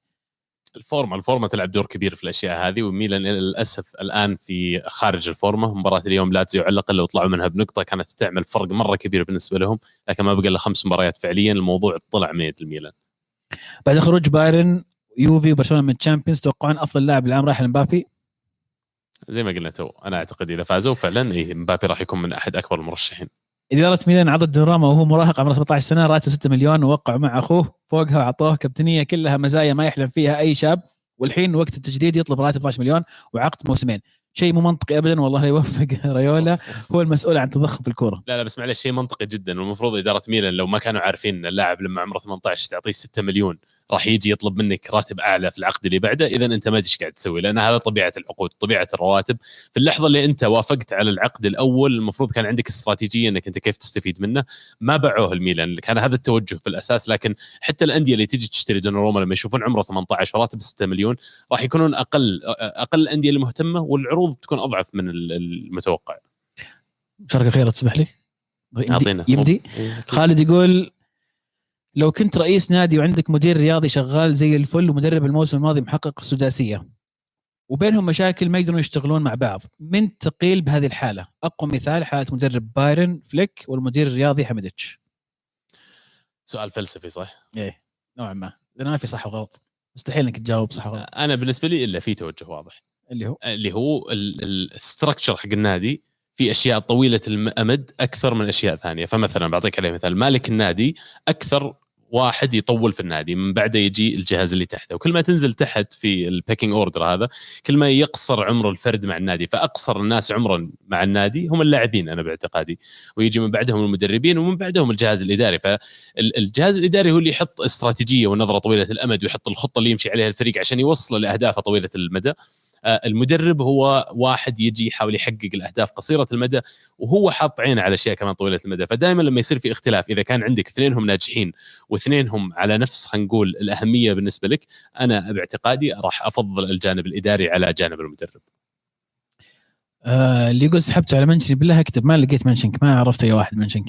الفورمه الفورمه تلعب دور كبير في الأشياء هذه وميلان للأسف الآن في خارج الفورمه مباراة اليوم لاتزيو على الأقل لو طلعوا منها بنقطة كانت بتعمل فرق مرة كبير بالنسبة لهم لكن ما بقى إلا خمس مباريات فعليا الموضوع طلع من يد الميلان. بعد خروج بايرن يوفي وبرشلونة من ال Champions توقعون أفضل لاعب العام راح لمبابي؟ زي ما قلنا تو أنا أعتقد إذا فازوا فعلا إيه مبابي راح يكون من أحد أكبر المرشحين. إدارة ميلان عطت دوناراما وهو مراهق عمره 17 سنة راتب 6 مليون ووقعوا مع أخوه. فوقها وعطوه كابتنية كلها مزايا ما يحلم فيها أي شاب. والحين وقت التجديد يطلب راتب 12 مليون وعقد موسمين. شيء مو منطقي أبدا والله لا يوفق ريولا. هو المسؤول عن تضخم في الكورة. لا لا بس معلش شيء منطقي جدا. والمفروض إدارة ميلان لو ما كانوا عارفين إن اللاعب لما عمره 18 تعطيه 6 مليون راح يجي يطلب منك راتب أعلى في العقد اللي بعده إذا أنت ما أدري إيش قاعد تسوي لأن هذا طبيعة العقود طبيعة الرواتب. في اللحظة اللي أنت وافقت على العقد الأول المفروض كان عندك استراتيجية إنك أنت كيف تستفيد منه. ما باعوه الميلان كان هذا التوجه في الأساس. لكن حتى الأندية اللي تجي تشتري دوناروما لما يشوفون عمره 18 وراتب 6 مليون راح يكونون أقل أقل الأندية المهتمة والعروض تكون أضعف من المتوقع. شركة خير تسمح لي؟ أعطينا. يمدي خالد يقول لو كنت رئيس نادي وعندك مدير رياضي شغال زي الفل ومدرب الموسم الماضي محقق السداسية وبينهم مشاكل ما يقدرون يشتغلون مع بعض من تقيل بهذه الحالة؟ أقوى مثال حالة مدرب بايرن فليك والمدير الرياضي حمدتش سؤال فلسفي صح؟ إيه نوعا ما. لأن ما في صح وغلط. مستحيل إنك تجاوب صح وغلط. أنا بالنسبة لي إلا في توجه واضح. اللي هو؟ اللي هو الستركشر حق النادي في أشياء طويلة الأمد أكثر من أشياء ثانية. فمثلا بعطيك عليه مثال مالك النادي أكثر واحد يطول في النادي من بعده يجي الجهاز اللي تحته. وكل ما تنزل تحت في ال pecking order هذا كل ما يقصر عمر الفرد مع النادي. فأقصر الناس عمرا مع النادي هم اللاعبين أنا باعتقادي. ويجي من بعدهم المدربين ومن بعدهم الجهاز الإداري. فالجهاز الإداري هو اللي يحط استراتيجية ونظرة طويلة الأمد ويحط الخطة اللي يمشي عليها الفريق عشان يوصل لأهدافه طويلة المدى. المدرب هو واحد يجي يحاول يحقق الأهداف قصيرة المدى وهو حاط عينه على أشياء كمان طويلة المدى. فدائما لما يصير في اختلاف إذا كان عندك اثنينهم ناجحين واثنينهم على نفس خلينا نقول الأهمية بالنسبة لك أنا باعتقادي راح أفضل الجانب الإداري على جانب المدرب. آه اللي يقول سحبته على منشن بالله اكتب ما لقيت منشنك ما عرفت أي واحد منشنك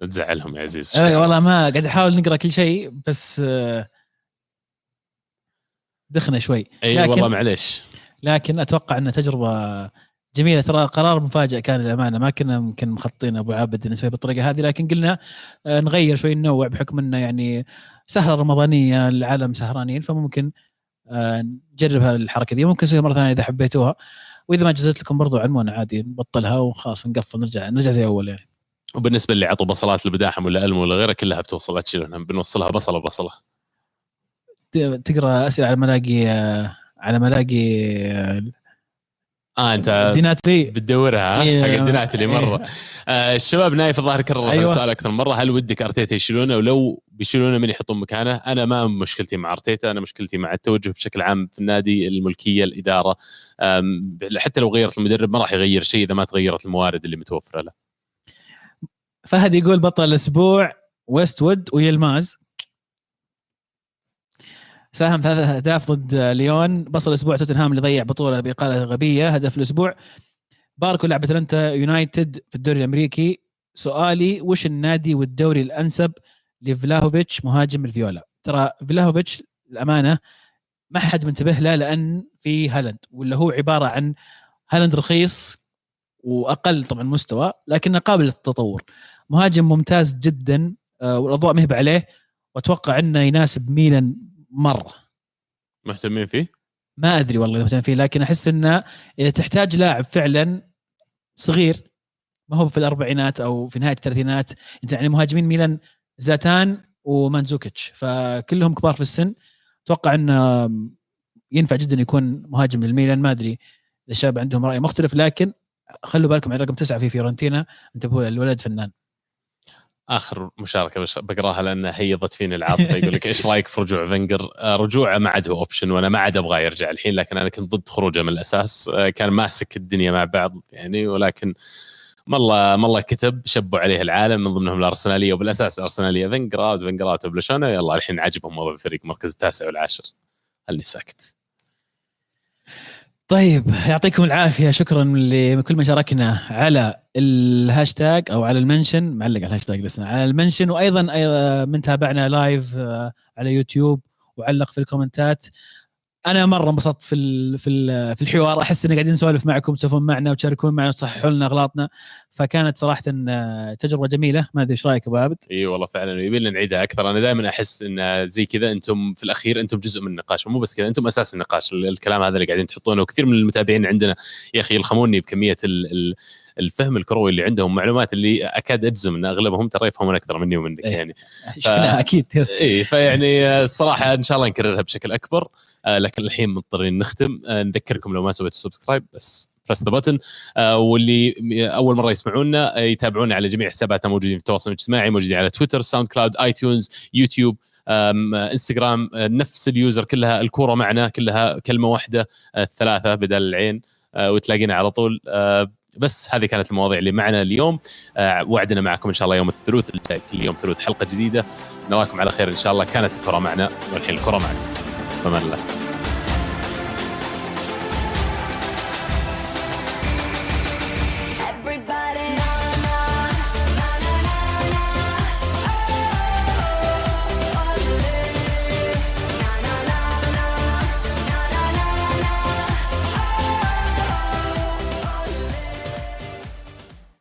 تزعلهم يا عزيز آه والله ما قاعد أحاول نقرأ كل شيء بس آه دخنا شوي. إي لكن- والله معليش. لكن أتوقع انها تجربة جميلة. ترى قرار مفاجئ كان للأمانة. ما كنا يمكن مخططين أبو عابد نسوي بالطريقة هذه لكن قلنا آه، نغير شوي ننوع بحكم إنه يعني سهرة رمضانية العالم سهرانين فممكن آه، نجرب هذه الحركة دي. ممكن نسويها مرة ثانية إذا حبيتوها. وإذا ما جزت لكم برضو علمونا عادي نبطلها وخلاص نقفل نرجع نرجع زي أول يعني. وبالنسبة اللي عطوا بصلات لبداحم ولا الم ولا غيرها كلها بتوصل لا تشيلونها بنوصلها بصلة بصلة. تقرأ أسئلة على ملاقي آه، على ملاقي آه، آه أنت ديناتري بتدورها ها؟ إيه. حق اللي مرة. آه الشباب نايف الظاهر كرر أيوة. السؤال أكثر من مرة. هل ودك أرتيتا يشيلونه؟ ولو بيشيلونه من يحطون مكانه؟ أنا ما مشكلتي مع أرتيتا أنا مشكلتي مع التوجه بشكل عام في النادي الملكية الإدارة. حتى لو غيرت المدرب ما راح يغير شيء إذا ما تغيرت الموارد اللي متوفرة له. فهد يقول بطل الأسبوع ويست وود ويلماز ساهم ثلاث اهداف ضد ليون. بصل الأسبوع توتنهام اللي ضيع بطولة بإقالة غبية. هدف الأسبوع. باركو لعبه أتلانتا يونايتد في الدوري الأمريكي. سؤالي وش النادي والدوري الأنسب لفلاهوفيتش مهاجم الفيولا؟ ترى فلاهوفيتش الأمانة ما حد منتبه له لأن في هالاند ولا هو عبارة عن هالاند رخيص وأقل طبعا مستوى لكنه قابل للتطور. مهاجم ممتاز جدا آه، والأضواء مهبة عليه. وأتوقع إنه يناسب ميلان مرة. مهتمين فيه؟ ما أدري والله إذا مهتم فيه لكن أحس إنه إذا تحتاج لاعب فعلا صغير ما هو في الأربعينات أو في نهاية الثلاثينات أنت يعني مهاجمين ميلان زاتان ومانزوكيتش فكلهم كبار في السن. أتوقع إنه ينفع جدا يكون مهاجم للميلان ما أدري الشباب عندهم رأي مختلف لكن خلوا بالكم على رقم تسعة في فيورنتينا انتبهوا الولد فنان. آخر مشاركة بس بقراها لأن هيضت فيني العاطفه يقول لك إيش رأيك في رجوع فنجر؟ آه، رجوعه ما عاد هو option وأنا ما عاد أبغاه يرجع الحين لكن أنا كنت ضد خروجه من الأساس. آه، كان ماسك الدنيا مع بعض يعني ولكن والله والله كتب شبوا عليه العالم من ضمنهم الأرسنالية وبالأساس الارسناليه فنجر out فنجر يلا الحين عجبهم موضوع الفريق مركز التاسع والعاشر. خلني ساكت. طيب يعطيكم العافية. شكرا لكل من شاركنا على الهاشتاج أو على المنشن. معلق على الهاشتاج لسنا على المنشن. وأيضا من تابعنا live آه، على يوتيوب. وعلق في ال comment ات. أنا مرة انبسطت في ال في ال في الحوار. أحس ان قاعدين نسولف معكم تسولفون معنا وتشاركون معنا وتصححون لنا أغلاطنا. فكانت صراحة آه، تجربة جميلة. ما أدري إيش رأيك أبو عابد؟ إي والله فعلا يبي لنا نعيدها أكثر. أنا دائما أحس إن زي كذا أنتم في الأخير أنتم جزء من النقاش. ومو بس كذا أنتم أساس النقاش. ال- الكلام هذا اللي قاعدين تحطونه. وكثير من المتابعين عندنا يا أخي يلخموني بكمية ال ال الفهم الكروي اللي عندهم معلومات اللي أكاد أجزم إن أغلبهم ترى يفهمون أكثر مني ومنك إيه. يعني. شفناها أكيد yes. إي فيعني آه، الصراحة إن شاء الله نكررها بشكل أكبر. لكن الحين مضطرين نختم. آه، نذكركم لو ما سويتوا subscribe بس press the آه، واللي أول مرة يسمعونا آه، يتابعونا على جميع حساباتنا موجودين في التواصل الاجتماعي موجودين على تويتر ساوند كلاود اي تيونز يوتيوب آه، انستغرام آه، نفس ال user كلها الكورة معنا كلها كلمة واحدة آه، الثلاثة بدل العين آه، وتلاقينا على طول. آه، بس هذه كانت المواضيع اللي معنا اليوم. آه، وعدنا معكم إن شاء الله يوم الجاي كل يوم ثلاث حلقة جديدة. نراكم على خير إن شاء الله. كانت الكره معنا والحين الكره معنا استمر لك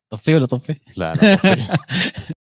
طفي ولا طفي؟ لا لا